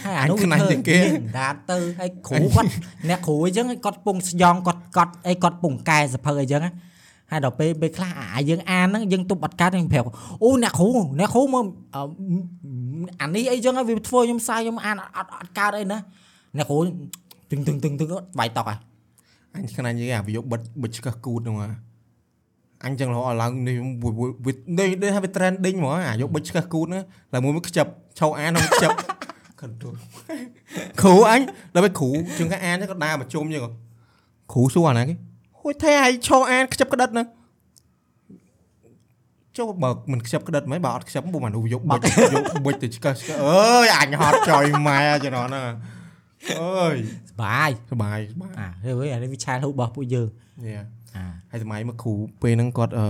Speaker 1: ហើយអានោះវាធ្វើដាតទៅហើយគ្រូគាត់អ្នកគ្រូអញ្ចឹងគាត់ពងស្យងគាត់គាត់អីគាត់ពងកែសភៅអីចឹងណាហើយដល់ពេលពេលខ្លះអាយើងអានហ្នឹងយើងទប់អត់កើតយើងប្រាប់អូអ្នកគ្រូអ្នកគ្រូមើលអានេះអីចឹងហើយវាធ្វើខ្ញុំសាយខ្ញុំអានអត់អត់កើតអីណាអ្នកគ្រូទឹងទឹងទឹងទឹងបាយតក់ហើយ
Speaker 2: អញខ្នាញ់និយាយអាវាយកបិទបិទឆ្កឹះគូតហ្នឹងហ่ะ អញចឹងរហូតឲ្យឡើងនេះវានេះនេះថាវា trending ហ្មងអាយកបិទឆ្កឹះគូតហ្នឹងតែមួយវាខ្ជិបឆោអានហ្នឹងខ្ជិប control គ្រូអញដល់ពេលគ្រូជាងកាអានហ្នឹងក៏ដើរមកជុំចឹងគ្រូសួរអាណាគេហហួយថែឲ្យឈរអានខ្ជិបក្តិតណាចូលបើមិនខ្ជិបក្តិតមិនបើអត់ខ្ជិបពុំមនុស្សយកបុចយកបុចទៅឆ្កឹះឆ្កឹះអើយអញហត់ចុយម៉ែចំណងហ្នឹងអើយ
Speaker 1: សបាយ
Speaker 2: សបាយសបាយ
Speaker 1: អាហើយអានេះវាឆាលហូបរបស់ពួកយើង
Speaker 2: យ៉ា
Speaker 1: អា
Speaker 2: ហើយសម័យមកគ្រូពេលហ្នឹងគាត់អឺ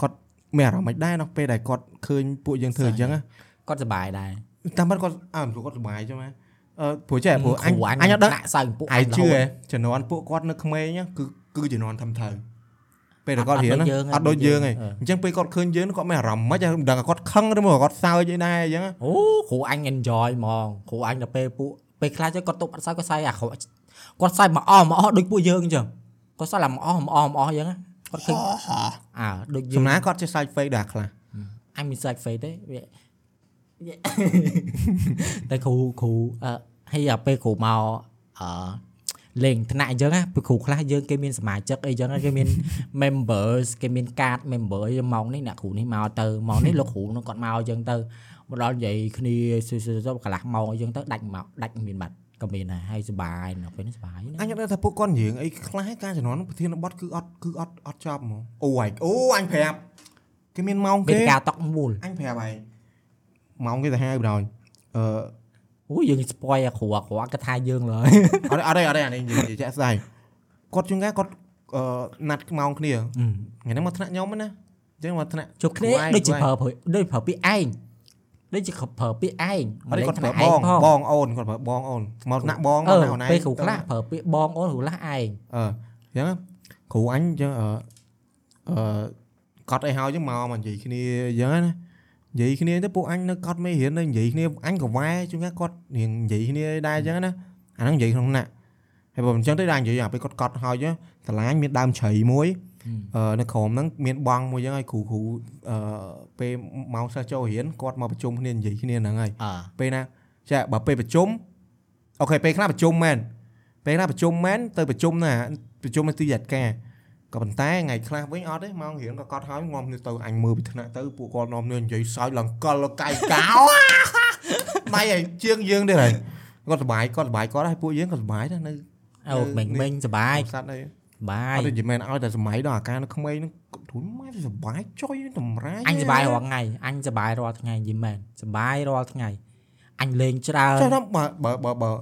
Speaker 2: គាត់មានអារម្មណ៍មិនដែរនោះពេលដែលគាត់ឃើញពួកយើងធ្វើអញ្ចឹងណា
Speaker 1: គាត់សបាយដែរ
Speaker 2: តាមពិតគាត់អើព្រោះគាត់សប្បាយចឹងណាអឺព្រោះចេះព្រោះអញ
Speaker 1: គ្រូ
Speaker 2: អញអត់ដឹង
Speaker 1: ដាក់សើពួក
Speaker 2: ឯងជឿហ៎ជំនាន់ពួកគាត់នៅក្មេងណាគឺគឺជំនាន់ធំធៅពេលដែលគាត់រៀនណាអត់ដូចយើងទេអញ្ចឹងពេលគាត់ឃើញយើងគាត់មានអារម្មណ៍មិនមិនដឹងថាគាត់ខឹងឬមកគាត់សើចអីដែរអញ្ចឹងណា
Speaker 1: អូគ្រូអញ enjoy ហ្មងគ្រូអញដល់ពេលពួកពេលខ្លះចឹងគាត់ទុកអត់សើចគាត់សើចអាគ្រូគាត់សើចមកអស់មកអស់ដូចពួកយើងអញ្ចឹង គាត់សើចឡើងមកអស់មកអស់មកអស់អញ្ចឹងណាគាត់ឃើញអើដូចយើ
Speaker 2: សំ
Speaker 1: ង
Speaker 2: ណាគាត់ចេះសើច fake ដែរខ្លះ
Speaker 1: អញមានសាច់ face ទេវាតែគ្រូគ្រូអឺហើយដល់ពេលគ្រូមកអឺលេងថ្នាក់អញ្ចឹងណាពេលគ្រូខ្លះយើងគេមានសមាជិកអីចឹងណាគេមាន members គេមាន card member អីម៉ោងនេះអ្នកគ្រូនេះមកទៅម៉ោងនេះលោកគ្រូនឹងគាត់មកអញ្ចឹងទៅមកដល់និយាយគ្នាសួរសួរកន្លះម៉ោងអីចឹងទៅដាច់មកដាច់មានបាត់ ក៏មានដែរហើយសុបាយនៅពេលនេះសុបាយណា
Speaker 2: អញអត់ដឹងថាពួកគាត់និយាយអីខ្លះការជំនាន់ប្រធានបទគឺអត់គឺអត់អត់ចប់ហ្មងអូអញអូអញប្រាប់គេមានម៉ោង
Speaker 1: វេ
Speaker 2: គេ
Speaker 1: ទិកាតក់មូល
Speaker 2: អញប្រាប់ហើយម៉ោងគេទៅហៅបណ្ដោយអឺ
Speaker 1: អូយើង spoil អាគ្រូអាគ្រូគាត់ថាយើងឡើយ
Speaker 2: អត់អត់ទេអត់ទេអានេះនិយាយចាក់ស្ដាយគាត់ជួនកាលគាត់អឺណាត់ម៉ោងគ្នាថ្ងៃហ្នឹងមកថ្នាក់ខ្ញុំណាអញ្ចឹងមកថ្នាក់
Speaker 1: ជួបគ្នាដូចជាប្រើប្រើដូចប្រើពាក្យឯង ដូចជាប្រើពាក្យឯង
Speaker 2: អត់ទេគាត់ប្រើ
Speaker 1: ឯ
Speaker 2: បង
Speaker 1: ផង
Speaker 2: បងអូនគាត់ប្រើបងអូនមកថ្នាក់បង
Speaker 1: អឺ
Speaker 2: មកថ្នាក់អូនឯង
Speaker 1: ពេលគ្រូខ្លះប្រើពាក្យបងអូនគ្រូខ្លះឯង
Speaker 2: អឺអញ្ចឹងគ្រូអញអញ្ចឹងអឺអឺកត់អីហើយអញ្ចឹងមកមកនិយាយគ្នាអញ្ចឹងណានិយាយគ្នាទៅពួកអញនៅកត់មេរៀននៅនិយាយគ្នាអញក៏វ៉ែជួនកាលគាត់រៀងនិយាយគ្នាដែរអញ្ចឹងណាអាហ្នឹងនិយាយក្នុងថ្នាក់ហើយបើមិនអញ្ចឹងទេដែរនិយាយអាពេលគាត់កត់ហើយអញ្ចឹងតឡាញមានដើមជ្រៃមួយអឺ នៅក្រោមហ្នឹងមានបងមួយយ៉ាងហើយគ្រូគ្រូអឺពេលម៉ោងសិស្សចូលរៀនគាត់មកប្រជុំគ្នានិយាយគ្នាហ្នឹងហើយ
Speaker 1: អើ
Speaker 2: ពេលណាចាបើពេលប្រជុំអូខេពេលខ្លះប្រជុំមែនពេលខ្លះប្រជុំមែនទៅប្រជុំណាប្រជុំនៅទីយ៉ាត់ការក៏ប៉ុន្តែថ្ងៃខ្លះវិញអត់ទេម៉ោងរៀនក៏កត់ហើយងំគ្នាទៅអញមើលពីថ្នាក់ទៅពួកគាត់នាំគ្នានិយាយសើចឡើងកលកាយកោដៃឲ្យជាងយើងទេហើយគាត់សុបាយគាត់សុបាយគាត់ហើយពួកយើងក៏សុបាយដែរនៅ
Speaker 1: អូមិញមិញសបាយ
Speaker 2: សត្វហើយ
Speaker 1: បា
Speaker 2: អ
Speaker 1: យ
Speaker 2: ត់ទេនិយាយមែនឲ្យតែសម័យដល់អាការនៅក្មេងហ្នឹងធុញម៉ែសបាយចុយតម្រាយ
Speaker 1: អញសបាយរាល់ថ្ងៃអញសបាយរាល់ថ្ងៃយីមែនសបាយរាល់ថ្ងៃអញលេងច្រើន
Speaker 2: ចុះដល់បើបើបើបើ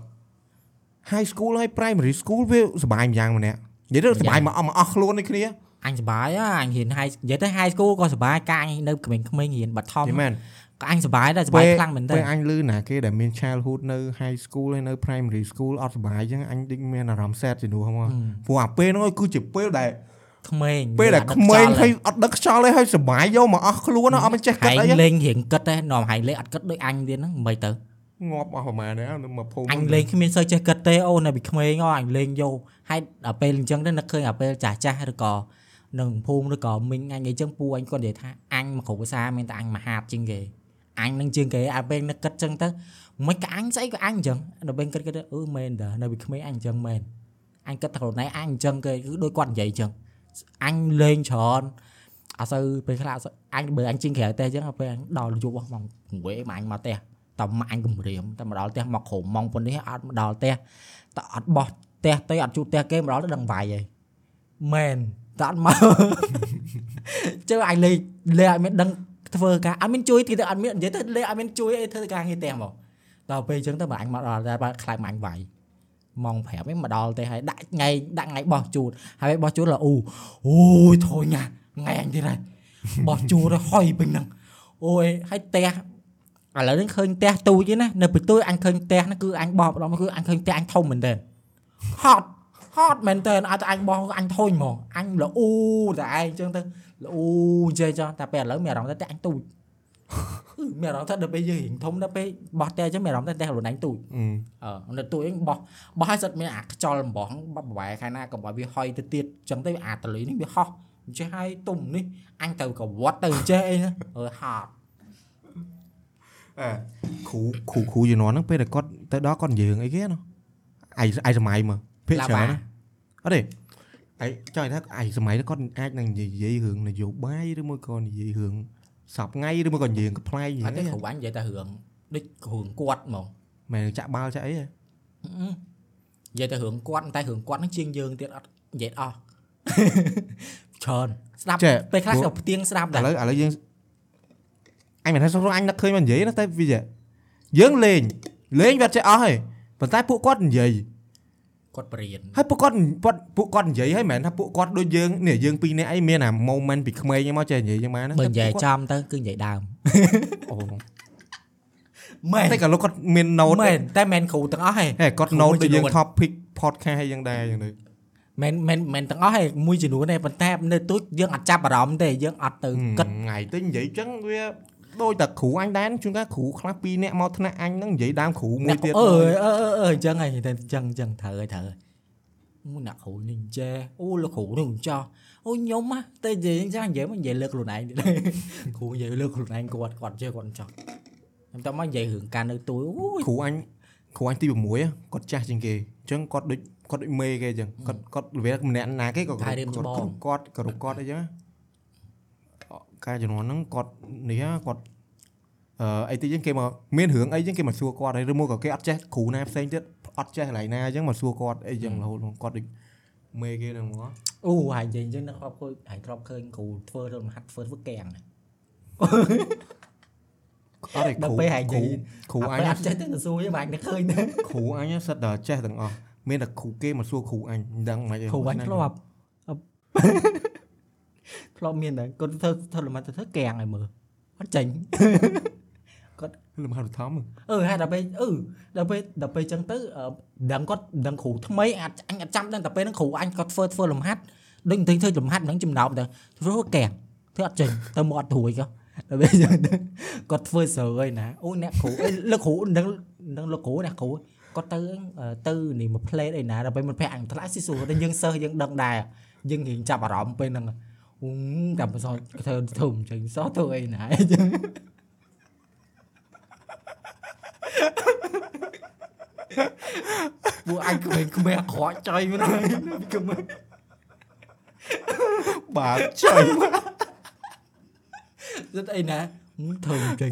Speaker 2: high school ហើយ primary school វាសបាយម្យ៉ាងម្នាក់និយាយទៅសបាយមកអស់មកអស់ខ្លួននេះគ្នា
Speaker 1: អញសបាយហ៎អញរៀន high និយាយទៅ high school ក៏សបាយកាអញនៅក្មេងៗរៀនបឋម
Speaker 2: និយាយមែន
Speaker 1: ក៏អញសបាយដែរសបាយខ្លាំងមែនតើ
Speaker 2: ពេលអញលឺណាគេដែលមាន childhood នៅ high school ហើយនៅ primary school អត់សបាយអញ្ចឹងអញដូចមានអារម្មណ៍ sad ជំនួសហ្មងព្រោះអាពេលហ្នឹងគឺជាពេលដែល
Speaker 1: ក្មេង
Speaker 2: ពេលដែលក្មេងហើយអត់ដឹកខ្យល់ទេហើយសបាយយកមកអស់ខ្លួនអត់មានចេះគិត
Speaker 1: ហែង
Speaker 2: អី
Speaker 1: លេងរៀងគិតទេនាំហែងលេងអត់គិតដូចអញទៀតហ្នឹងមិនទៅ
Speaker 2: ងាប់អស់ប្រហែលដែរនៅមកភូមិ
Speaker 1: អញលេងគ្មានសូវចេះគិតទេអូនៅពីក្មេងអអញលេងយកហើយដល់ពេលអញ្ចឹងទៅនឹកឃើញដល់ពេលចាស់ចាស់ឬក៏នឹងភូមិឬក៏មីងអញអីចឹងពូអញគាត់និយាយថាអញមកគ្រូភាសាមានតែអញមហាតជាងគេ អញនឹងជាងគេអាពេលនឹកគិតចឹងទៅមិនក៏អញស្អីក៏អញអញ្ចឹងដល់ពេលគិតគិតទៅអឺមែនតើនៅពីក្មេងអញអញ្ចឹងមែនអញគិតថាខ្លួនឯងអញអញ្ចឹងគេគឺដូចគាត់និយាយអញ្ចឹងអញលេងច្រើនអត់សូវពេលខ្លះអត់សូវអញបើអញជាងក្រៅតែអញ្ចឹងដល់ពេលអញដល់យប់មកវេមកអញមកផ្ទះតម៉ាក់អញគំរាមតែមកដល់ផ្ទះមកក្រុមម៉ោងប៉ុណ្នេះអត់មកដល់ផ្ទះតែអត់បោះផ្ទះទៅអត់ជួបផ្ទះគេមកដល់ទៅដឹងវាយហើយមែនតែអត់មកជើអញលេងលេងអត់មានដឹង ធ្វើការអត់មានជួយទីទៅអត់មាននិយាយទៅលេងអត់មានជួយអីធ្វើការងារផ្ទះមកដល់ពេលអញ្ចឹងទៅបើអញមកដល់តែបើខ្លាចមកអញវាយម៉ោង5ហ្នឹងមកដល់ទេហើយដាក់ថ្ងៃដាក់ថ្ងៃបោះជូតហើយបោះជូត là អូអូយធុញណាថ្ងៃអញទៀតហើយបោះជូតហើយហុយពេញហ្នឹងអូយហើយផ្ទះឥឡូវនេះឃើញផ្ទះទូចទេណានៅពីទូចអញឃើញផ្ទះហ្នឹងគឺអញបោះម្ដងគឺអញឃើញផ្ទះអញធំមែនទែនហត់ ហត់មែនទែនឲ្យតែអញបោះអញធុញហ្មងអញល្អូតែឯងអញ្ចឹងទៅល្អូចេះចុះតែពេលឥឡូវមានអារម្មណ៍ថាផ្ទះអញទូចមានអារម្មណ៍ថាដល់ពេលយើងរៀងធំដល់ពេលបោះផ្ទះអញ្ចឹងមានអារម្មណ៍ថាផ្ទះខ្លួនឯងទូចអឺនៅទូអីបោះបោះឲ្យសិតមានអាខ្យល់អំបងបបវ៉ែខែណាកុំឲ្យវាហុយទៅទៀតអញ្ចឹងទៅអាតលីនេះវាហោះអញ្ចេះឲ្យទុំនេះអញទៅកវត្តទៅអញ្ចេះអីណាអឺហត់
Speaker 2: អេគ្រូគ្រូគ្រូជំនាន់ហ្នឹងពេលដែលគាត់ទៅដល់គាត់និយាយរឿងអីគេណាឯងឯងសម័យមើលភាគច្រើនណា អត់ទេឯងចង់និយាយថាឯងសម័យហ្នឹងគាត់អាចនឹងនិយាយរឿងនយោបាយឬមួយក៏និយាយរឿងសពថ្ងៃឬមួយក៏និយាយរឿងកំ pl ែង
Speaker 1: អត់ទេ
Speaker 2: និ
Speaker 1: គ្រូអញនិយាយតែរឿងដូចរឿងគាត់ហ្មង
Speaker 2: មែនចាក់បាល់ចាក់អីហ៎
Speaker 1: និយាយតែរឿងគាត់តែរឿងគាត់ហ្នឹងជាងយើងទៀតអត់និយាយអស់ច្រើនស្ដាប់
Speaker 2: ចេះ
Speaker 1: ពេលខ្លះ
Speaker 2: ព្រោះ
Speaker 1: ក៏ផ្ទៀងស្ដាប់
Speaker 2: ឥ
Speaker 1: ដែរ
Speaker 2: ឡូវឥឡូវយើងអញមិនថាស្រុកអញនឹកឃើញមកនិយាយណាតែវាចេះយើងលេងលេងវាអត់ចេះអស់ទេប៉ុន្តែពួកគាត់និយាយ
Speaker 1: គាត់បរៀន
Speaker 2: ហើយពួកគាត់គាត់ពួកគាត់និយាយហើយមិនមែនថាពួកគាត់ដូចយើងនេះយើងពីរនាក់អីមានអា moment ពីក្មេងហ្នឹងមកចេះនិយាយយ៉ាងម៉ាណា
Speaker 1: បើនិយាយ
Speaker 2: តែពួកគាត់
Speaker 1: ចំទៅគឺនិយាយដើម
Speaker 2: អូ
Speaker 1: មែន
Speaker 2: តែក៏លោកគាត់មាន note
Speaker 1: មែនតែមែនគ្រូទាំងអស់ហេ
Speaker 2: ហេគាត់
Speaker 1: គ្រូ
Speaker 2: note
Speaker 1: មួយ
Speaker 2: ដូចយើង
Speaker 1: ចំនួន
Speaker 2: topic podcast ហើយយ៉ាងដែរយ៉ាងទៅ
Speaker 1: មែនមែនមែនទាំងអស់ហេមួយចំនួនទេប៉ុន្តែនៅទូចយើងអត់ចាប់អារម្មណ៍ទេយើងអត់ទៅគិត
Speaker 2: ថ្ងៃទៅនិយាយចឹងវា ដូចតែគ្រូអញដែរជួនកាលគ្រូខ្លះពីរនាក់មកថ្នាក់អញហ្នឹងនិយាយដើមគ្រូមួយទៀត
Speaker 1: អើយអឺអឺអឺអញ្ចឹងហើយតែអញ្ចឹងអញ្ចឹងត្រូវហើយត្រូវហើយមួយអ្នកគ្រូនេះចេះអូលោកគ្រូនេះចោះអូខ្ញុំហ่ะតែនិយាយអញ្ចឹងនិយាយមកនិយាយលើកខ្លួនឯងទៀតគ្រូនិយាយលើកខ្លួនឯងគាត់គាត់ចេះគាត់ចោះខ្ញុំតមកនិយាយរឿងការនៅទូអូយ
Speaker 2: គ្រូអញគ្រូអញទី6គាត់ចាស់ជាងគេអញ្ចឹងគាត់ដូចគាត់ដូចមេគេអញ្ចឹងគាត់គាត់វាម្នាក់ណាគេក៏គាត់គាត់គ្រប់គាត់អីចឹង ការជំនាន់ហ្នឹងគាត់នេះគាត់អឺអីទីចឹងគេមកមានរឿងអីចឹងគេមកសួរគាត់ហើយឬមកក៏គេអត់ចេះគ្រូណាផ្សេងទៀតអត់ចេះកន្លែងណាអញ្ចឹងមកសួរគាត់អីចឹងរហូតគាត់ដូចមេគេហ្នឹងមក
Speaker 1: អូហើយនិយាយអញ្ចឹងនៅគ្រាប់ឃើញហើយគ្រាប់ឃើញគ្រូធ្វើទៅមហាត់ធ្វើធ្វើកៀង
Speaker 2: អត់ទេ
Speaker 1: ដល់
Speaker 2: គ្រូ
Speaker 1: ពេលហើយនិយាយ
Speaker 2: គ្រូអញ
Speaker 1: អត់ចេះទៅទៅសួរទេបាច់នឹកឃើញទេ
Speaker 2: គ្រូអញសិតតែចេះទាំងអស់មានតែគ្រូគេមកសួរគ្រូអញមិនដឹងមិន
Speaker 1: គ្រូបាញ់ធ្លាប់អប់ ធ្លាប់មានដែរគាត់ធ្វើធ្វើលំហាត់ទៅធ្វើកៀងឲ្យមើលអត់ចេញ
Speaker 2: លំហាត់ធំ
Speaker 1: អឺហើយដល់ពេលអឺដល់ពេលដល់ពេលអញ្ចឹងទៅអឺដឹងគាត់ដឹងគ្រូថ្មីអាចអញអត់ចាំដឹងតែពេលហ្នឹងគ្រូអញគាត់ធ្វើធ្វើលំហាត់ដូចទៅធ្វើលំហាត់ហ្នឹងចំណោមទៅធ្វើកែងធ្វើអត់ចេញទៅមកអត់រួយក៏ដល់ពេលអញ្ចឹងទៅគាត់ធ្វើស្រួយណាអូអ្នកគ្រូអីលោកគ្រូដឹងដឹងលោកគ្រូអ្នកគ្រូគាត់ទៅអឺទៅនេះមកផ្លេតអីណាដល់ពេលមិនភ័ក្រអញថ្លាស៊ីសួរតែយើងសិស្សយើងដឹងដែរយើងរៀងចាប់អារម្មណ៍ពេលហ្នឹងអូ តែបើសោះធ្វើធំអញ្ចឹងសោះធ្វើអីណាអញ្ចឹងពួកអញក្មេងក្មេងអាក្រក់ចៃមែនហើយក្មេង
Speaker 2: បាទចុយមក
Speaker 1: ទៅអីណាធំចេញ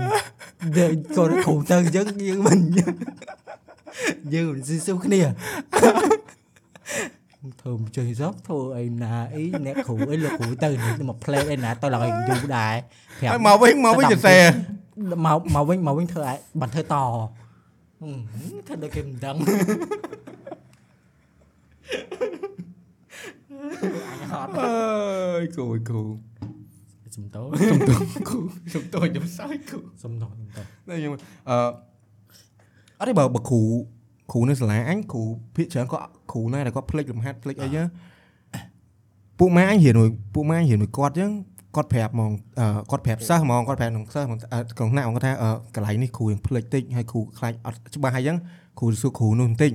Speaker 1: ដែលគាត់គ្រូទៅអញ្ចឹងយើងមិនយើងមិនស៊ីស៊ូគ្នា ធំចេញសោះធ្វើអីណាអីអ្នកគ្រូអីលោកគ្រូទៅនេះមកផ្លេតអីណាទៅឡើងយូរដែរប្រាប់
Speaker 2: ហើយមកវិញមកវិញសរសេរ
Speaker 1: មកមកវិញមកវិញធ្វើឲ្យបាត់ធ្វើតហឹមធ្វើដូចគេមិនដឹងអញហត់
Speaker 2: អើយគ្រូគ្រូ
Speaker 1: សំតោ
Speaker 2: សុំទោសគ្រូសុំទោសខ្ញុំសើចគ្រូ
Speaker 1: សំតោសំតោ
Speaker 2: តែខ្ញុំអឺអត់ទេបើបើគ្រូ គ្រូនៅសាលាអញគ្រូភាគច្រើនគាត់គ្រូណាដែលគាត់ផ្លេចលំហាត់ផ្លេចអីចឹងពួកម៉ែអញរៀនមួយពួកម៉ែអញរៀនមួយគាត់ចឹងគាត់ប្រាប់ហ្មងអឺគាត់ប្រាប់សិស្សហ្មងគាត់ប្រាប់នឹងសិស្សហ្មងអឺក្នុងថ្នាក់គាត់ថាអឺកន្លែងនេះគ្រូយើងផ្លេចតិចហើយគ្រូខ្លាចអត់ច្បាស់ហើយចឹងគ្រូសួរគ្រូនោះបន្តិច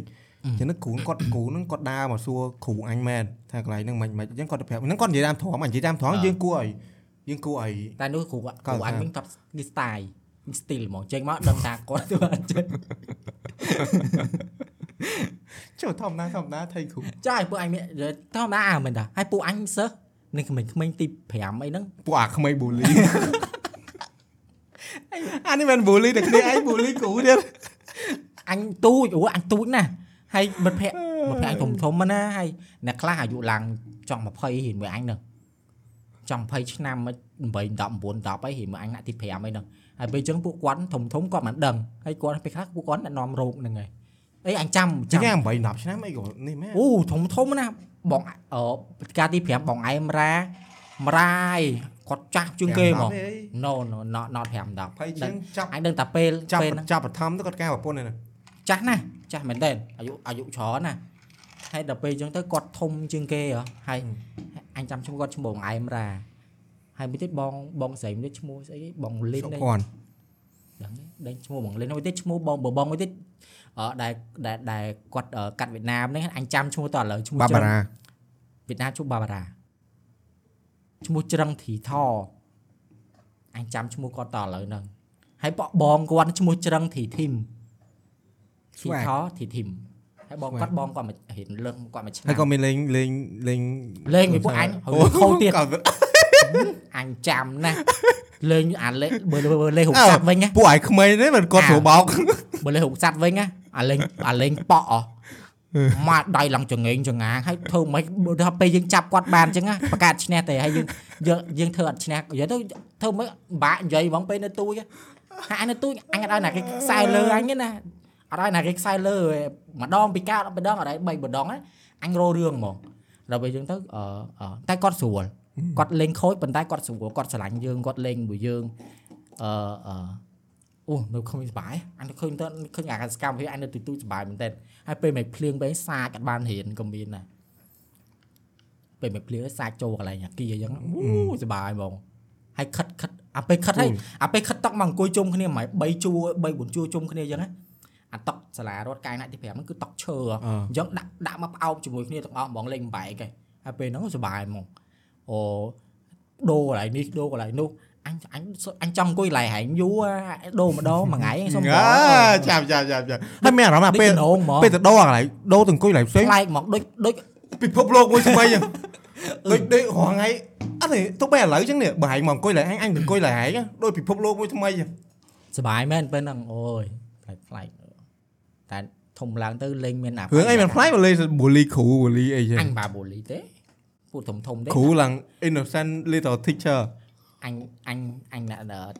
Speaker 2: ចឹងហ្នឹងគ្រូគាត់គ្រូហ្នឹងគាត់ដើរមកសួរគ្រូអញមែនថាកន្លែងហ្នឹងមិនមិនចឹងគាត់ទៅប្រាប់ហ្នឹងគាត់និយាយតាមធំអញនិយាយតាមធំយើងគួរឲ្យយើងគួរឲ្យ
Speaker 1: តែនោះគ្រូគ្រូអញ
Speaker 2: កើត
Speaker 1: វិញតបនេះ style នេះ style ហ្មងចេញមកដឹងថាគាត់ធ្វើអត់ចេញ
Speaker 2: ចូលធម្មតាធម្មតាថៃគ្រូ
Speaker 1: ចាឲ្យពួកអញមានធម្មតាអើមែនតាហើយពួកអញសិស្សនេះក្មេងក្មេងទី5អីហ្នឹង
Speaker 2: ពួកអាក្មេងបូលីអានេះមិនបូលីតែគ្នាឯងបូលីគ្រូទៀត
Speaker 1: អញទូចអូអញទូចណាស់ហើយមិត្តភក្តិមិត្តភក្តិអញធំធំៗណាហើយអ្នកខ្លះអាយុឡើងចង់20រៀនមួយអញហ្នឹងចង់20ឆ្នាំ8 10 9 10អីរៀនមួយអញណាក់ទី5អីហ្នឹង ហើយពេលអញ្ចឹងពួកគាត់ធំធំៗគាត់មិនដឹងហើយគាត់ពេលខ្លះពួកគាត់អ្នកនាំរោគហ្នឹងហើយអីអញចាំ
Speaker 2: ចឹ
Speaker 1: ចាំ
Speaker 2: ង8 10ឆ្នាំអីក៏នេះមែន
Speaker 1: អូធំធំណាបងអឺការទី5បងឯមរ៉ាមរ៉ាយគាត់ចាស់ជាងគេហ្មង no no not not 5 10
Speaker 2: 20ជាងចាប់
Speaker 1: អញដឹងតែពេល
Speaker 2: ចាប់
Speaker 1: ពេលហ្នឹង
Speaker 2: ចាប់បឋមទៅគាត់ការប្រពន្ធហ្នឹង
Speaker 1: ចាស់ណាស់ចាស់មែនតើអាយុអាយុច្រើនណាស់ហើយដល់ពេលអញ្ចឹងទៅគាត់ធំជាងគេហ៎ហើយអញចាំឈ្មោះគាត់ឈ្មោះបងឯមរ៉ា ហើយមួយទៀតបងបងស្រីមួយទៀតឈ្មោះស្អីគេបងលីន
Speaker 2: សុ
Speaker 1: ហ្នឹង
Speaker 2: ភ័ណ្ឌ
Speaker 1: ដឹងទេដឹងឈ្មោះបងលីនមួយទៀតឈ្មោះបងបើបងមួយទៀតអឺដែលដែលដែលគាត់អឺកាត់វៀតណាមហ្នឹងអញចាំឈ្មោះតឥឡូវឈ្មោះ
Speaker 2: បា
Speaker 1: ច្រឹង
Speaker 2: បារា
Speaker 1: វៀតណាមឈ្មោះបាបារ៉ាឈ្មោះច្រឹងធីថអញចាំឈ្មោះគាត់តឥឡូវហ្នឹងហើយបបងគាត់ឈ្មោះច្រឹងធីធីមធីថធីធីមហើយបងគាត់បងគាត់មករៀនលើកគាត់មកឆ្ងា
Speaker 2: ហើយ
Speaker 1: យ
Speaker 2: ក៏មានលេងលេងលេង
Speaker 1: លេងមួយពួកអញ
Speaker 2: អូ
Speaker 1: ហើយខូចទៀត
Speaker 2: ក៏
Speaker 1: អញចាំណាស់លេងអាលេងបើបើលេងហុកសัตว์វិញណា
Speaker 2: ពួកឯងក្មេងទេមិនគាត់
Speaker 1: អា
Speaker 2: ស្រួលបោក
Speaker 1: បើលេងហុកសัตว์វិញណាអាលេងអាលេងប៉ក់អ មកដៃឡើងចងេងចងាងហើយធ្វើមិនថាពេលយើងចាប់គាត់បានអញ្ចឹងណាប្រកាសឈ្នះទេហើយយើងយើងយើងធ្វើអត់ឈ្នះនិយាយទៅធ្វើមិនបាក់និយាយហ្មងពេលនៅទូចហាក់នៅទូចអញអត់ឲ្យណាគេខ្សែលើអញទេណាអត់ឲ្យណាគេខ្សែលើម្ដងពីកាតម្ដងអត់ឲ្យ3ម្ដងណាអញរោរឿងហ្មងដល់ពេលយើងទៅអឺតែគាត់ស្រួល គាត់លេងខូចប៉ុន្តែគាត់ស្រួលគាត់ស្រឡាញ់យើងគាត់លេងមួយយើងអឺអឺអូនៅឃើញសុបាយអញទៅឃើញទៅឃើញអាសកម្មភាពអញនៅទូទូសុបាយមែនតើហើយពេលមិនភ្លៀងពេលសាចអត់បានរៀនក៏មានដែរពេលមិនភ្លៀងសាចចូលកន្លែងអាគីអញ្ចឹងអូសុបាយហ្មងហើយខិតខិតអាពេលខិតហើយអាពេលខិតតក់មកអង្គុយជុំគ្នាមិន3ជួរ3 4ជួរជុំគ្នាអញ្ចឹងណាអាតុកសាលារត់កាយណាក់ទី5ហ្នឹងគឺតុកឈើអញ្ចឹងដាក់ដាក់មកផ្អោបជាមួយគ្នាទាំងអស់ហ្មងលេងបែកហើយហើយពេលហ្នឹងសុបាយហ្មងអូ ដូរកន្លែងនេះដូរកន្លែងនោះអញអញអញចង់អង្គុយឡៃហែងយូរដូរម្ដងមួយថ្ងៃសុំបង
Speaker 2: ចាប់ចាប់ចាប់ចាប់ហើយមានអារម្មណ៍ថាពេលពេលទៅដូរកន្លែងដូរទៅអង្គុយឡៃផ្សេង
Speaker 1: ប្លែកមកដូចដូច
Speaker 2: ពិភពលោកមួយថ្មីហ្នឹងដូចដូចរងថ្ងៃអត់ទេទោះបីឥឡូវចឹងនេះបើហែងមកអង្គុយឡៃអញអញអង្គុយឡៃហែងដូចពិភពលោកមួយថ្មី
Speaker 1: សបាយមែនពេលហ្នឹងអូយប្លែកប្លែកតែធំឡើងទៅលេងមានអា
Speaker 2: រឿងអីមិនប្លែកលេងបូលីគ្រូបូលីអីចឹង
Speaker 1: អញបាបូលីទេ ពួកធំធំទេ
Speaker 2: គ្រូឡើង innocent little teacher
Speaker 1: អញអញអញ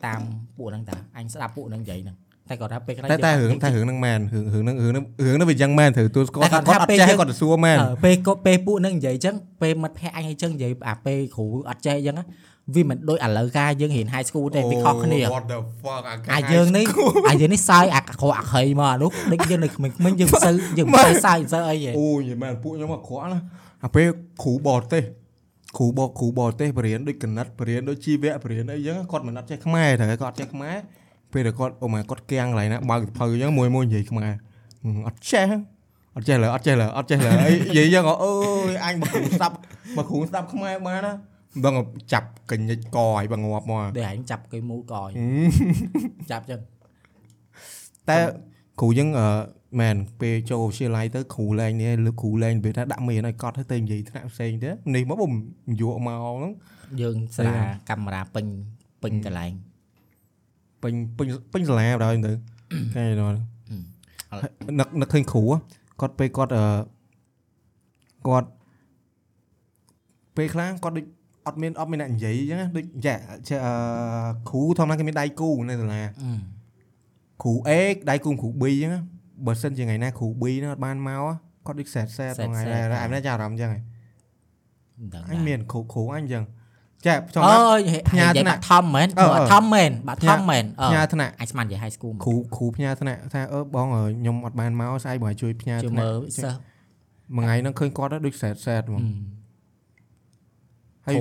Speaker 1: តាមពួកហ្នឹងតាអញស្ដាប់ពួកហ្នឹងនិយាយហ្នឹងតែគាត់ថាពេល
Speaker 2: ក្រោយតែតែរឿងតែរឿងហ្នឹងមែនរឿងរឿងហ្នឹងរឿងហ្នឹងរឿងហ្នឹងវាយ៉ាងមែនត្រូវទួលស្គាល់គាត់អត់ចេះគាត់ទៅសួរមែន
Speaker 1: ពេលគាត់ពេលពួកហ្នឹងនិយាយអញ្ចឹងពេលមិត្តភ័ក្ដិអញអញ្ចឹងនិយាយអាពេលគ្រូអត់ចេះអញ្ចឹងវាមិនដូចឥឡូវកាយើងរៀន high school ទេវាខុសគ្នា
Speaker 2: What the fuck
Speaker 1: អាយើងនេះអាយើងនេះសើចអាក្រក់អាក្រៃមកអានោះដូចយើងនៅក្មេងៗយើងមិនសូវយើងមិនសូវសើចមិនសូវអីទេ
Speaker 2: អូយមែនពួកខ្ញុំអាក្រក់ណា អាពេលគ្រូបរទេសគ្រូបកគ្រូបរទេសបរៀនដូចកណិតបរៀនដូចជីវៈបរៀនអីចឹងគាត់មិនអត់ចេះខ្មែរតែគាត់ចេះខ្មែរពេលដែលគាត់អូម៉ែគាត់កៀងកន្លែងណាបើកទៅអញ្ចឹងមួយមួយនិយាយខ្មែរអត់ចេះអត់ចេះលើអត់ចេះលើអត់ចេះលើអីនិយាយចឹងអើយអញមកគ្រូស្ដាប់មកគ្រូស្ដាប់ខ្មែរបានណាមិនដឹងចាប់កញ្ញិចកឲ្យបើងាប់មក
Speaker 1: តែឯងចាប់គេមូលកឲ្យចាប់ចឹង
Speaker 2: តែគ្រូយើងអឺ មែនពេលចូលវិទ្យាល័យទៅគ្រូលែងនេះលើគ្រូលែងពេលថាដាក់មានឲ្យកត់ទៅនិយាយថ្នាក់ផ្សេងទៅនេះមកបំយកមកហ្នឹង
Speaker 1: យើងស្រាកាមេរ៉ាពេញពេញកន្លែង
Speaker 2: ពេញពេញពេញសាលាដល់ទៅគេដល់នឹកនឹកឃើញគ្រូគាត់ពេលគាត់អឺគាត់ពេលខ្លះគាត់ដូចអត់មានអត់មានអ្នកនិយាយអញ្ចឹងដូចចាអឺគ្រូធម្មតាគេមានដៃគូនៅសាលាគ្រូ A ដៃគូគ្រូ B អញ្ចឹង បើសិនជាថ្ងៃណាគ្រូ B នោះអត់បានមកគាត់ដូចសែតសែតថ្ងៃដែរអញមានអារម្មណ៍អញ្ចឹងហ៎អញមានគ្រូគ្រូអញអញ្ចឹងចា
Speaker 1: ចំណាអើយផ្ញើថ្នាក់ធំមែនធំមែនបាទធំមែន
Speaker 2: ផ្ញើថ្នាក់
Speaker 1: អាចស្មាននិយាយ high school
Speaker 2: គ្រូគ្រូផ្ញើថ្នាក់ថាអឺបងខ្ញុំអត់បានមកស្អែកបងជួយផ្ញើថ្នាក់មួយថ្ងៃហ្នឹងឃើញគាត់ដូចសែតសែតហ្មងហើយ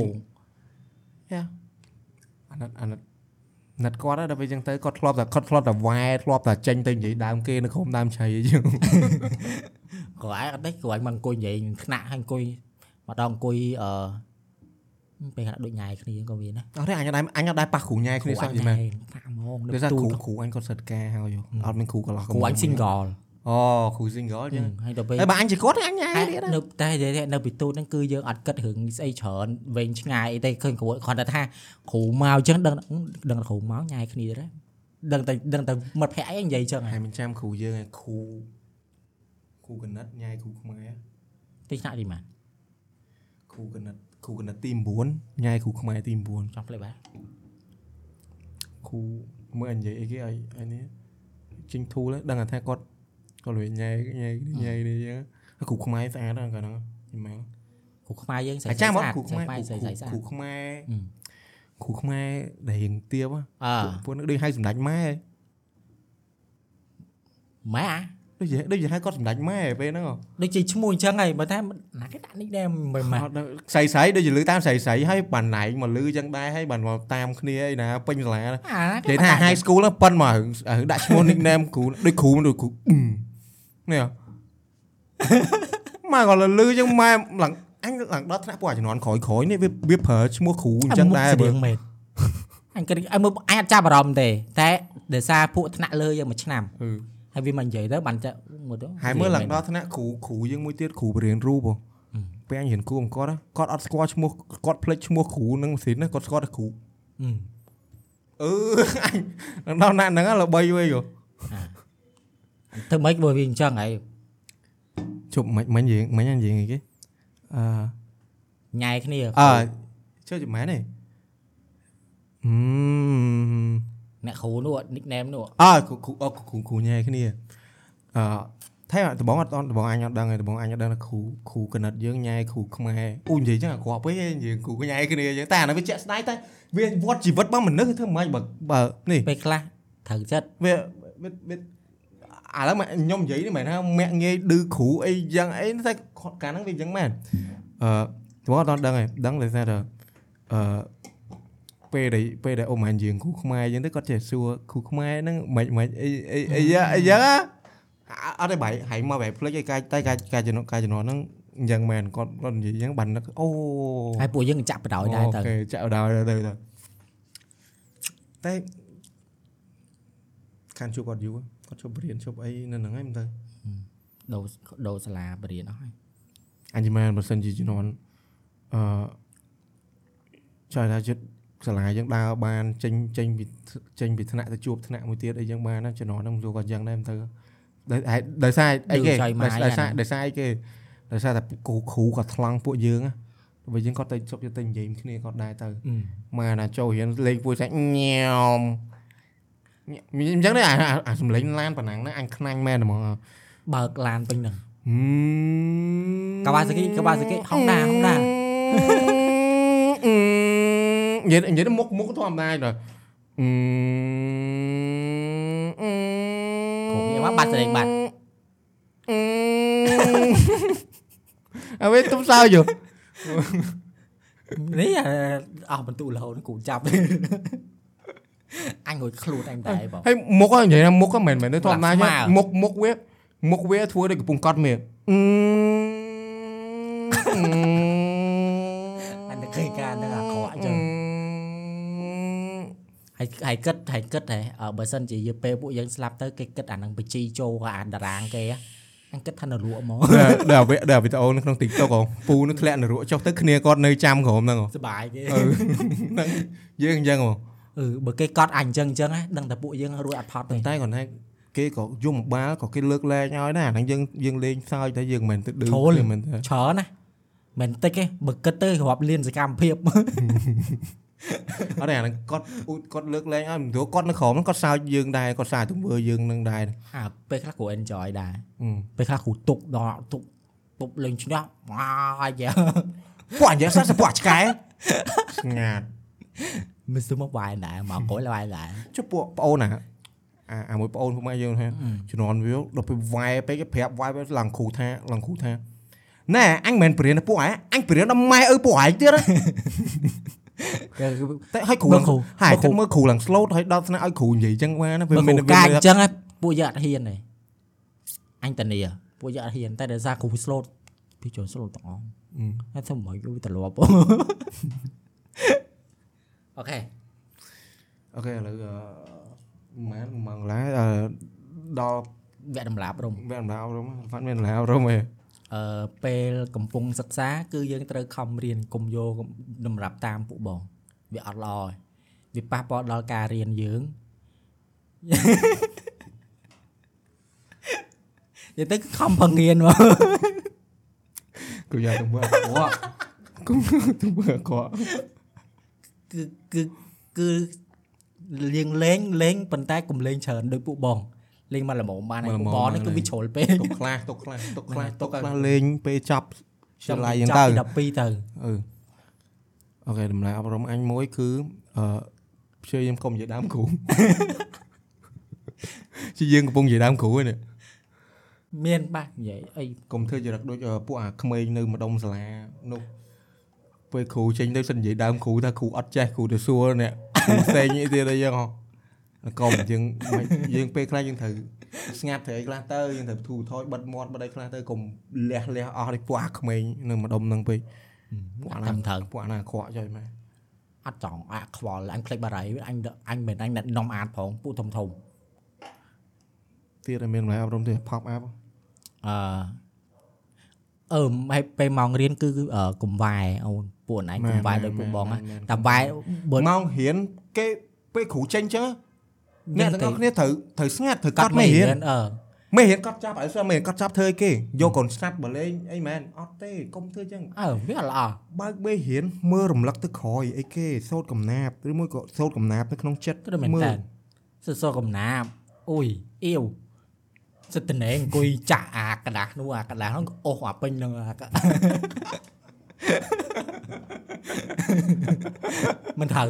Speaker 2: យ៉ាអាណិតអាណិត ណាត់គាត់ដល់ពេលចឹងទៅគាត់ធ្លាប់តែគាត់ធ្លាប់តែវ៉ែធ្លាប់តែចេញទៅនិយាយដើមគេនៅក្រុមដើមឆៃអីចឹង
Speaker 1: គាត់ឯងអត់ទេគាត់ឯងមកអង្គុយនិយាយថ្នាក់ហើយអង្គុយមកដល់អង្គុយអឺពេលខ្លះដូចញ៉ៃគ្នាក៏មានណា
Speaker 2: អត់ទេអញអត់ដែរអញអត់ដែរប៉ះគ្រូញ៉ៃគ្នាសោះយីមែន
Speaker 1: ប៉ះហ្មង
Speaker 2: ដូចគ្រូគ្រូអញគាត់សិតការហើយអត់មានគ្រូកន្លោះ
Speaker 1: គ្រូអញ single
Speaker 2: អូគ្រូ single ចឹង
Speaker 1: ហើយដល់ពេល
Speaker 2: ហើយបើអញជាគាត់អញញ៉ាយ
Speaker 1: ទៀតនៅតែនៅពីទូហ្នឹងគឺយើងអត់គិតរឿងស្អីច្រើនវែងឆ្ងាយអីទេឃើញគ្រូគ្រាន់តែថាគ្រូមកចឹងដឹងដឹងគ្រូមកញ៉ាយគ្នាទៀតដឹងតែដឹងតែមិត្តភ័ក្ដិអីនិយាយចឹង
Speaker 2: ហើយមិនចាំគ្រូយើងឯគ្រូគ្រូកណិតញ៉ាយគ្រូខ្មែរ
Speaker 1: ទីថ្នាក់ទីម៉ាន
Speaker 2: គ្រូកណិតគ្រូកណិតទី9ញ៉ាយគ្រូខ្មែរទី9
Speaker 1: ចង់ផ្លេចបាទ
Speaker 2: គ្រូមើលអញនិយាយអីគេឲ្យឲ្យនេះចេញធូលដឹងថាគាត់ គាត់លួយញ៉ៃញ៉ៃញ៉ៃនេះចឹងគ្រូខ្មែរស្អាតហ្នឹងកាលហ្នឹងយីមែន
Speaker 1: គ្រូខ្មែរយើង
Speaker 2: ស្អាតចាំគ្រូខ្មែរគ្រូខ្មែរគ្រូខ្មែរដែលរៀងទៀបពួកនឹងដូចហៅសម្ដេចម៉ែ
Speaker 1: ម៉ែអា
Speaker 2: ដូចជាដូចជាហៅគាត់សម្ដេចម៉ែពេលហ្នឹង
Speaker 1: ដូចជាឈ្មោះអញ្ចឹងហើយបើថាណាគេដាក់នេះដែរមិនម៉ែ
Speaker 2: ស្រីស្រីដូចជាលឺតាមស្រីស្រីហើយបានណៃមកលឺអញ្ចឹងដែរហើយបានមកតាមគ្នាឯណាពេញសាលានិយាយថា high school ហ្នឹងប៉ុនមកដាក់ឈ្មោះ nickname គ្រូដូចគ្រូដូចគ្រូ នេះម៉ែគាត់លឺចឹងម៉ែឡើងអញឡើងដល់ថ្នាក់ពួកជំនាន់ក្រោយក្រោយនេះវាវាប្រើឈ្មោះគ្រូអញ្ចឹងដែរ
Speaker 1: បើមែនអញគិតអញមើលអញអត់ចាប់អារម្មណ៍ទេតែដោយសារពួកថ្នាក់លើយើងមួយឆ្នាំហើយវាមិននិយាយទៅបានចាមើលទៅ
Speaker 2: ហើយមើលឡើងដល់ថ្នាក់គ្រូគ្រូយើងមួយទៀតគ្រូបរៀនរូបពេលអញរៀនគួរគាត់គាត់អត់ស្គាល់ឈ្មោះគាត់ភ្លេចឈ្មោះគ្រូនឹងម៉ាស៊ីនណាគាត់ស្គាល់តែគ្រូអឺអញដល់ណាស់ហ្នឹងល្បីវិញហ៎
Speaker 1: ធ្វើម៉េចបើវាអញ្ចឹងហើយ
Speaker 2: ជប់មិនមិនយើងមិនយើងអីគេអឺ
Speaker 1: ញ៉ែគ្នា
Speaker 2: អើជឿចាំមែនទេអឺ
Speaker 1: អ្នកគ្រូនោះ nickname នោះ
Speaker 2: អើគ្រូគ្រូអគ្រូគ្រូញ៉ែគ្នាអឺថៃដបងអត់ដបងអញអត់ដឹងទេដបងអញអត់ដឹងថាគ្រូគ្រូកណិតយើងញ៉ែគ្រូខ្មែរអូនិយាយចឹងអាក្រក់ពេកឯងយើងគ្រូញ៉ែគ្នាចឹងតែអានោះវាជាក់ស្ដែងតែវាវត្តជីវិតរបស់មនុស្សធ្វើមិនបើបើនេះ
Speaker 1: ពេលខ្លះត្រូវចិត្ត
Speaker 2: វាវាវា ឥឡូវមកខ្ញុំនិយាយនេះមិនថាមាក់ងាយឌឺគ្រូអីយ៉ាងអីតែកាលហ្នឹងវាយ៉ាងមែនអឺបងអត់ដឹងទេដឹងតែថាអឺពេលដែលពេលដែលអ៊ំអញយើងគ្រូខ្មែរអញ្ចឹងទៅគាត់ចេះសួរគ្រូខ្មែរហ្នឹងមិនមិនអីអីអីយ៉ាងអីយ៉ាងអត់ទេបាយហៃមកបែបភ្លេចឯកាយតែកាយកាយចំណុចកាយចំណុចហ្នឹងអញ្ចឹងមែនគាត់គាត់និយាយអញ្ចឹងបាននឹកអូ
Speaker 1: ហើយពួកយើងចាក់បដ ாய் ដែរទៅ
Speaker 2: អូខេចាក់ដល់ទៅទៅតែខានជួបគាត់យូរ គាត់ជួបរៀនជួបអីនៅហ្នឹងហើយមិនទៅ
Speaker 1: ដូរដូរសាលាបរៀនអស់ហើយ
Speaker 2: អញមែនបើសិនជាជំនាន់អឺចង់ថាចិត្តសាលាយើងដើរបានចេញចេញពីចេញពីថ្នាក់ទៅជួបថ្នាក់មួយទៀតអីចឹងបានណាជំនាន់ហ្នឹងជួបគាត់ចឹងដែរមិនទៅដោយហេតុដោយសារអីគេដោយសារដោយសារអីគេដោយសារតែគ្រូគ្រូគាត់ថ្លង់ពួកយើងណាបើយើងគាត់ទៅជប់ទៅនិយាយគ្នាគាត់ដែរទៅមកណាចូលរៀនលេងពួយសាច់ញ៉ាំ អញ្ចឹងទេអាអាអាសំលេងឡានប៉ុណ្ណឹងណាអញខ្នាញ់មែនហ្មង
Speaker 1: បើកឡានពេញហ្នឹង
Speaker 2: ហឹម
Speaker 1: Kawasaki Kawasaki Honda Honda
Speaker 2: និយាយនិយាយទៅមុខមុខធម្មតាទៅអឺ
Speaker 1: គ្រប់យ៉ាងមកបាត់ស្រេងបាត់
Speaker 2: អើវិញទុំសើយោ
Speaker 1: នេះអាអស់បន្ទុករហូតគ្រូចាប់ អញងុយខ្លួនអញដែរបង
Speaker 2: ហើយមុខហ្នឹងនិយាយថាមុខហ្នឹងមិនមែនទេធម្មតា
Speaker 1: ស្មា
Speaker 2: ទេ
Speaker 1: រ
Speaker 2: មុខមុខវាមុខវាធ្វើដូចកំពុងកត់មានអឺ
Speaker 1: អញទៅឃើញការហ្នឹងអាក្រក់អញ្ចឹងហើយហើយគិតហើយគិតហ៎អឺបើសិនជាយើងពេលពួកយើងស្លាប់ទៅគេគិតអាហ្នឹងបជីចូលក៏អាតារាងគេហ៎អញគិតថានៅលក់ហ្មង
Speaker 2: ដែលដែលដែលវីដេអូនៅក្នុង TikTok ហ៎ពូនឹងធ្លាក់នរកចុះទៅគ្នាគាត់នៅចាំក្រុមហ្នឹងហ៎
Speaker 1: សុបាយគេ
Speaker 2: អឺហ្នឹងយើងអញ្ចឹងហ៎
Speaker 1: អឺបើគេកត់អញអញ្ចឹងអញ្ចឹងហ៎ដឹងតែពួកយើងរួចអត់ផត់ទេ
Speaker 2: ប៉ុន្តែគាត់ថាគេក៏យំបាល់ក៏គេលើកលែងឲ្យដែរអាហ្នឹងយើងយើងលេងសើចតែយើងមិនមែនទៅឌឺទេមិនទេ
Speaker 1: ច្រើនណាមិនតិចទេបើគិតទៅរាប់លានសកម្មភាព
Speaker 2: អត់ទេអាហ្នឹងគាត់អ៊ូគាត់លើកលែងឲ្យមិនព្រោះគាត់នៅក្រុមហ្នឹងគាត់សើចយើងដែរគាត់សើចទង្វើយើងនឹងដែរ
Speaker 1: អាពេលខ្លះគ្រូ enjoy ដែរ
Speaker 2: អឺ
Speaker 1: ពេលខ្លះគ្រូទុកដល់ទុកទុកលេងឈ្នះអាយ
Speaker 2: ពួកអញ្ចឹងសោះសពួកឆ្កែស្ងាត់
Speaker 1: មិនស្មកវាយដែរមកកុយវាយដែរ
Speaker 2: ចុះពួកប្អូនណាអាអាមួយប្អូនពួកម៉ែយើងថាជំនាន់វាដល់ពេលវាយពេកគេប្រាប់វាយឡើងគ្រូថាឡើងគ្រូថាណែអញមិនមែនបរៀនដល់ពួកឯងអញបរៀនដល់ម៉ែឪពួកឯងទៀតណា
Speaker 1: គេ
Speaker 2: តែឲ្យគ្រូ
Speaker 1: មើ
Speaker 2: ឡើង
Speaker 1: លគ្រូ
Speaker 2: ហើយ
Speaker 1: មើលគ្រូ
Speaker 2: តែមើលគ្រូឡើង slow ហើយដល់ថ្នាក់ឲ្យគ្រូនិយាយចឹងបានណា
Speaker 1: បើគ្រូ
Speaker 2: មាន
Speaker 1: កាចអញ្ចឹងហ៎ពួកយើងអត់ហ៊ានទេអញតានីពួកយើងអត់ហ៊ានតែដោយសារគ្រូ slow ពីចូល slow ទាំងអស់ហើយធ្វើមកវាត្រឡប់ អូខេ
Speaker 2: អូខេឥឡូវអឺម៉ែនម៉ងឡាអឺដល់
Speaker 1: វគ្គតម្លាប់រំ
Speaker 2: វគ្គអំឡោរំហ្វាត់មានអំឡោរំឯង
Speaker 1: អឺពេលកំពុងសិក្សា គឺយើងត្រូវខំរៀនកុំយកតម្រាប់តាមពួកបងវាអត់ល្អទេវាប៉ះពាល់ដល់ការរៀនយើងនិយាយទៅគឺខំប្រងៀនមក
Speaker 2: គឺយកទៅមើលអក្រក់គឺទៅមើលអក្រក់
Speaker 1: គឺគឺគឺលេងលេងលេងប៉ុន្តែកុំលេងច្រើនដោយពួកបងលេងមកល្មមបានហើយពួកបងនេះគឺវាជ្រុលពេក
Speaker 2: ទុកខ្លះទុកខ្លះទុកខ្លះ
Speaker 1: ទុ
Speaker 2: ទុ
Speaker 1: ក
Speaker 2: ក
Speaker 1: ឲ្យ
Speaker 2: ខ្លះលេងពេលចាប់ឆ្លៃយ៉ាង
Speaker 1: ចាប់
Speaker 2: ទៅ
Speaker 1: ពី12ទៅ
Speaker 2: អឺអូខេតម្លៃអប់រំអញមួយគឺអឺព្យាយាមកុំនិយាយដើមគ្រូជាយើងកំពុងនិយាយដើមគ្រូហ្នឹង
Speaker 1: មានបាក់និយាយអី
Speaker 2: កុំធ្វើចរិតដូចអឺពួកអាក្មេងនៅម្ដុំសាលានោះ ពេលគ្រូចេញទៅសិននិយាយដើមគ្រូថាគ្រូអត់ចេះគ្រូទៅសួរអ្នកគ្រូផ្សេងអីទៀតអីយ៉ាងហ៎កុំយើងមិនយើងពេលខ្លះយើងត្រូវស្ងាត់ត្រូវអីខ្លះទៅយើងត្រូវធូរថយបិទមាត់បិទអីខ្លះទៅកុំលះលះអស់ដូចពួកអាក្មេងនៅម្ដុំហ្នឹងពេកពួកអា
Speaker 1: តាមត្រូវ
Speaker 2: ពួកអាណាអាក្រក់ចុយម៉ែ
Speaker 1: អត់ចង់អាខ្វល់អញភ្លេចបារីអញអញមិនអញអ្នកនំអាតផងពួកធំធំ
Speaker 2: ទៀតឲ្យមានម្ល៉េះអប់រំទៀត pop up
Speaker 1: អឺ អឺហើយពេលម៉ោងរៀនគឺអឺកុំវាយអូនពួកណៃកុំវាយដោយពួកបងណាតែវាយបើ
Speaker 2: ម៉ោងរៀនគេពេលគ្រូចេញចឹងអ្នកទាំងអស់
Speaker 1: នេះ
Speaker 2: គ្នាត្រូវត្រូវស្ងាត់ត្រូវ
Speaker 1: កា
Speaker 2: កា
Speaker 1: ត់
Speaker 2: ត់
Speaker 1: មេ
Speaker 2: មេរៀ
Speaker 1: រៀ
Speaker 2: ន
Speaker 1: នអឺ
Speaker 2: មេរៀនកត់ចាប់អត់ស្មេរៀនកត់ចាប់ធ្វើអីគេយកកូនស្នាប់បលេងអីមែនអត់ទេកុំធ្វើចឹង
Speaker 1: អើវាអត់ល្អ
Speaker 2: បើកមេរៀនមើលរំលឹកទៅក្រោយអីគេសូត្រកំណាព្យឬមួយក៏សូត្រកំណាព្យនៅក្នុងចិត្ត
Speaker 1: គឺមែនតើសសរកំណាបអ៊ុយអ៊ីវ សិតតណែអង្គុយចាក់អាกระดาษនោះអាกระดาษនោះអូសអាពេញនឹងអាក មិនត្រូវ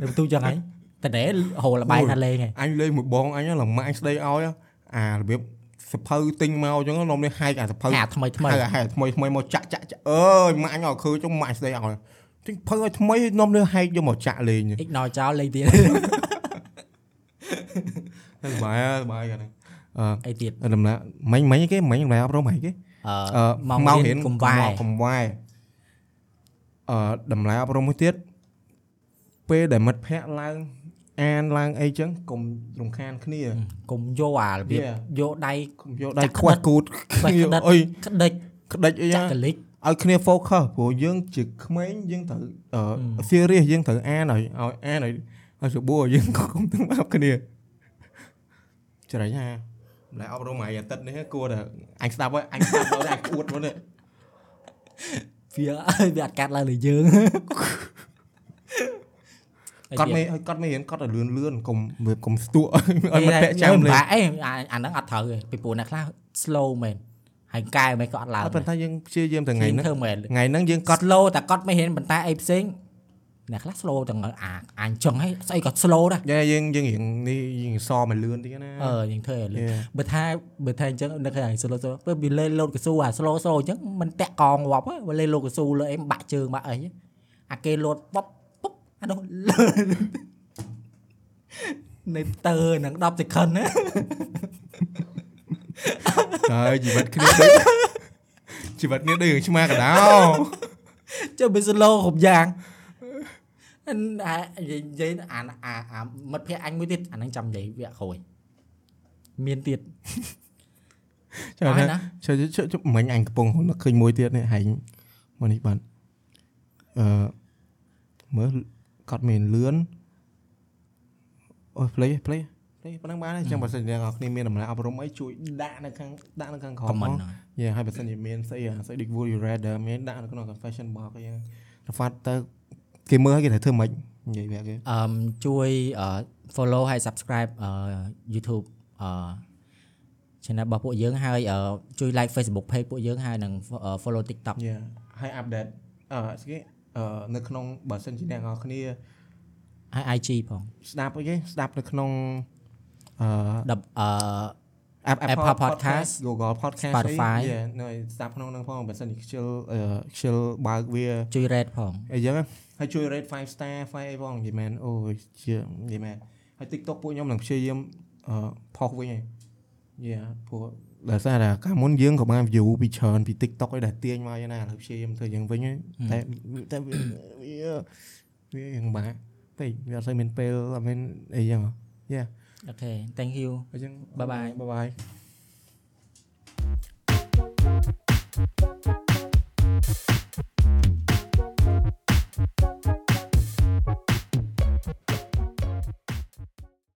Speaker 1: ទៅបន្ទូចឹងហើយតណែហូរលបាយថាលេងហើយ
Speaker 2: អញលេងមួយបងអញឡើងម៉ាក់អញស្ដីឲ្យអារបៀបសភៅទិញមកអញ្ចឹងនំនេះហែកអាសភៅ
Speaker 1: អាថ្មីថ្មី
Speaker 2: ហែកហែកថ្មីថ្មីមកចាក់ចាក់ចាក់អើយម៉ាក់អញឲ្យឃើញចុងម៉ាក់ស្ដីឲ្យទិញភៅឲ្យថ្មីនំនេះហែកយកមកចាក់លេង
Speaker 1: អ៊ីកណចោលលេងទៀត
Speaker 2: សបាយសបាយហ្នឹង អឺ
Speaker 1: អីទៀត
Speaker 2: ដំណាមិញមិញគេមិញដំណាអប់រំហីគេ
Speaker 1: អ
Speaker 2: អឺឺ
Speaker 1: មក
Speaker 2: មក
Speaker 1: រៀ
Speaker 2: រៀ
Speaker 1: ន
Speaker 2: ន
Speaker 1: កុំវាយ
Speaker 2: កុំវាយអឺតម្លៃអប់រំមួយទៀតពេលដែលមិត្តភ័ក្តិឡើងអានឡើងអីចឹងកុំរំខានគ្នា
Speaker 1: កុំយកអារបៀប
Speaker 2: Yeah.
Speaker 1: យកដៃ
Speaker 2: កុំយកដៃ
Speaker 1: ចាក់
Speaker 2: ខ្វាត់គូត
Speaker 1: ខ្វាត់
Speaker 2: គ្នា
Speaker 1: ក្តិត
Speaker 2: អុយ
Speaker 1: ក្តិច
Speaker 2: ក្តិចអី
Speaker 1: ចា
Speaker 2: ណា
Speaker 1: ក់កលិច
Speaker 2: ឲ្យគ្នា focus ព្រោះយើងជាក្មេងយើងត្រូវអឺ serious យើងត្រូវអានឲ្យឲ្យអានឲ្យឲ្យស្បួរយើងក៏កុំទាំងបាប់គ្នាច្រៃណា ម្ល៉េះអប់រំមួយអាទិត្យនេះគួរតែអញស្ដាប់ហើយអញស្ដាប់ដល់អញក្អួតមកនេះ
Speaker 1: វាវាអត់កាត់ឡើងលើយើង
Speaker 2: គាត់មិនឲ្យគាត់មិនរៀនគាត់ឲ្យលឿនលឿនកុំវាកុំស្ទួកឲ្យ
Speaker 1: អី
Speaker 2: មិត្តភ័ក្តិចាំលេង
Speaker 1: បាក់អីអាអាហ្នឹងអត់ត្រូវទេពីព្រោះអ្នកខ្លះ slow មែនហើយកែមិនក៏អត់ឡើង
Speaker 2: អត់ប៉ុន្តែយើងព្យាយាមតែថ្ងៃហ្នឹង
Speaker 1: ធ្វើមែន
Speaker 2: ថ្ងៃហ្នឹងយើងកត់
Speaker 1: slow តែគាត់មិនហ៊ានប៉ុន្តែអីផ្សេង អ្នកខ្លះ slow ទាំងអាអញចឹងហើយស្អីក៏ slow ដែរ
Speaker 2: យ៉ាយើងយើងរៀងនេះយើងសមកលឿនតិចណា
Speaker 1: អឺយើងធ្វើឲ្យលឿន
Speaker 2: Yeah.
Speaker 1: បើថាបើថាអញ្ចឹងនឹកឲ្យ slow slow ពេលវាលេងលោតកស៊ូអា slow slow អញ្ចឹងមិនតាក់កងងាប់ហើយបើលេងលោតកស៊ូលើអីបាក់ជើងបាក់អីអាគេលោតប៉ុបប៉ុបអានោះនៅតើនឹង10 second ណា
Speaker 2: ហើយជីវិតគ្នាដូចជីវិតគ្នាដូចរឿងឆ្មាកដោ
Speaker 1: ចុះវា slow គ្រប់យ៉ាង អាអានិយាយអាអាអាមិត្តភ័ក្ដិអញមួយទៀតអាហ្នឹងចាំនិយាយវាក្រោយមានទៀត
Speaker 2: ចាំ
Speaker 1: អស់
Speaker 2: ថា
Speaker 1: ណា
Speaker 2: ចុះចុះចុះមិញអញកំពុងនឹកឃើញមួយទៀតនេះហែងមកនេះបាទអឺមើលគាត់មានលឿនអូយ play play play ប៉ុណ្ណឹងបានហើយចឹងបើសិនជាអ្នកនរគ្នាមានតម្លៃអប់រំអីជួយដាក់នៅខាងដាក់នៅខាងក្រោម
Speaker 1: comment
Speaker 2: មក
Speaker 1: ហ្នឹង
Speaker 2: យេហើយបើសិនជាមានស្អីអាស្អី Dick Wood you reader មានដាក់នៅក្នុង confession box អីហ្នឹងរហ្វាត់ទៅ គេមើលហើយគេត្រូវធ្វើម៉េចនិយាយវាគេ
Speaker 1: អឺមជួយអឺ follow ហើយ subscribe អឺ YouTube អឺ channel របស់ពួកយើងហើយអឺជួយ like Facebook page ពួកយើងហើយនិង follow TikTok
Speaker 2: យេហើយ update អឺស្គីអឺនៅក្នុងបើសិនជាអ្នកនរគ្នា
Speaker 1: ហើយ IG ផង
Speaker 2: ស្ដាប់អីគេស្ដាប់នៅក្នុងអឺ
Speaker 1: ដល់អឺ
Speaker 2: App-
Speaker 1: Apple
Speaker 2: Apple
Speaker 1: Podcast
Speaker 2: Podcast Google Podcast
Speaker 1: Spotify
Speaker 2: អី Yeah នៅស្ដាប់ក្នុងហ្នឹងផងបើសិនជាខ្ជិលអឺខ្ជិលបើកវា
Speaker 1: ជួយ rate ផង
Speaker 2: អីចឹងណា ហើយជួយ rate 5 star 5អីផងនិយាយមែនអូយជានិយាយមែនហើយ TikTok ពួកខ្ញុំនឹងព្យាយាមផុសវិញហើយយ៉ាពួកដោយសារតែកាលមុនយើងក៏បាន view ពីច្រើនពី TikTok ឯដែលទាញមកយ៉ាងណាឥឡូវព្យាយាមធ្វើយ៉ាងវិញតែតែវាវាយ៉ាងបាក់តែវាអត់ស្អីមានពេលអត់មានអីយ៉ាងយ៉ា
Speaker 1: អូខេ thank you
Speaker 2: អញ្ចឹង
Speaker 1: bye bye
Speaker 2: bye bye Thank you. you